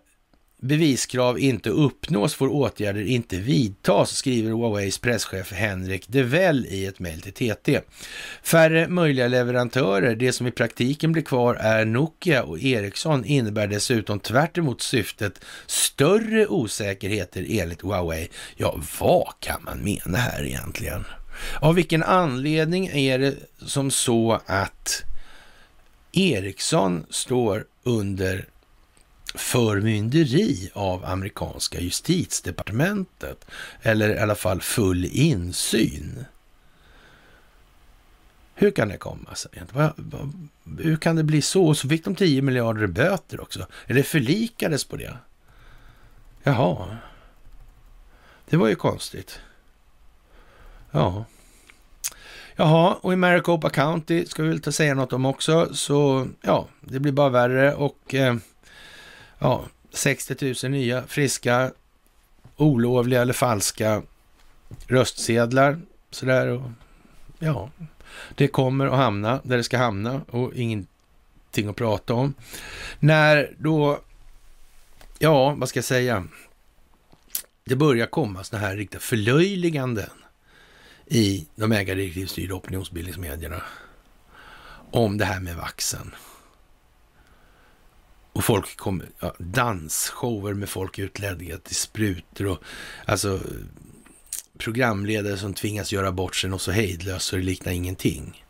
beviskrav inte uppnås får åtgärder inte vidtas, skriver Huaweis presschef Henrik Devell i ett mejl till TT. Färre möjliga leverantörer, det som i praktiken blir kvar är Nokia och Ericsson, innebär dessutom tvärt syftet större osäkerheter enligt Huawei. Ja, vad kan man mena här egentligen? Av vilken anledning är det som så att Ericsson står under förmynderi av amerikanska justitiedepartementet. Eller i alla fall full insyn. Hur kan det komma sig? Hur kan det bli så? Och så fick de 10 miljarder i böter också. Eller förlikades på det? Jaha. Det var ju konstigt. Ja. Jaha, och i Maricopa County ska vi väl ta säga något om också. Så ja, det blir bara värre och eh, ja, 60 000 nya friska, olovliga eller falska röstsedlar. Sådär och ja, det kommer att hamna där det ska hamna och ingenting att prata om. När då, ja, vad ska jag säga? Det börjar komma sådana här riktiga förlöjliganden i de ägardirektivstyrda opinionsbildningsmedierna om det här med vaxen. Och folk kom... ja, dansshower med folk utlädda till sprutor och alltså programledare som tvingas göra bort sig något så hejdlöst så det liknar ingenting.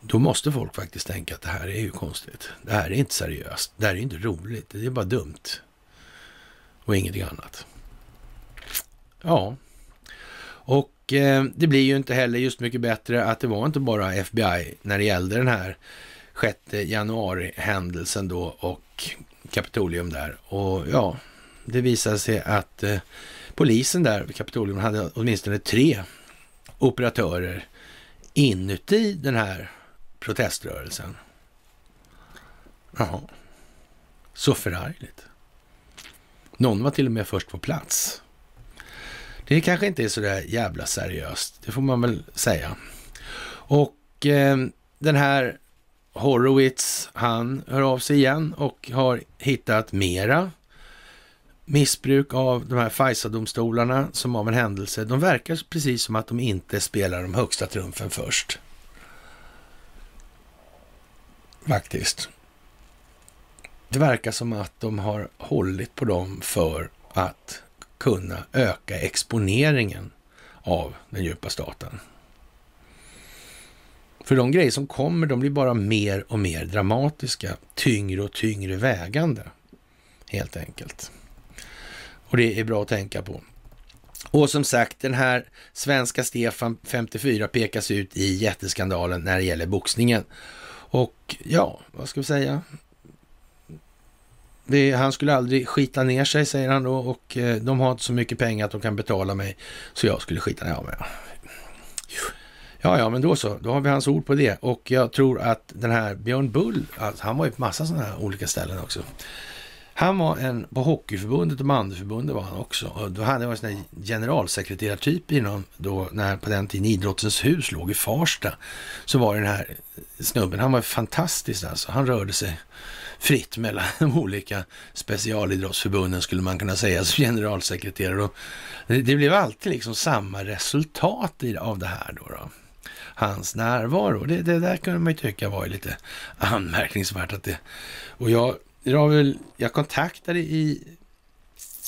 Då måste folk faktiskt tänka att det här är ju konstigt. Det här är inte seriöst. Det här är inte roligt. Det är bara dumt. Och ingenting annat. Ja, och eh, det blir ju inte heller just mycket bättre att det var inte bara FBI när det gällde den här 6 januari-händelsen då och Kapitolium där. Och ja, det visade sig att eh, polisen där vid Kapitolium hade åtminstone tre operatörer inuti den här proteströrelsen. Jaha, så förargligt. Någon var till och med först på plats. Det kanske inte är så där jävla seriöst, det får man väl säga. Och eh, den här Horowitz, han hör av sig igen och har hittat mera missbruk av de här FISA-domstolarna som av en händelse. De verkar precis som att de inte spelar de högsta trumfen först. Faktiskt. Det verkar som att de har hållit på dem för att kunna öka exponeringen av den djupa staten. För de grejer som kommer, de blir bara mer och mer dramatiska, tyngre och tyngre vägande, helt enkelt. Och det är bra att tänka på. Och som sagt, den här svenska Stefan 54 pekas ut i jätteskandalen när det gäller boxningen. Och ja, vad ska vi säga? Det, han skulle aldrig skita ner sig, säger han då, och eh, de har inte så mycket pengar att de kan betala mig, så jag skulle skita ner mig. Ja, ja, men då så. Då har vi hans ord på det. Och jag tror att den här Björn Bull, alltså, han var ju på massa sådana här olika ställen också. Han var en, på Hockeyförbundet och bandyförbundet var han också. Och då hade han en sån här generalsekreterartyp inom, då, när på den tiden Idrottens hus låg i Farsta. Så var det den här snubben, han var fantastisk alltså. Han rörde sig fritt mellan (laughs) de olika specialidrottsförbunden skulle man kunna säga som generalsekreterare. Och det, blev alltid liksom samma resultat av det här då. då hans närvaro. Det, det där kunde man ju tycka var lite anmärkningsvärt. Att det, och jag, jag, väl, jag kontaktade i,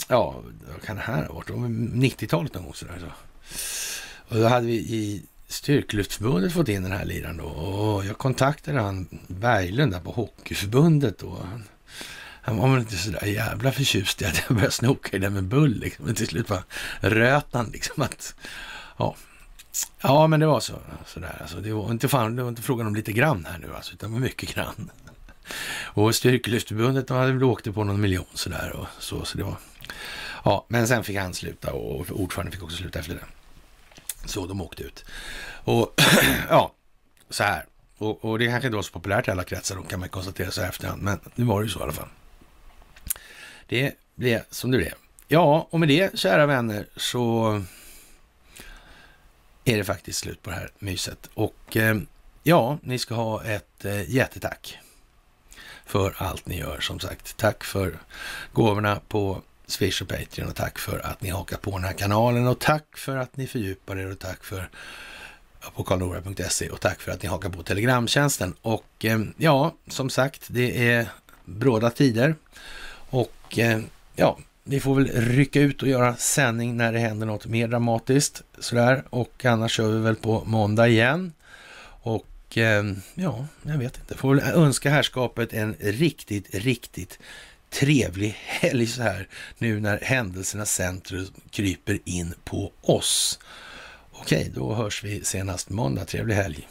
ja, vad kan det här ha varit? 90-talet någon gång sådär. Så. Och då hade vi i Styrkelyftsförbundet fått in den här liran då. Och jag kontaktade han Berglund där på Hockeyförbundet då. Han, han var väl inte sådär jävla förtjust i att jag började snoka i det med bull liksom. Men till slut bara röt han liksom att, ja, Ja, men det var så. Sådär. Alltså, det, var inte fan, det var inte frågan om lite grann här nu, alltså, utan det var mycket grann. Och Styrkelyftförbundet, de hade väl åkt på någon miljon sådär. Och så, så det var... Ja, men sen fick han sluta och ordföranden fick också sluta efter det. Så de åkte ut. Och (clears throat) ja, så här. Och, och det kanske inte var så populärt i alla kretsar, då kan man konstatera så här efterhand. Men nu var det ju så i alla fall. Det blev som det blev. Ja, och med det, kära vänner, så är det faktiskt slut på det här myset. Och eh, ja, ni ska ha ett eh, jättetack för allt ni gör. Som sagt, tack för gåvorna på Swish och Patreon och tack för att ni hakar på den här kanalen och tack för att ni fördjupar er och tack för på karlnora.se och tack för att ni hakar på Telegramtjänsten. Och eh, ja, som sagt, det är bråda tider och eh, ja, vi får väl rycka ut och göra sändning när det händer något mer dramatiskt sådär och annars kör vi väl på måndag igen. Och eh, ja, jag vet inte. Får väl önska härskapet en riktigt, riktigt trevlig helg så här nu när händelsernas centrum kryper in på oss. Okej, då hörs vi senast måndag. Trevlig helg!